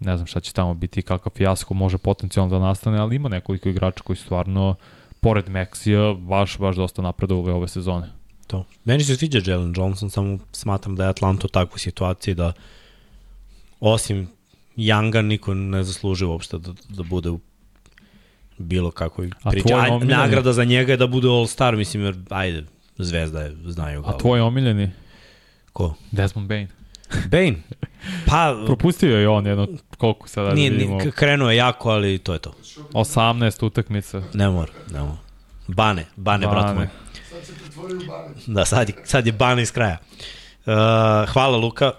Ne znam šta će tamo biti, kakav fijasko može potencijalno da nastane, ali ima nekoliko igrača koji stvarno, pored Maxija, baš, baš dosta napredovali ove sezone. To. Meni se sviđa Jalen Johnson, samo smatram da je Atlanta u takvoj situaciji da osim Younga niko ne zaslužuje uopšte da, da bude u bilo kakvoj A priči. tvoj Aj, omiljeni? nagrada za njega je da bude All-Star, mislim, jer ajde, zvezda je, znaju ga. A tvoj omiljeni? Ko? Desmond Bain. Bane. Pa, Propustio je on jedno, koliko sada nije, vidimo, nije, krenuo je jako, ali to je to. 18 utakmica. Ne mora, ne mora. Bane, Bane, brat moj. Sad se pretvorio bane. Da, sad je, sad je Bane iz kraja. Uh, hvala Luka.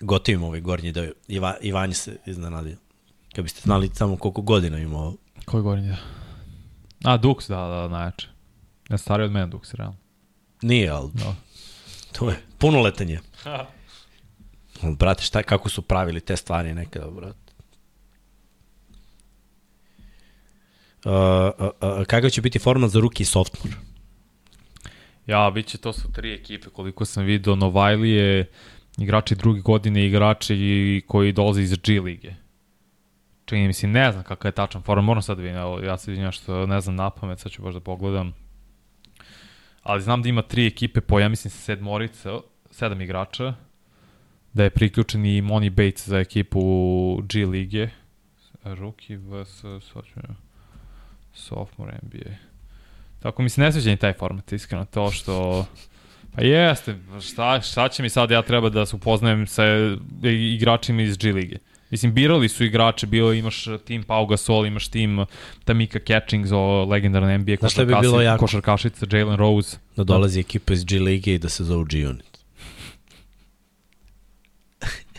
Gotivim ovaj gornji deo. Iva, Ivanje se iznenadio. Kad biste znali samo koliko godina ima ovo. Koji govorim ja? A, Dux, da, da, najjače. Ja stariji od mene Dux, realno. Nije, ali Da. to je punoletan je. Ali, brate, šta, kako su pravili te stvari nekada, brate? Uh, uh, uh, kakav će biti format za ruki i softmore? Ja, bit će to su tri ekipe, koliko sam vidio, Novajli je igrači druge godine, igrači koji dolaze iz G lige. Čini mi se, ne znam kakav je tačan format, moram sad da vidim, ja se vidim što ne znam na pamet, sad ću baš da pogledam. Ali znam da ima tri ekipe po, ja mislim, sedmorica, sedam igrača, da je priključen i Money Bates za ekipu G lige. Rookie vs. sophomore NBA. Tako mi se ne sviđa ni taj format, iskreno, to što... Pa jeste, šta, šta će mi sad, ja treba da se upoznajem sa igračima iz G lige. Mislim, birali su igrače, bio imaš tim Pau Gasol, imaš tim Tamika Catchings, o legendarne NBA Znaš šta bi bilo jako? košarkašica Jalen Rose. Da dolazi ekipa iz G lige i da se zove G unit.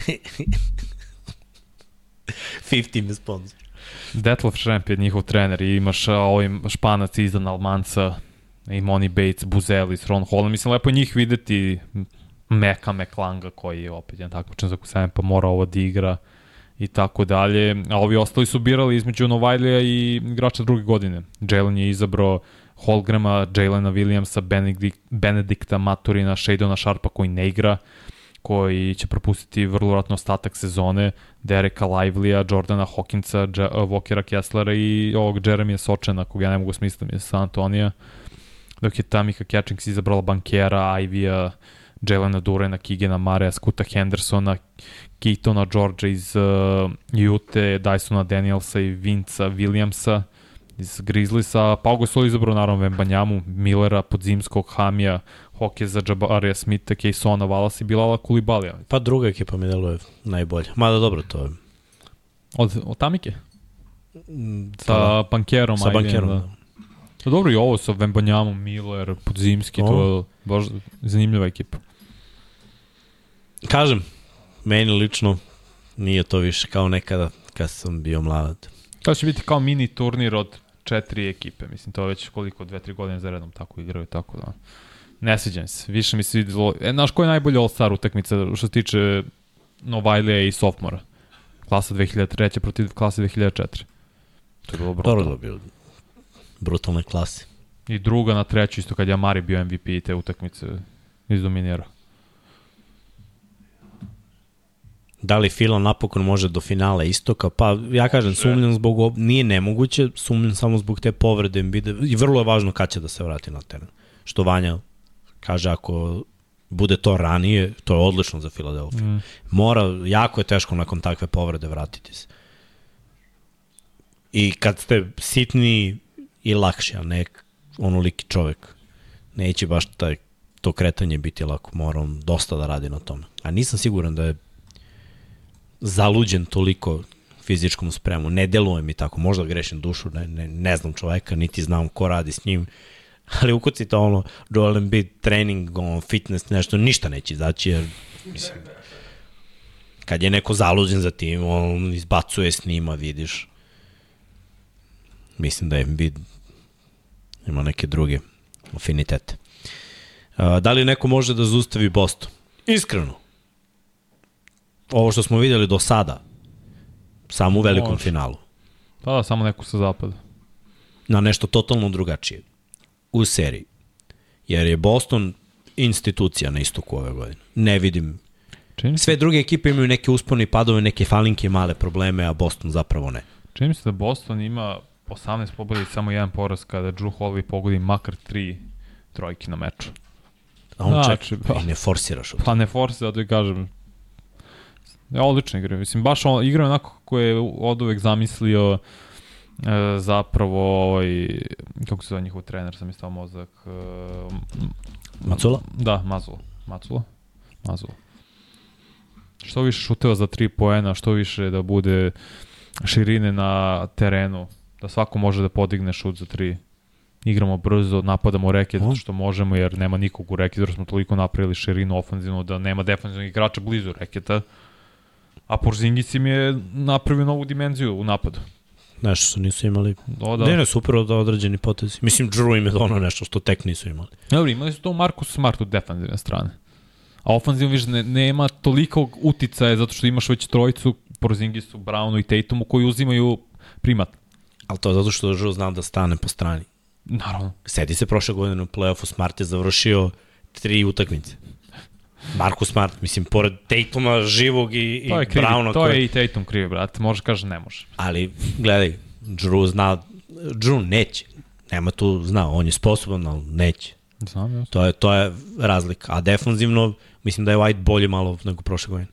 Fifteen sponsor. Detlef Schrempf je njihov trener i imaš a, ovaj španac Izan Almanca i Money Bates, Buzelis, Ron Holland. Mislim, lepo je njih videti Meka Meklanga koji je opet jedan takmičan za Kusajem pa mora ovo da igra i tako dalje. A ovi ostali su birali između Novajlija i igrača druge godine. Jalen je izabrao Holgrama, Jalena Williamsa, Benedikt, Benedikta Maturina, Shadona Sharpa koji ne igra koji će propustiti vrlo vratno ostatak sezone, Dereka Livelya, Jordana Hawkinsa, Dž Vokera Kesslera i ovog Jeremija Sočena, kog ja ne mogu smisliti iz San Antonija, dok je Tamika Catchings izabrala Bankera, Ivija, Jelena Durena, Kigena Marea, Skuta Hendersona, Keatona Georgia iz uh, Ute, Dysona Danielsa i Vinca Williamsa iz Grizzliesa, Pau Gasol izabrao naravno Vembanjamu, Millera, Podzimskog, Hamija, Hoke za Jabarija Smitha, Kejsona, Valasa i Bilala Kulibalija. Pa druga ekipa mi deluje najbolje. Mada dobro, to je... Od, od Tamike? Mm, Sa Bankerom. Sa ajde, bankerom, da. da. Pa dobro i ovo sa Vembanjamom, Miller, Podzimski, to je baš zanimljiva ekipa. Kažem, meni lično nije to više kao nekada kad sam bio mlad. To će biti kao mini turnir od četiri ekipe. Mislim, to je već koliko, dve, tri godine za redom tako igraju, tako da... Ne sviđam se. Više mi se videlo... E, znaš ko je najbolja All-Star utakmica što se tiče Novajlija i Sofmora? Klasa 2003. protiv klase 2004. To je bilo Dobro brutalno. da bio brutalne klase. I druga na treću, isto kad je Amari bio MVP te utakmice izdominirao. Da li Fila napokon može do finala istoka? Pa ja kažem, sumnjam zbog, ob- nije nemoguće, sumnjam samo zbog te povrede Embida i vrlo je važno kad će da se vrati na teren. Što Vanja kaže, ako bude to ranije, to je odlično za Filadelfiju. Mm. Mora, jako je teško nakon takve povrede vratiti se. I kad ste sitni i lakši, a ne onoliki čovek, neće baš taj, to kretanje biti lako. Mora on dosta da radi na tome. A nisam siguran da je zaluđen toliko fizičkom spremu. Ne deluje mi tako. Možda grešim dušu, ne, ne, ne znam čoveka, niti znam ko radi s njim. Ali ukucite ono Joel Embiid trening, ono, fitness, nešto, ništa neće izaći, jer mislim, kad je neko zaluđen za tim, on izbacuje, snima, vidiš. Mislim da Embiid ima neke druge afinitete. Da li neko može da zustavi Boston? Iskreno. Ovo što smo videli do sada, samo u velikom Može. finalu, Pa da, samo neko sa zapada. na nešto totalno drugačije u seriji. Jer je Boston institucija na istoku ove godine. Ne vidim. Čini Sve druge ekipe imaju neke uspone i padove, neke falinke, male probleme, a Boston zapravo ne. čini mi se da Boston ima 18 pobjeda i samo jedan poraz kada Drew Holiday pogodi makar tri trojke na meču. A on Znači, čeka pa- i ne forsiraš. Pa ne force, zato i kažem. Ja, odlično igra. Mislim, baš on, igra onako kako je od uvek zamislio e, zapravo ovaj, kako se zove njihov trener, sam istao mozak. E, Macula? Da, Mazula. Macula. nazvao. Što više šuteva za 3 poena, što više da bude širine na terenu, da svako može da podigne šut za 3 igramo brzo, napadamo reke zato što možemo jer nema nikog u reke, zato smo toliko napravili širinu ofenzivnu da nema defanzivnog igrača blizu reketa. A Porzingis im je napravio novu dimenziju u napadu. Nešto su nisu imali. O, da. Ne, ne, super da određeni potezi. Mislim, Drew im je ono nešto što tek nisu imali. Dobro, imali su to Marcus Smart od defanzivne strane. A ofanzivno više ne, nema toliko uticaja zato što imaš već trojicu Porzingisu, Brownu i Tatumu koji uzimaju primat. Ali to je zato što Drew zna da stane po strani. Naravno. Sedi se prošle godine u play-offu, Smart je završio tri utakmice. Marko Smart, mislim, pored Tatuma živog i, i To je, krivi, Browna. to koji- je i Tatum krivi, brate. Može kaže ne može. Ali, gledaj, Drew zna, Drew neće. Nema tu, zna, on je sposoban, ali neće. Znam, ja. To je, to je razlika. A defanzivno, mislim da je White bolje malo nego prošle godine.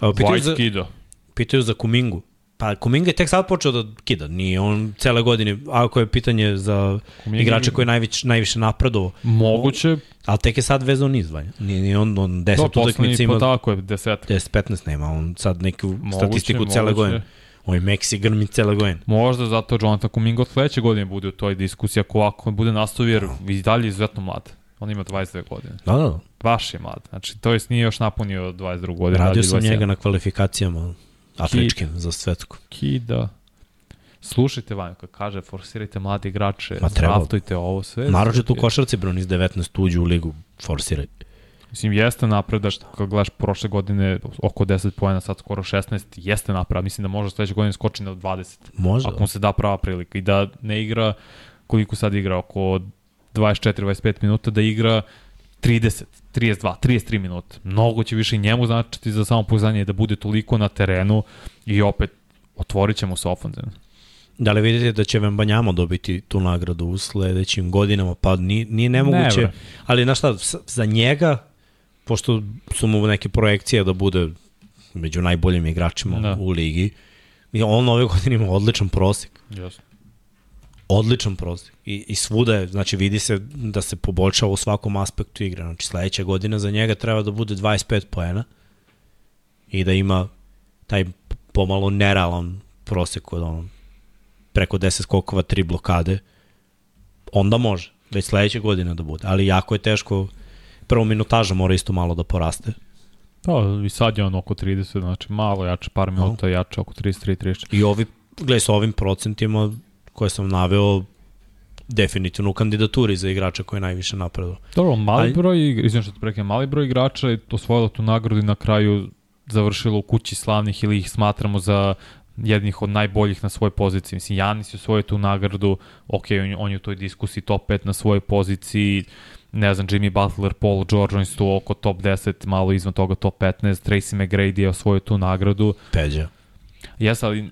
Evo, pitaju, White za, skido. pitaju za Kumingu. Pa Kuminga je tek sad počeo da kida, nije on cele godine, ako je pitanje za Kuminga- igrača koji je najviše, najviše napredovao, Moguće, ali tek je sad vezao niz vanja. Nije, nije on, on 10 to poslednji utakmica ima, tako je, desetak. 10-15 nema, on sad neku Moguće, statistiku cele moguće. godine. On je Meksi grmi cele godine. Možda zato Jonathan Kuminga od sledeće godine bude u toj diskusiji ako ovako bude nastavio jer i dalje je izuzetno mlad. On ima 22 godine. Da, da, da. Baš je mlad. Znači, to jest nije još napunio 22 godine. Radio radi sam 27. njega na kvalifikacijama afričkim za svetku. Kida. Slušajte Vanjo, kad kaže forsirajte mladi igrače, Ma treba. draftujte ovo sve. Naročito u Znači, košarci, bro, iz 19 uđu u ligu, forsiraj. Mislim, jeste napredak, kad gledaš prošle godine oko 10 pojena, sad skoro 16, jeste napredak. Mislim da može sledeće godine skoči na 20. Može. Ako mu se da prava prilika i da ne igra koliko sad igra, oko 24-25 minuta, da igra 30, 32, 33 minuta. Mnogo će više i njemu značiti za samo pouzdanje da bude toliko na terenu i opet otvorit ćemo se ofenzivno. Da li vidite da će Vembanjamo dobiti tu nagradu u sledećim godinama? Pa nije, nije nemoguće, Ne, ali znaš šta, za njega, pošto su mu neke projekcije da bude među najboljim igračima Da. u ligi, on ove godine ima odličan prosek. Jasno. Odličan prosek. I, I svuda je, znači vidi se da se poboljšava u svakom aspektu igre. Znači sledeća godina za njega treba da bude 25 poena i da ima taj pomalo nerealan prosek od ono, preko 10 skokova, 3 blokade, onda može. Već sledeće godine da bude. Ali jako je teško, prvo minutaža mora isto malo da poraste. Da, i sad je on oko 30, znači malo jače, par minuta jače, oko 33-34. I ovi, gledaj, sa ovim procentima koje sam naveo, definitivno u kandidaturi za igrača koji je najviše napredao. Dobro, mali Aj- broj, izvijem što te prekam, mali broj igrača je osvojilo tu nagradu i na kraju završilo u kući slavnih ili ih smatramo za jednih od najboljih na svojoj poziciji. Mislim, Janis je osvojio tu nagradu, ok, on, on je u toj diskusiji top 5 na svojoj poziciji, ne znam, Jimmy Butler, Paul George, oni su tu oko top 10, malo izvan toga top 15, Tracy McGrady je osvojio tu nagradu. Peđa. Jes, ali uh,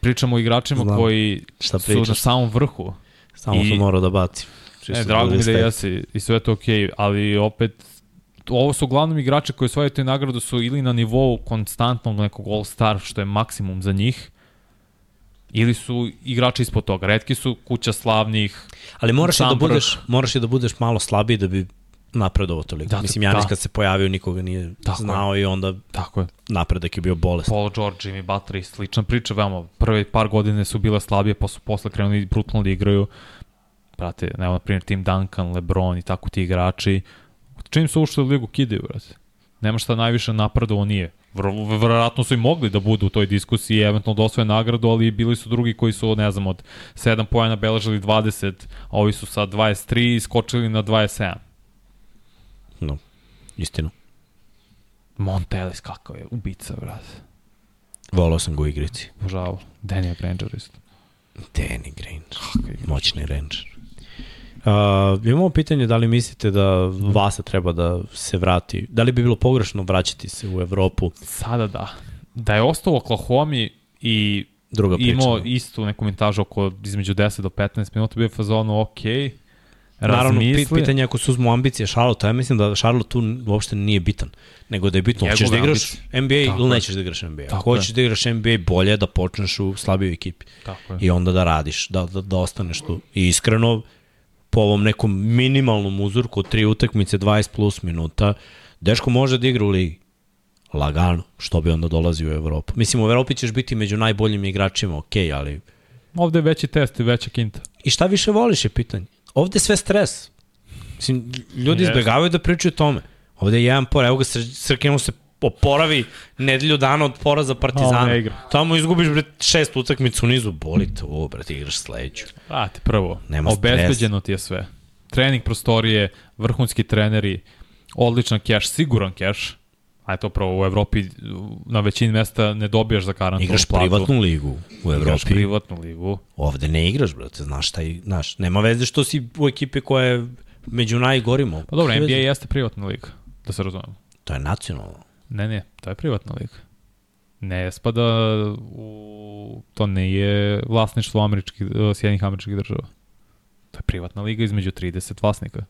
pričamo o igračima Znam. koji Šta su na samom vrhu. Samo I- sam morao da bacim. Ne, Čisto drago mi da respekt. jesi i sve to okej, okay, ali opet ovo su uglavnom igrači koji osvajaju te nagradu su ili na nivou konstantnog nekog all-star, što je maksimum za njih, ili su igrači ispod toga. Redki su kuća slavnih, Ali moraš i da budeš, moraš i da budeš malo slabiji da bi napredovao toliko. Da, Da, Mislim, Janis da. kad se pojavio nikoga nije Tako znao i onda tako je, napredak je bio bolest. Paul George, Jimmy Butler i slična priča, veoma, prve par godine su bile slabije, pa su posle krenuli brutalno da igraju. Brate, evo, na primjer, Tim Duncan, LeBron i tako ti igrači. Čim su ušli u ligu, kidaju, brate. Nema šta najviše napredovo nije. Vr- Vjerojatno su i mogli da budu u toj diskusiji i eventualno da osvoje nagradu, ali bili su drugi koji su, ne znam, od 7 pojena beležili 20, a ovi su sa 23 i skočili na 27. No, istinu. Montelis kakav je, ubica, brate. Volao sam ga u igrici. Obožavao. Daniel Granger isto. Danny Granger. Moćni Ranger. Uh, imamo pitanje da li mislite da Vasa treba da se vrati, da li bi bilo pogrešno vraćati se u Evropu, Sada da. Da je ostao u Oklahoma i druga priča. imao da. istu neku mintažu oko između 10 do 15 minuta, bio je fazonu ok, Naravno, razmisli. pitanje je ako se uzmu ambicije Charlotte, ja mislim da Charlotte tu uopšte nije bitan, nego da je bitno, hoćeš da igraš ambicije. NBA Tako ili nećeš da igraš NBA. Tako Ako hoćeš da igraš NBA, bolje je da počneš u slabijoj ekipi Tako i onda da radiš, da, da, da ostaneš tu. I iskreno, po ovom nekom minimalnom uzorku tri utakmice 20 plus minuta, Deško može da igra u ligi. Lagano. Što bi onda dolazio u Evropu? Mislim, u Evropi ćeš biti među najboljim igračima, okej, okay, ali... Ovde je veći test i veća kinta. I šta više voliš je pitanje. Ovde je sve stres. Mislim, ljudi Jeste. izbegavaju da pričaju o tome. Ovde je jedan por, evo ga Sr- Srkinu se oporavi nedelju dana od poraza Partizana. igra. Tamo izgubiš bre šest utakmica u nizu, boli te ovo, bre, ti igraš sledeću. Vrati, prvo, Nema obezbeđeno ti je sve. Trening prostorije, vrhunski treneri, odličan keš, siguran keš. A to prvo u Evropi na većini mesta ne dobijaš za garantovanu Igraš platu. privatnu ligu u Igraš Evropi. privatnu ligu. Ovde ne igraš, brate, znaš šta znaš, nema veze što si u ekipi koja je među najgorima. Pa dobro, NBA veze? jeste privatna liga, da se razumemo. To je nacionalno. Ne, ne, to je privatna liga. Ne spada u... To ne je vlasništvo američkih, Sjednih američkih država. To je privatna liga između 30 vlasnika.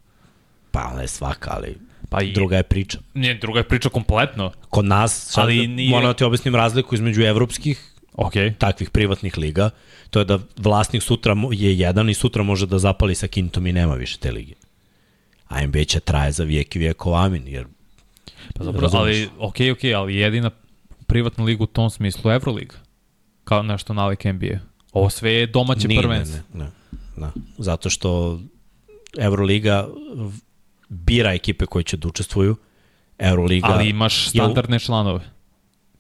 Pa ne svaka, ali Pa i, druga je priča. Nije, druga je priča kompletno. Kod nas, sad Ali nije- moram da ti objasnim razliku između evropskih Ok, takvih privatnih liga, to je da vlasnik sutra je jedan i sutra može da zapali sa kintom i nema više te lige. A NBA će traje za vijek i vijekov amin, jer pa dobro, Razumeš. ali ok, ok, ali jedina privatna liga u tom smislu je Euroliga. Kao nešto nalik NBA. Ovo sve je domaće prvenstvo. Ne, ne, ne, ne. Zato što Euroliga bira ekipe koje će da učestvuju. Euroliga... Ali imaš standardne članove.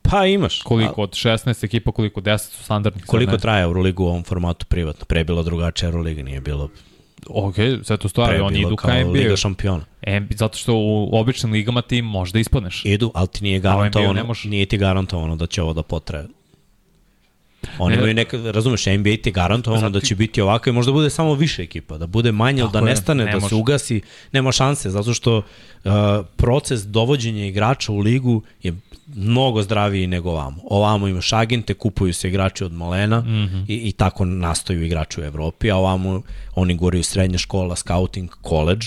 Pa imaš. Koliko od 16 ekipa, koliko 10 su standardnih. sad Koliko ne. traje Euroliga u ovom formatu privatno? Pre je bila drugačija Euroliga, nije bilo Ok, sve to je oni bilo idu ka NBA. Liga šampiona. NBA, zato što u običnim ligama ti možda ispadneš. Idu, ali ti nije garantovano, nije ti garantovano da će ovo da potraje. Oni Ne. imaju neka, razumeš, NBA ti garantovano Zato da će biti ovako i možda bude samo više ekipa, da bude manje, da je, nestane, ne da se ugasi, nema šanse, zato što uh, proces dovođenja igrača u ligu je mnogo zdraviji nego ovamo. Ovamo imaš agente, kupuju se igrači od malena mm. -hmm. i, i tako nastaju igrači u Evropi, a ovamo oni goriju srednja škola, scouting, college,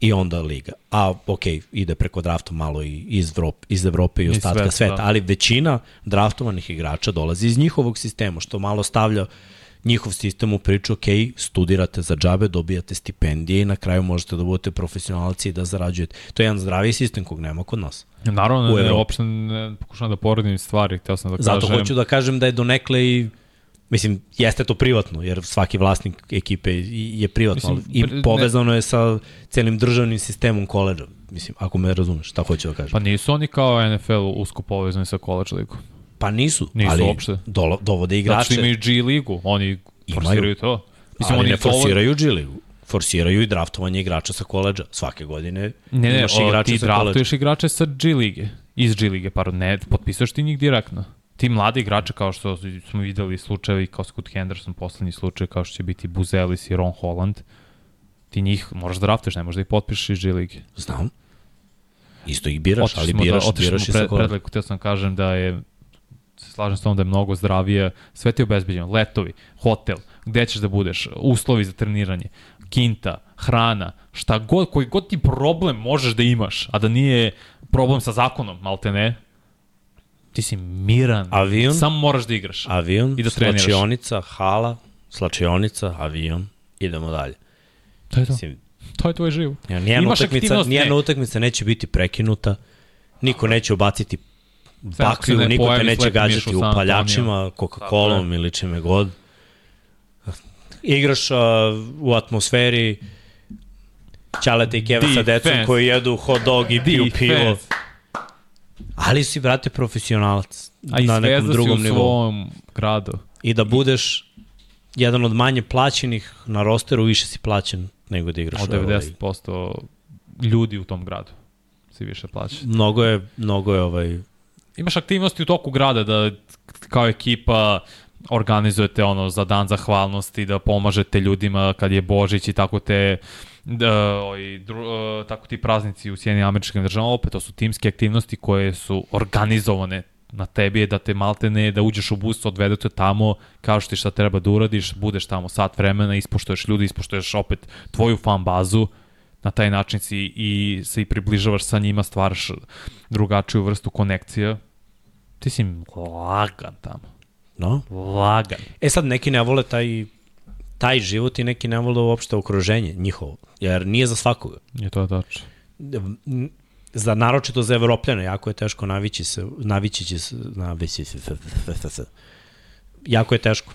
i onda liga. A ok, ide preko drafta malo i iz Evrope, iz Evrope i ostatka sveta, sveta, da. ali većina draftovanih igrača dolazi iz njihovog sistema, što malo stavlja njihov sistem u priču, ok, studirate za džabe, dobijate stipendije i na kraju možete da budete profesionalci i da zarađujete. To je jedan zdraviji sistem kog nema kod nas. Naravno, ne, uopšte ne pokušavam da poredim stvari, htio sam da Zato kažem. hoću da kažem da je donekle i Mislim, jeste to privatno, jer svaki vlasnik ekipe je privatno, Mislim, Mislim, pre- i povezano je sa celim državnim sistemom koleđa. Mislim, ako me razumeš, šta hoću da kažem. Pa nisu oni kao NFL usko povezani sa college ligom. Pa nisu, Nisu ali uopšte. dolo, dovode što igrače. imaju G ligu, oni Imaju. forsiraju to. ali oni ne forsiraju G ligu. Forsiraju i draftovanje igrača sa koleđa. Svake godine Ne, ne, imaš igrače ti sa koleđa. draftuješ igrače sa G lige, iz G lige, pardon, ne, potpisuješ ti njih direktno. Ti mladi igrače kao što smo videli slučajevi kao Scott Henderson, poslednji slučaj kao što će biti Buzelis i Ron Holland, ti njih moraš da draftuješ, ne možeš da ih potpišeš iz G lige. Znam. Isto ih biraš, Otišli ali biraš, da, biraš i sa koleđa. predleku, htio sam kažem da je se slažem s tom da je mnogo zdravije, sve ti je obezbeđeno, letovi, hotel, gde ćeš da budeš, uslovi za treniranje, kinta, hrana, šta god, koji god ti problem možeš da imaš, a da nije problem sa zakonom, malte ne, ti si miran, Avion? samo moraš da igraš. Avion, I da treniraš. slačionica, hala, slačionica, avion, idemo dalje. To je to. Mislim, To je tvoj život. Ja, nijedna Imaš utakmica, aktivnost? nijedna Ne. utakmica neće biti prekinuta, niko neće ubaciti baklju, ne niko te neće gađati upaljačima, Coca-Colom ili čime god. Igraš uh, u atmosferi, Ćalete i Keva sa decom koji jedu hot dog i piju pivo. Ali si, brate, profesionalac A i na nekom Zvezda si drugom u nivou. svom gradu. I da budeš jedan od manje plaćenih na rosteru, više si plaćen nego da igraš Od u Euroligi. 90% ljudi u tom gradu si više plaća. Mnogo je, mnogo je ovaj, Imaš aktivnosti u toku grada da kao ekipa organizujete ono za dan zahvalnosti, da pomažete ljudima kad je Božić i tako te da, oj, dru, uh, tako ti praznici u Sjedinim američkim državama, opet to su timske aktivnosti koje su organizovane na tebi je da te malte ne, da uđeš u bus, odvedu te tamo, kažeš ti šta treba da uradiš, budeš tamo sat vremena, ispoštuješ ljudi, ispoštuješ opet tvoju fan bazu, na taj način si i se i približavaš sa njima, stvaraš drugačiju vrstu konekcija. Ti si lagan tamo. no? Lagan. E sad, neki ne vole taj, taj život i neki ne vole uopšte okruženje njihovo, jer nije za svakoga. Je to tačno. za naročito za evropljane, jako je teško navići se, navići će se, navići se, se, se, jako je teško.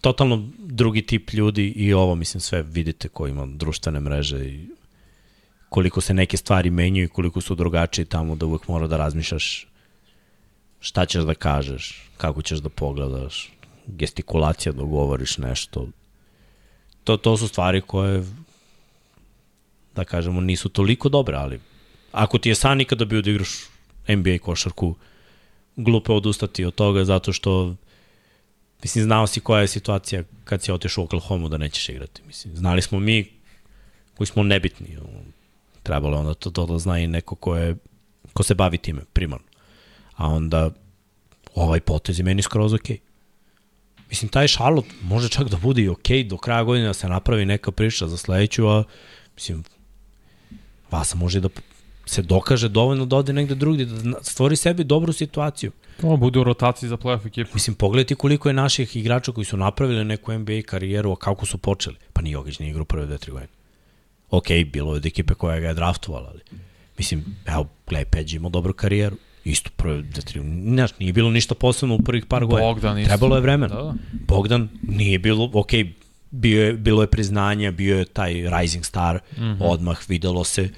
Totalno drugi tip ljudi i ovo, mislim, sve vidite ko ima društvene mreže i koliko se neke stvari menjaju i koliko su drugačije tamo da uvek mora da razmišljaš šta ćeš da kažeš, kako ćeš da pogledaš, gestikulacija da govoriš nešto. To, to su stvari koje da kažemo nisu toliko dobre, ali ako ti je san nikada bio da igraš NBA košarku, glupo odustati od toga zato što mislim znao si koja je situacija kad si otišao u Oklahoma da nećeš igrati. Mislim, znali smo mi koji smo nebitni. Trebalo je onda to, to da zna i neko ko, je, ko se bavi time primarno. A onda ovaj potez je meni skroz. Okay. Mislim, taj Charlotte može čak da bude i okej okay, do kraja godine da se napravi neka priča za sledeću, a mislim, Vasa može da se dokaže dovoljno da ode negde drugde, da stvori sebi dobru situaciju. To bude u rotaciji za playoff ekipu. Mislim, pogledajte koliko je naših igrača koji su napravili neku NBA karijeru, a kako su počeli. Pa ni Jokić nije igrao prve dve, tri godine. Ok, bilo je od ekipe koja ga je draftovala, ali mislim, evo, gledaj, Peđi imao dobru karijeru. Isto prve dve, tri, znaš, nije bilo ništa posebno u prvih par godina. Bogdan isto. Trebalo je vremena. Da. Bogdan nije bilo, ok, bio je, bilo je priznanje, bio je taj rising star, mm -hmm. odmah videlo se,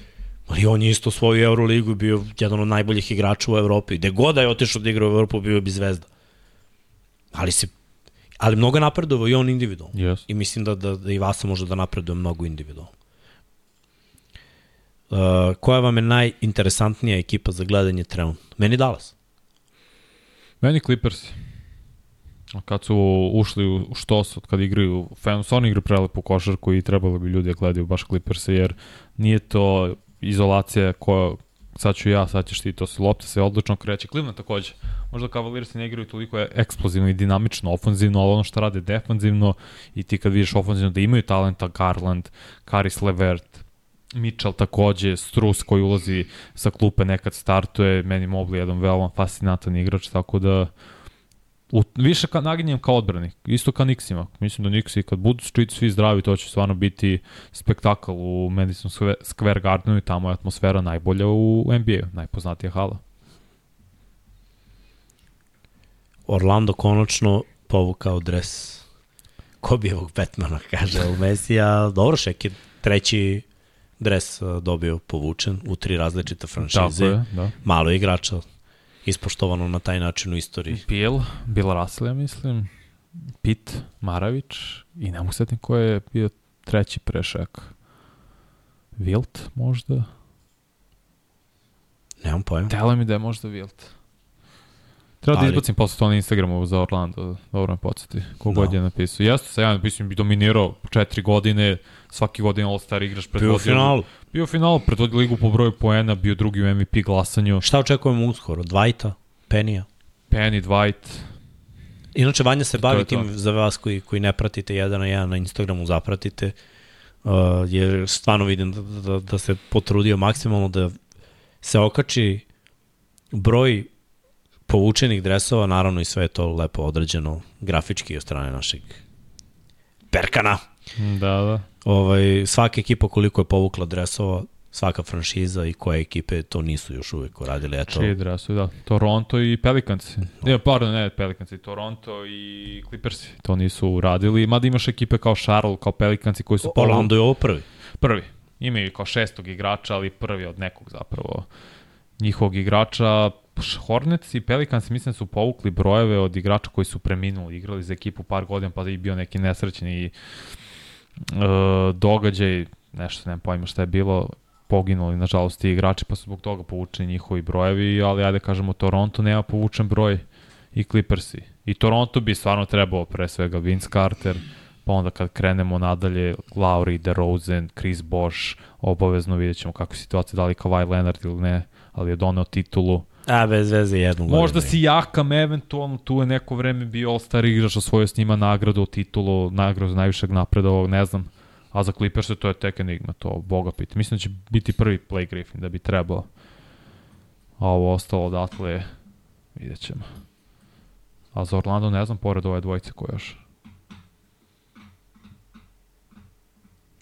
ali on je isto svoju Euroligu bio jedan od najboljih igrača u Evropi. Gde god da je otišao da igra u Evropu, bio bi zvezda. Ali se ali mnogo napredovao i on individualno. Yes. I mislim da, da, da i Vasa može da napreduje mnogo individualno. Uh, koja vam je najinteresantnija ekipa za gledanje trenutno? Meni Dallas. Meni Clippers. Kad su ušli u štos, kad igraju, Fans, oni igraju prelepu košarku i trebalo bi ljudi da gledaju baš Clippers, jer nije to izolacija koja, sad ću ja, sad ćeš ti, to se lopta se odlično kreće. Cleveland takođe. Možda Cavaliersi ne igraju toliko eksplozivno i dinamično, ofanzivno, ali ono što rade defanzivno i ti kad vidiš ofanzivno da imaju talenta Garland, Karis Levert, Mitchell takođe, Strus koji ulazi sa klupe nekad startuje, meni Mobley jedan veoma fascinantan igrač, tako da u, više ka, naginjem kao odbranik, isto ka Nixima. Mislim da Nixi kad budu čiti svi zdravi, to će stvarno biti spektakl u Madison Square Gardenu i tamo je atmosfera najbolja u NBA, najpoznatija hala. Orlando konačno povukao dres Kobijevog Batmana, kaže u Mesija. Dobro, Šek je treći dres dobio povučen u tri različite franšize. Tako je, da. Malo igrača, ispoštovano na taj način u istoriji. Bill, Bill Russell, ja mislim, Pit, Maravić i ne mogu setim ko je bio treći prešak. Wilt možda? Nemam pojma. Telo mi da je možda Wilt. Treba da Ali- izbacim posle to na Instagramu za Orlando, dobro me podsjeti, kogod Da. je napisao. Jeste se ja napisao, bi dominirao četiri godine, svaki godin All-Star igrač Bio u finalu. Bio u finalu, predvodio ligu po broju poena, bio drugi u MVP glasanju. Šta očekujemo uskoro? Dwighta? Penija? Penny, Dwight, Inače, Vanja se bavi tim za vas koji, koji ne pratite jedan na jedan na Instagramu, zapratite, uh, jer stvarno vidim da, da, da se potrudio maksimalno da se okači broj povučenih dresova, naravno i sve je to lepo određeno grafički od strane našeg Perkana. da, da. Ovaj, svaka ekipa koliko je povukla dresova, svaka franšiza i koje ekipe to nisu još uvek uradili. Eto, Čiji dresu, da. Toronto i Pelicans. Ne, pardon, ne Pelicans, i Toronto i Clippers. To nisu uradili. Mada imaš ekipe kao Charlotte, kao Pelicans koji su Orlando je ovo prvi. prvi. Imaju kao šestog igrača, ali prvi od nekog zapravo njihovog igrača. Hornets i Pelicans mislim da su povukli brojeve od igrača koji su preminuli, igrali za ekipu par godina, pa da je bio neki nesrećni uh, događaj, nešto nemam pojma šta je bilo, poginuli nažalost ti igrači, pa su zbog toga povučeni njihovi brojevi, ali ajde kažemo Toronto nema povučen broj i Clippersi. I Toronto bi stvarno trebao pre svega Vince Carter, pa onda kad krenemo nadalje, Lauri, DeRozan, Chris Bosh, obavezno vidjet ćemo kako je situacija, da li Kawhi Leonard ili ne, ali je doneo titulu. A, bez veze jednu godinu. Možda si Jakam eventualno, tu je neko vreme bio All-Star igrač, osvojio s njima nagradu, titulu, nagradu najvišeg napredovog, ne znam. A za Clippers to je tek enigma, to boga pita. Mislim da će biti prvi play Griffin, da bi trebao. A ovo ostalo odatle, vidjet ćemo. A za Orlando ne znam, pored ove dvojice ko još.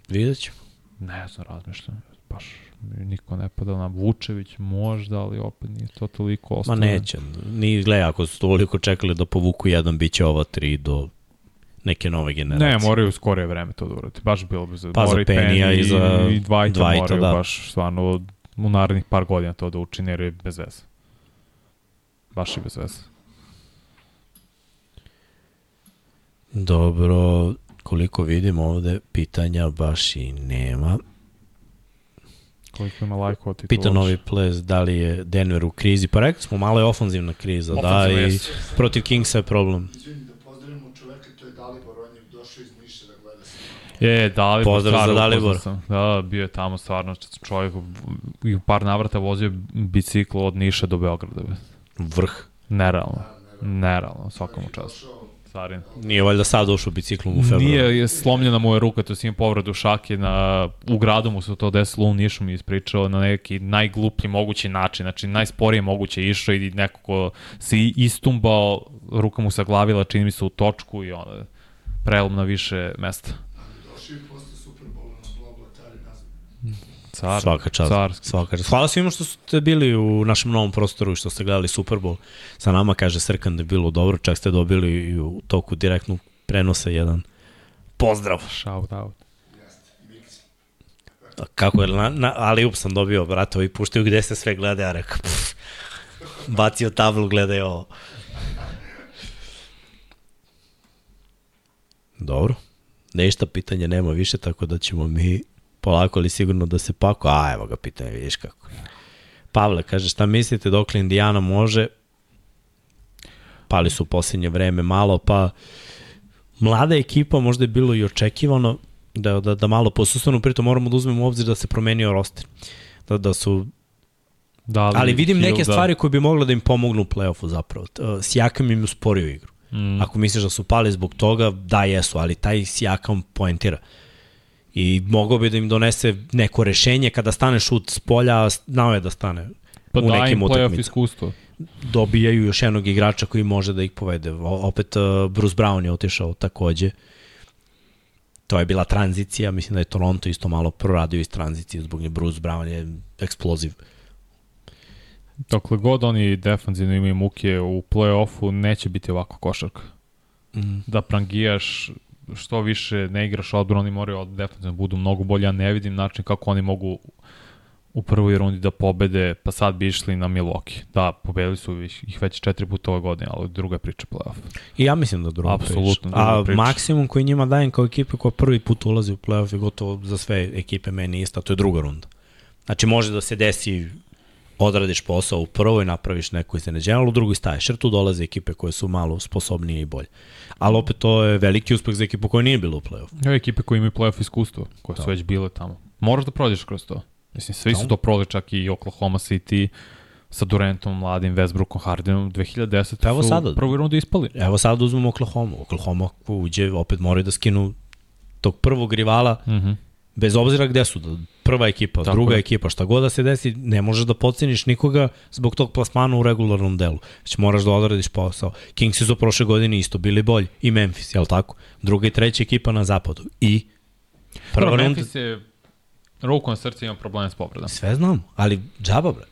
Vidjet ću. Ne znam, razmišljam. baš niko ne pada nam Vučević možda, ali opet nije to toliko Ma ostalo. neće. Ni gledaj, ako su toliko čekali da povuku jedan, bit će ova tri do neke nove generacije. Ne, moraju u skorije vreme to da uradi. Baš bilo bi za Pa za mora i Penija i za i Dwighta, Dwighta, moraju da. baš stvarno u narednih par godina to da učine jer je bez veze. Baš je bez veze. Dobro, koliko vidim ovde, pitanja baš i nema. Koliko ima lajkova ti Pita novi ples da li je Denver u krizi. Pa rekli smo, malo je ofanzivna kriza. Da, Ofanzivno i jesu. protiv Kingsa je problem. Izvini da pozdravimo čoveka, to je Dalibor, on je došao iz Niša da gleda se. Je, Dalibor. Pozdrav stvarno za Dalibor. Sam. Da, bio je tamo stvarno čovjek i u par navrata vozio bicikl od Niša do Beograda. Vrh. Nerealno. Nerealno, svakom času. Došao, Starin. Nije valjda sad ušao biciklom u februaru. Nije je slomljena mu je ruka, to je povredu šake, na, u gradu mu se to desilo, u Nišu mi je ispričao na neki najgluplji mogući način, znači najsporije moguće išao i neko ko se istumbao, ruka mu se glavila, čini mi se u točku i onda prelom na više mesta. došao i posle Superbola na Blobla, Tari nazad. Car, Svaka čast. Carski. Svaka čast. Hvala svima što ste bili u našem novom prostoru i što ste gledali Super Bowl. Sa nama kaže Srkan da je bilo dobro, čak ste dobili i u toku direktnog prenosa jedan pozdrav. Shout out. Miksi. Kako je, na, na, ali up sam dobio, brate, ovi puštaju gde se sve gleda, ja rekao, pff, bacio tablu, gledaj ovo. Dobro, ništa pitanja nema više, tako da ćemo mi polako ali sigurno da se pako, a evo ga pitanje, vidiš kako. Pavle kaže, šta mislite dokle Indijana može? Pali su u posljednje vreme malo, pa mlada ekipa možda je bilo i očekivano da, da, da malo posustanu, pritom moramo da uzmemo u obzir da se promenio roster. Da, da su, Da li ali vidim neke da. stvari koje bi mogle da im pomognu u play-offu zapravo. Uh, Sijakam im usporio igru. Mm. Ako misliš da su pali zbog toga, da jesu, ali taj Sijakam poentira. I mogao bi da im donese neko rešenje kada stane šut s polja, znao je da stane pa u da nekim utakmicama. iskustvo. Dobijaju još jednog igrača koji može da ih povede. O, opet uh, Bruce Brown je otišao takođe. To je bila tranzicija, mislim da je Toronto isto malo proradio iz tranzicije zbog nje Bruce Brown je eksploziv. Dokle god oni defanzivno imaju muke u play-offu, neće biti ovako košarka. Mm. Da prangijaš što više ne igraš odbranu, oni moraju od defanzivno budu mnogo bolji, ja ne vidim način kako oni mogu u prvoj rundi da pobede, pa sad bi išli na Milwaukee. Da, pobedili su ih već četiri puta ove godine, ali druga je priča play-off. I ja mislim da druga Apsolutno priča. druga A priča. maksimum koji njima dajem kao ekipe koja prvi put ulazi u playoff je gotovo za sve ekipe meni ista, to je druga runda. Znači može da se desi odradiš posao u prvoj, napraviš neko iznenađenje, ali u drugoj staješ, jer tu dolaze ekipe koje su malo sposobnije i bolje. Ali opet to je veliki uspeh za ekipu koja nije bila u play-off. Evo ekipe koje imaju play-off iskustvo, koje su Da. već bile tamo. Moraš da prođeš kroz to. Mislim, svi su Da. to prole, čak i Oklahoma City, sa Durantom, mladim, Westbrookom, Hardenom, 2010. Pa evo su sada. u prvoj rundi ispali. Evo sad uzmemo Oklahoma. Oklahoma uđe, opet moraju da skinu tog prvog rivala. Mm bez obzira gde su, da prva ekipa, Tako druga je. ekipa, šta god da se desi, ne možeš da podceniš nikoga zbog tog plasmana u regularnom delu. Već moraš da odradiš posao. Kingsi su prošle godine isto bili bolji. I Memphis, jel tako? Druga i treća ekipa na zapadu. I prva runda... Memphis je ruku na srce ima probleme s povredom. Sve znam, ali džaba, bre.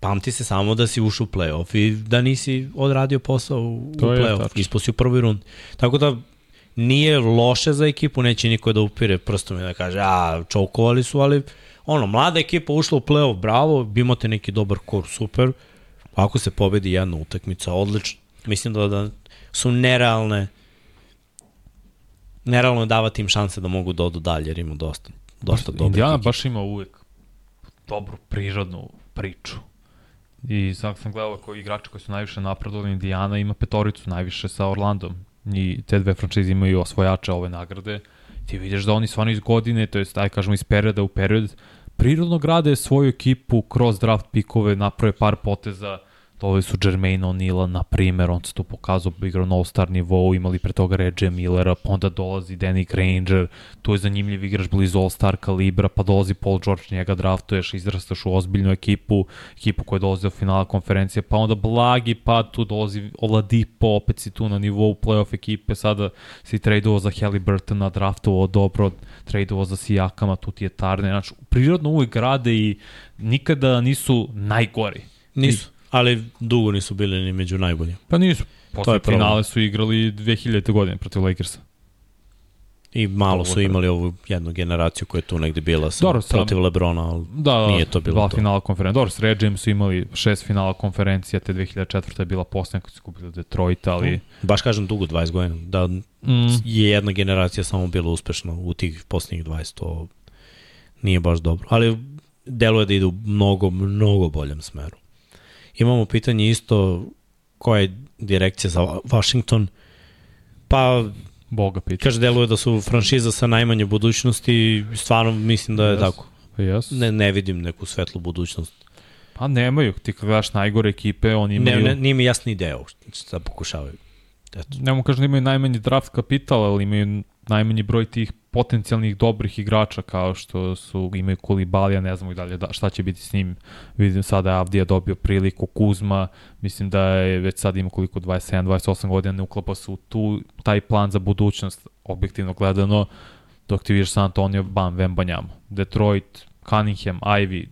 Pamti se samo da si ušao u playoff i da nisi odradio posao u, To u je playoff. Ispao si u prvoj rundi. Tako da nije loše za ekipu, neće niko da upire prstom i da kaže, a, čoukovali su, ali ono, mlada ekipa ušla u playoff, bravo, imate neki dobar kor, super. Ako se pobedi jedna utakmica, odlično. Mislim da, da su nerealne nerealno je davati im šanse da mogu da odu dalje, jer ima dosta, dosta dobrih Indiana ekipa. baš ima uvek dobru prirodnu priču. I sad sam gledao koji igrači koji su najviše napredovali, Indiana ima petoricu najviše sa Orlandom. I te dve franšize imaju osvojače ove nagrade. Ti vidiš da oni stvarno iz godine, to je aj kažemo iz perioda u period, prirodno grade svoju ekipu kroz draft pikove, naprave par poteza, Doveli su Jermaine O'Neala, na primer, on se tu pokazao, igrao na all-star nivou, imali pre toga Reggie Millera, pa onda dolazi Danny Granger, tu je zanimljiv igrač blizu all-star kalibra, pa dolazi Paul George, njega draftuješ, izrastaš u ozbiljnu ekipu, ekipu koja dolazi do finala konferencije, pa onda blagi pa tu dolazi Oladipo, opet si tu na nivou playoff ekipe, sada si tradeovao za Halliburtona, draftovao dobro, tradeovao za Sijakama, tu ti je Tarne, znači prirodno uvek grade i nikada nisu najgori. Nisu, ali dugo nisu bili ni među najboljim. Pa nisu. Posle finale su igrali 2000. godine protiv Lakersa. I malo su imali ovu jednu generaciju koja je tu negde bila sa, Dobro, sam- protiv Lebrona, ali Da, da, Nije to bilo dva to. finala konferencija. Dobro, s Regijem su imali šest finala konferencija, te 2004. je bila posljednja kad su kupili Detroit, ali... baš kažem dugo, 20 godina, da Mm, je jedna generacija samo bila uspešna u tih posljednjih 20, to nije baš dobro. Ali deluje da ide u mnogo, mnogo boljem smeru. Imamo pitanje isto koja je direkcija za Washington. Pa, Boga pita. kaže, deluje da su franšiza sa najmanje budućnosti i stvarno mislim da je Yes. tako. Jes. Ne, ne vidim neku svetlu budućnost. Pa nemaju. Ti kad gledaš najgore ekipe, oni Ne, imaju... ne, nije mi jasni ideo šta pokušavaju. Eto. ne mogu kažem da imaju najmanji draft kapital, ali imaju najmanji broj tih potencijalnih dobrih igrača kao što su imaju Kulibalija, ne znamo i dalje da, šta će biti s njim. Vidim sada Avdija dobio priliku, Kuzma, mislim da je već sad ima koliko 27, 28 godina, ne uklapa se u tu, taj plan za budućnost, objektivno gledano, dok ti vidiš San Antonio, bam, Vembanjamo. Detroit, Cunningham, Ivy,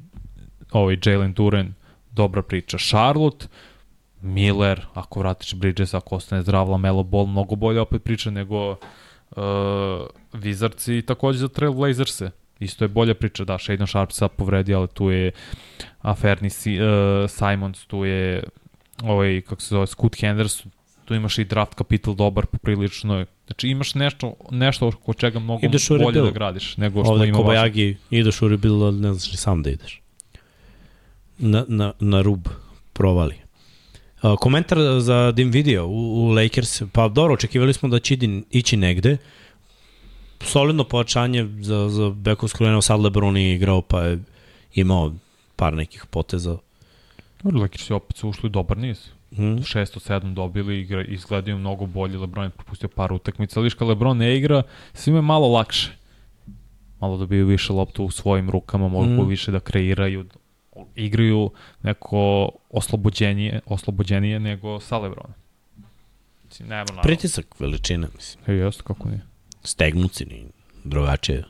ovaj Jalen Duren, dobra priča. Charlotte, Miller, ako vratiš Bridges, ako ostane zdrav, Lamelo Ball, mnogo bolje opet priča nego uh, Wizards i takođe za Trailblazerse. Isto je bolja priča, da, Shadon Sharp sad povredio, ali tu je Aferni si, uh, Simons, tu je ovaj, kako se zove, Scoot Henderson, tu imaš i draft kapital dobar poprilično. Znači imaš nešto, nešto oko čega mnogo Ideš bolje rebuild. da gradiš nego što Ovde ima. Kobayagi, ideš u rebuild, ali ne znaš ni sam da ideš. Na, na, na rub provali. Komentar za Dim Video u, u Lakers, pa dobro, očekivali smo da će idi, ići negde. Solidno pojačanje za, za bekovsku liniju, sad LeBron je igrao, pa je imao par nekih poteza. Lakers je opet su ušli dobar niz. Hmm. 6 od 7 dobili, igra, izgledaju mnogo bolje, Lebron je propustio par utakmica, ali viš kad Lebron ne igra, svima je malo lakše. Malo dobiju više loptu u svojim rukama, mogu Mm. mm. više da kreiraju, igraju neko oslobođenije, oslobođenije nego sa Lebronom. Mislim, nema naravno. Pritisak veličine, mislim. E, jeste, kako nije. stegnuci ni drugačije.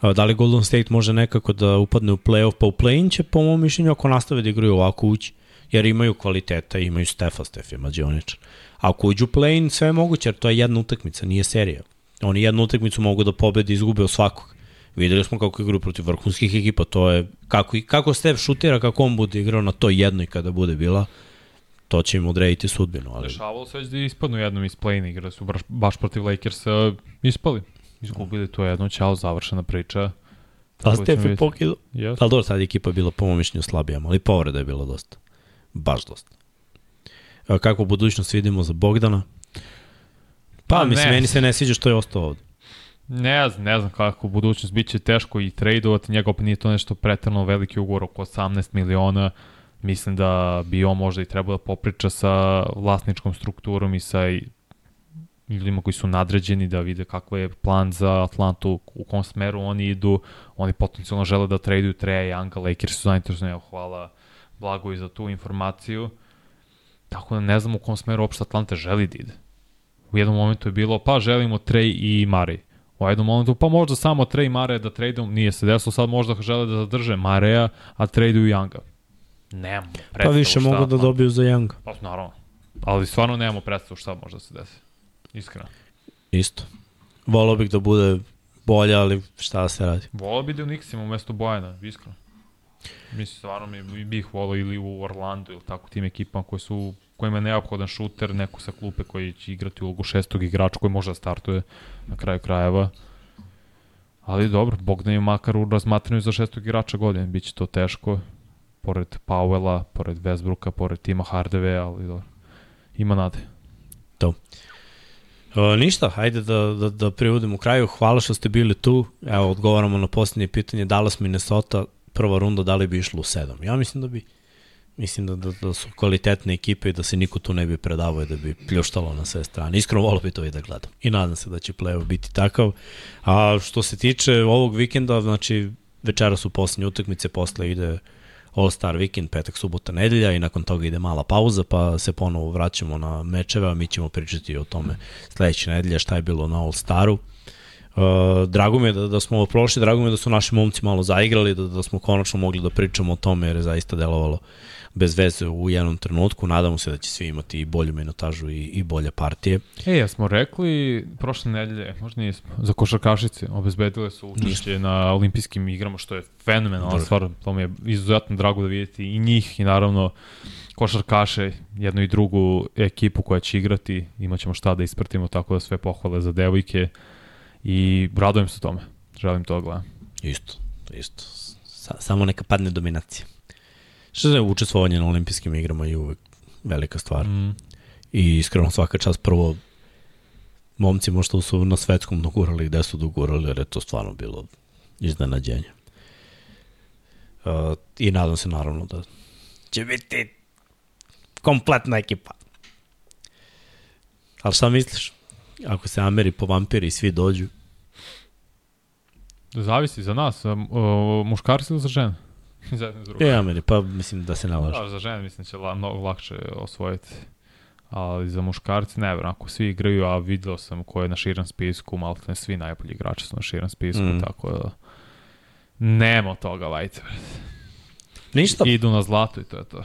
A, Da li Golden State može nekako da upadne u playoff? Pa u play-in će, po mom mišljenju, ako nastave da igraju ovako ući, jer imaju kvaliteta, imaju Stefa, Stef je mađioničar. A ako uđu u play-in, sve je moguće, jer to je jedna utakmica, nije serija. Oni jednu utakmicu mogu da pobede i izgube od svakog. Videli smo kako igraju protiv vrhunskih ekipa, to je kako, kako Stef šutira, kako on bude igrao na toj jednoj kada bude bila, to će im odrediti sudbinu. Ali... Dešavalo se već da ispadnu jednom iz play-in igre, su baš, baš protiv Lakersa ispali. Izgubili to jedno, čao, završena priča. A Stef ćemo je pokidao. Yes. Ali dobro, sad je ekipa bila po mom mišljenju slabija, ali povreda je bilo dosta. Baš dosta. Evo, kakvu budućnost vidimo za Bogdana? Pa, Pa, mislim, ne. meni se ne sviđa što je ostao ovde. Ne znam, ne znam kako budućnost biće teško i tradeovati, njega opet nije to nešto pretrano veliki ugovor oko 18 miliona. Mislim da bi on možda i trebao da popriča sa vlasničkom strukturom i sa i ljudima koji su nadređeni da vide kakav je plan za Atlantu, u kom smeru oni idu. Oni potencijalno žele da traduju Treja Younga, Lakers su zainteresovani, evo hvala Blago i za tu informaciju. Tako da ne znam u kom smeru uopšte Atlanta želi da ide. U jednom momentu je bilo, pa želimo Trey i Murray. U jednom momentu, pa možda samo Trey Murray da traduju, nije se desilo, sad možda žele da zadrže Mareja, a traduju Younga. Nemamo Pa više šta mogu da dobiju za Young. Pa naravno. Ali stvarno nemamo predstavu šta može da se desi. Iskreno. Isto. Volao bih da bude bolja, ali šta da se radi. Volao bi da u Nixima umesto Bojana, iskreno. Mislim, stvarno mi bih volao ili u Orlandu ili tako tim ekipama koje su kojima je neophodan šuter, neko sa klupe koji će igrati ulogu šestog igrača koji može da startuje na kraju krajeva. Ali dobro, Bogdan je makar u razmatranju za šestog igrača godine, biće to teško. Pored Powella, pored Westbrooka, pored Tima Hardeve, ali dobro. Ima nade. E, ništa, hajde da, da, da privodimo kraju. Hvala što ste bili tu. Evo, odgovaramo na posljednje pitanje. Dallas, Minnesota, prva runda, da li bi išlo u sedam? Ja mislim da bi. Mislim da, da, da su kvalitetne ekipe i da se niko tu ne bi predavao da bi pljuštalo na sve strane. Iskreno volio bi to i da gledam. I nadam se da će play biti takav. A što se tiče ovog vikenda, znači večera su poslednje utakmice, posle ide All-Star vikend, petak, subota, nedelja i nakon toga ide mala pauza, pa se ponovo vraćamo na mečeve, a mi ćemo pričati o tome sledeće nedelje šta je bilo na All-Staru. Uh, drago mi je da, da smo ovo prošli, drago mi je da su naši momci malo zaigrali, da, da smo konačno mogli da pričamo o tome jer je zaista delovalo bez veze u jednom trenutku. Nadamo se da će svi imati i bolju minutažu i, i bolje partije. E, ja smo rekli prošle nedelje, možda nismo, za košarkašice obezbedile su učešće na olimpijskim igrama, što je fenomenalna stvar. To mi je izuzetno drago da vidjeti i njih i naravno košarkaše, jednu i drugu ekipu koja će igrati. Imaćemo šta da ispratimo, tako da sve pohvale za devojke i radujem se tome. Želim to da gledam. Isto, isto. Sa, samo neka padne dominacija. Što je učestvovanje na olimpijskim igrama je uvek velika stvar. Mm. I iskreno svaka čast prvo momci možda su na svetskom dogurali gde su dogurali, jer je to stvarno bilo iznenađenje. Uh, I nadam se naravno da će biti kompletna ekipa. Ali šta misliš? Ako se Ameri po vampiri i svi dođu? Zavisi za nas, muškarci ili za žene? Zajedno s drugom. Ja meni, pa mislim da se nalaže. Da, za žene mislim da će la, mnogo lakše osvojiti. Ali za muškarci ne, ako svi igraju, a video sam ko je na širom spisku, malo ne svi najbolji igrači su na širom spisku, mm. tako da nema toga, lajte. Ništa. Idu na zlato i to je to.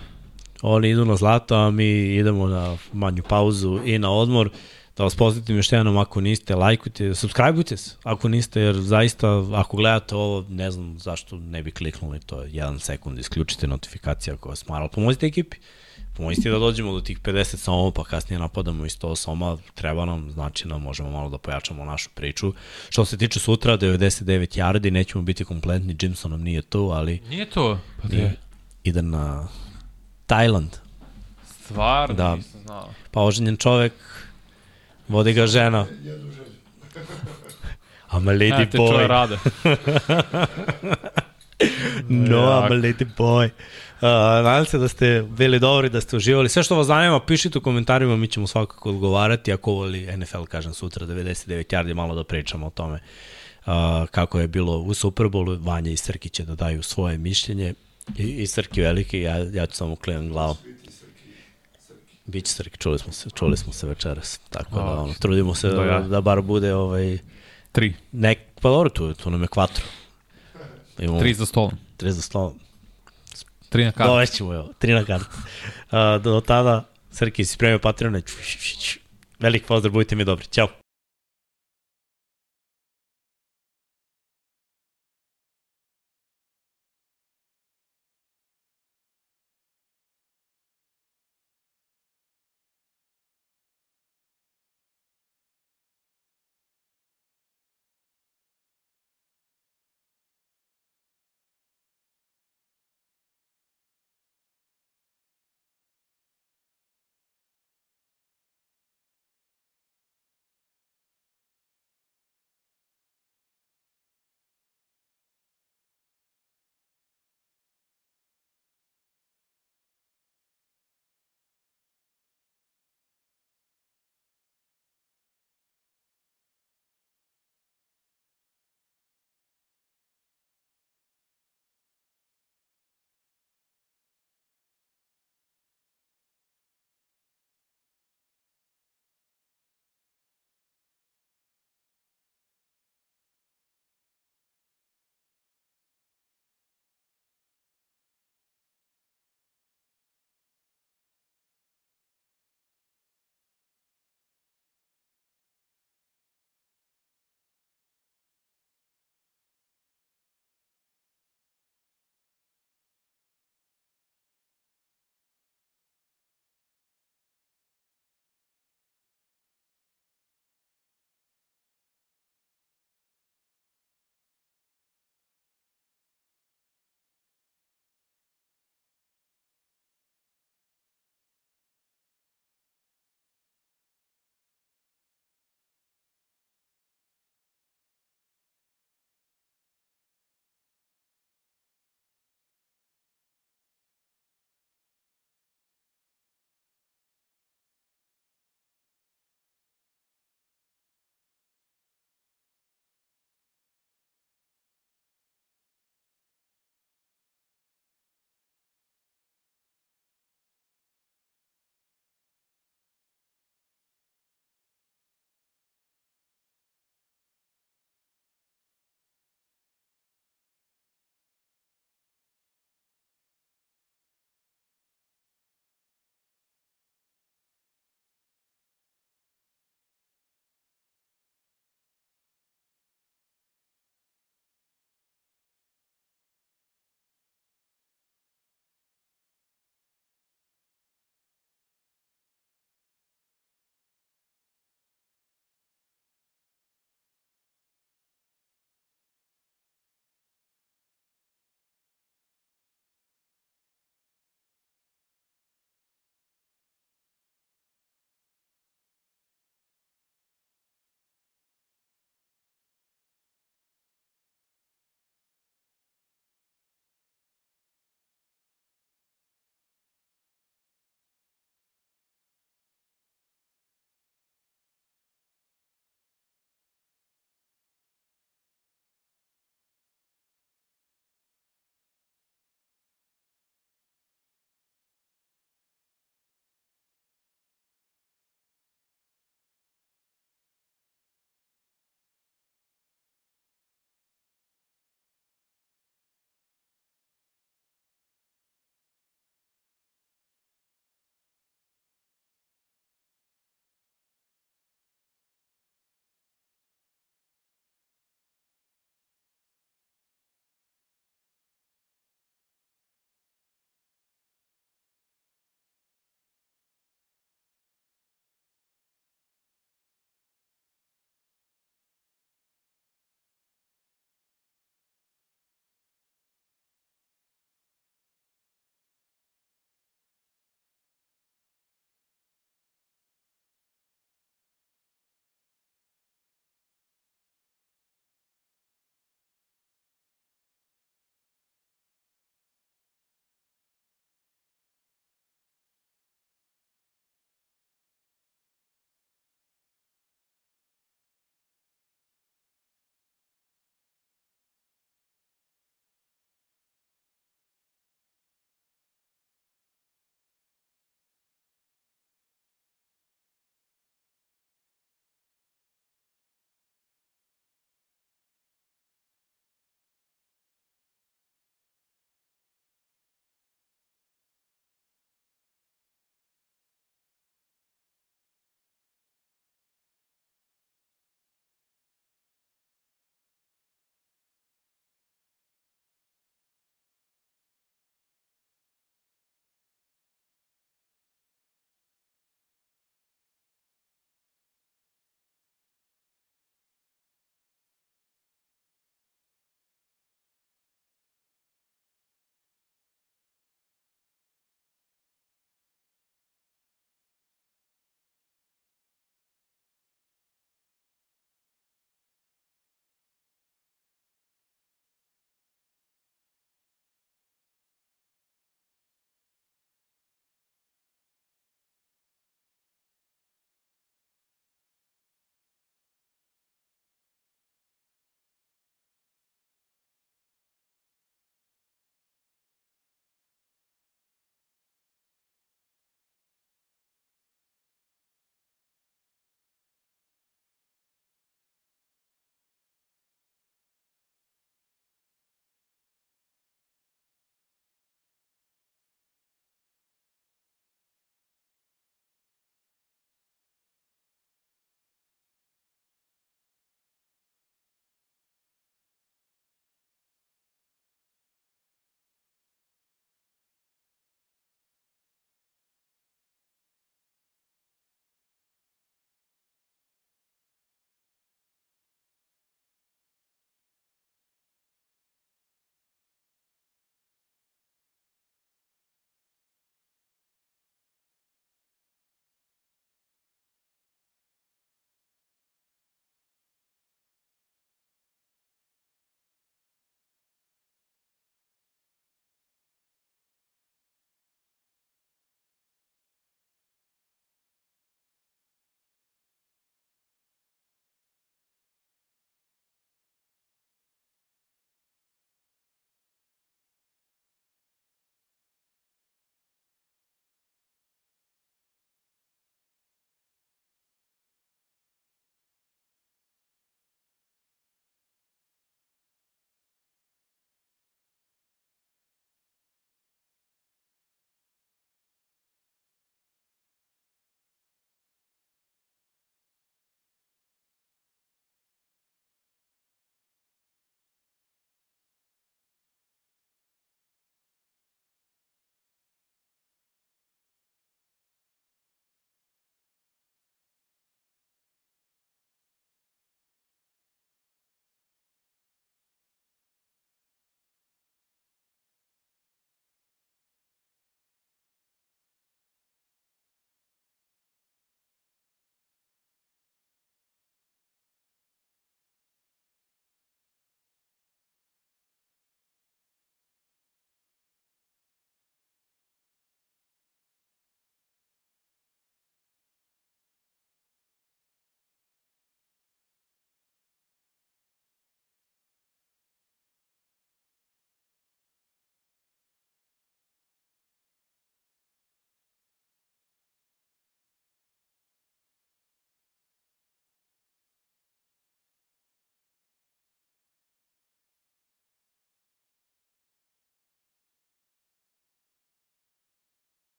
Oni idu na zlato, a mi idemo na manju pauzu i na odmor. Da vas posjetim još jednom, ako niste, lajkujte, subscribeujte se, ako niste, jer zaista, ako gledate ovo, ne znam zašto ne bi kliknuli, to je jedan sekund, isključite notifikacije ako vas mara, pomozite ekipi, pomozite da dođemo do tih 50 soma, pa kasnije napadamo i 100 soma, treba nam, znači nam možemo malo da pojačamo našu priču. Što se tiče sutra, 99 yardi, nećemo biti kompletni, Jimson nam nije tu, ali... Nije to? Pa nije. Ide na Tajland. Stvarno, da. nisam znao. Pa oženjen čovek, Vodi ga žena. I'm a lady ne, boy. rade. no, I'm a lady boy. Uh, nadam se da ste bili dobri, da ste uživali. Sve što vas zanima, pišite u komentarima, mi ćemo svakako odgovarati. Ako voli NFL, kažem sutra, 99 yardi, malo da pričamo o tome uh, kako je bilo u Superbowlu. Vanja i Srki će da daju svoje mišljenje. I, i Srki veliki, ja, ja ću samo klijem glavom. Biće Srki, čuli smo se, čuli smo se večeras. Tako da, ono, trudimo se da, ja. da bar bude ovaj... Tri. Nek, pa dobro, tu, tu nam je kvatro. Imamo, tri za stolom. Tri za stolom. Tri na kartu. Dovećemo, evo, tri na kartu. Uh, do tada, Srki, si spremio Patreon, velik pozdrav, budite mi dobri. Ćao.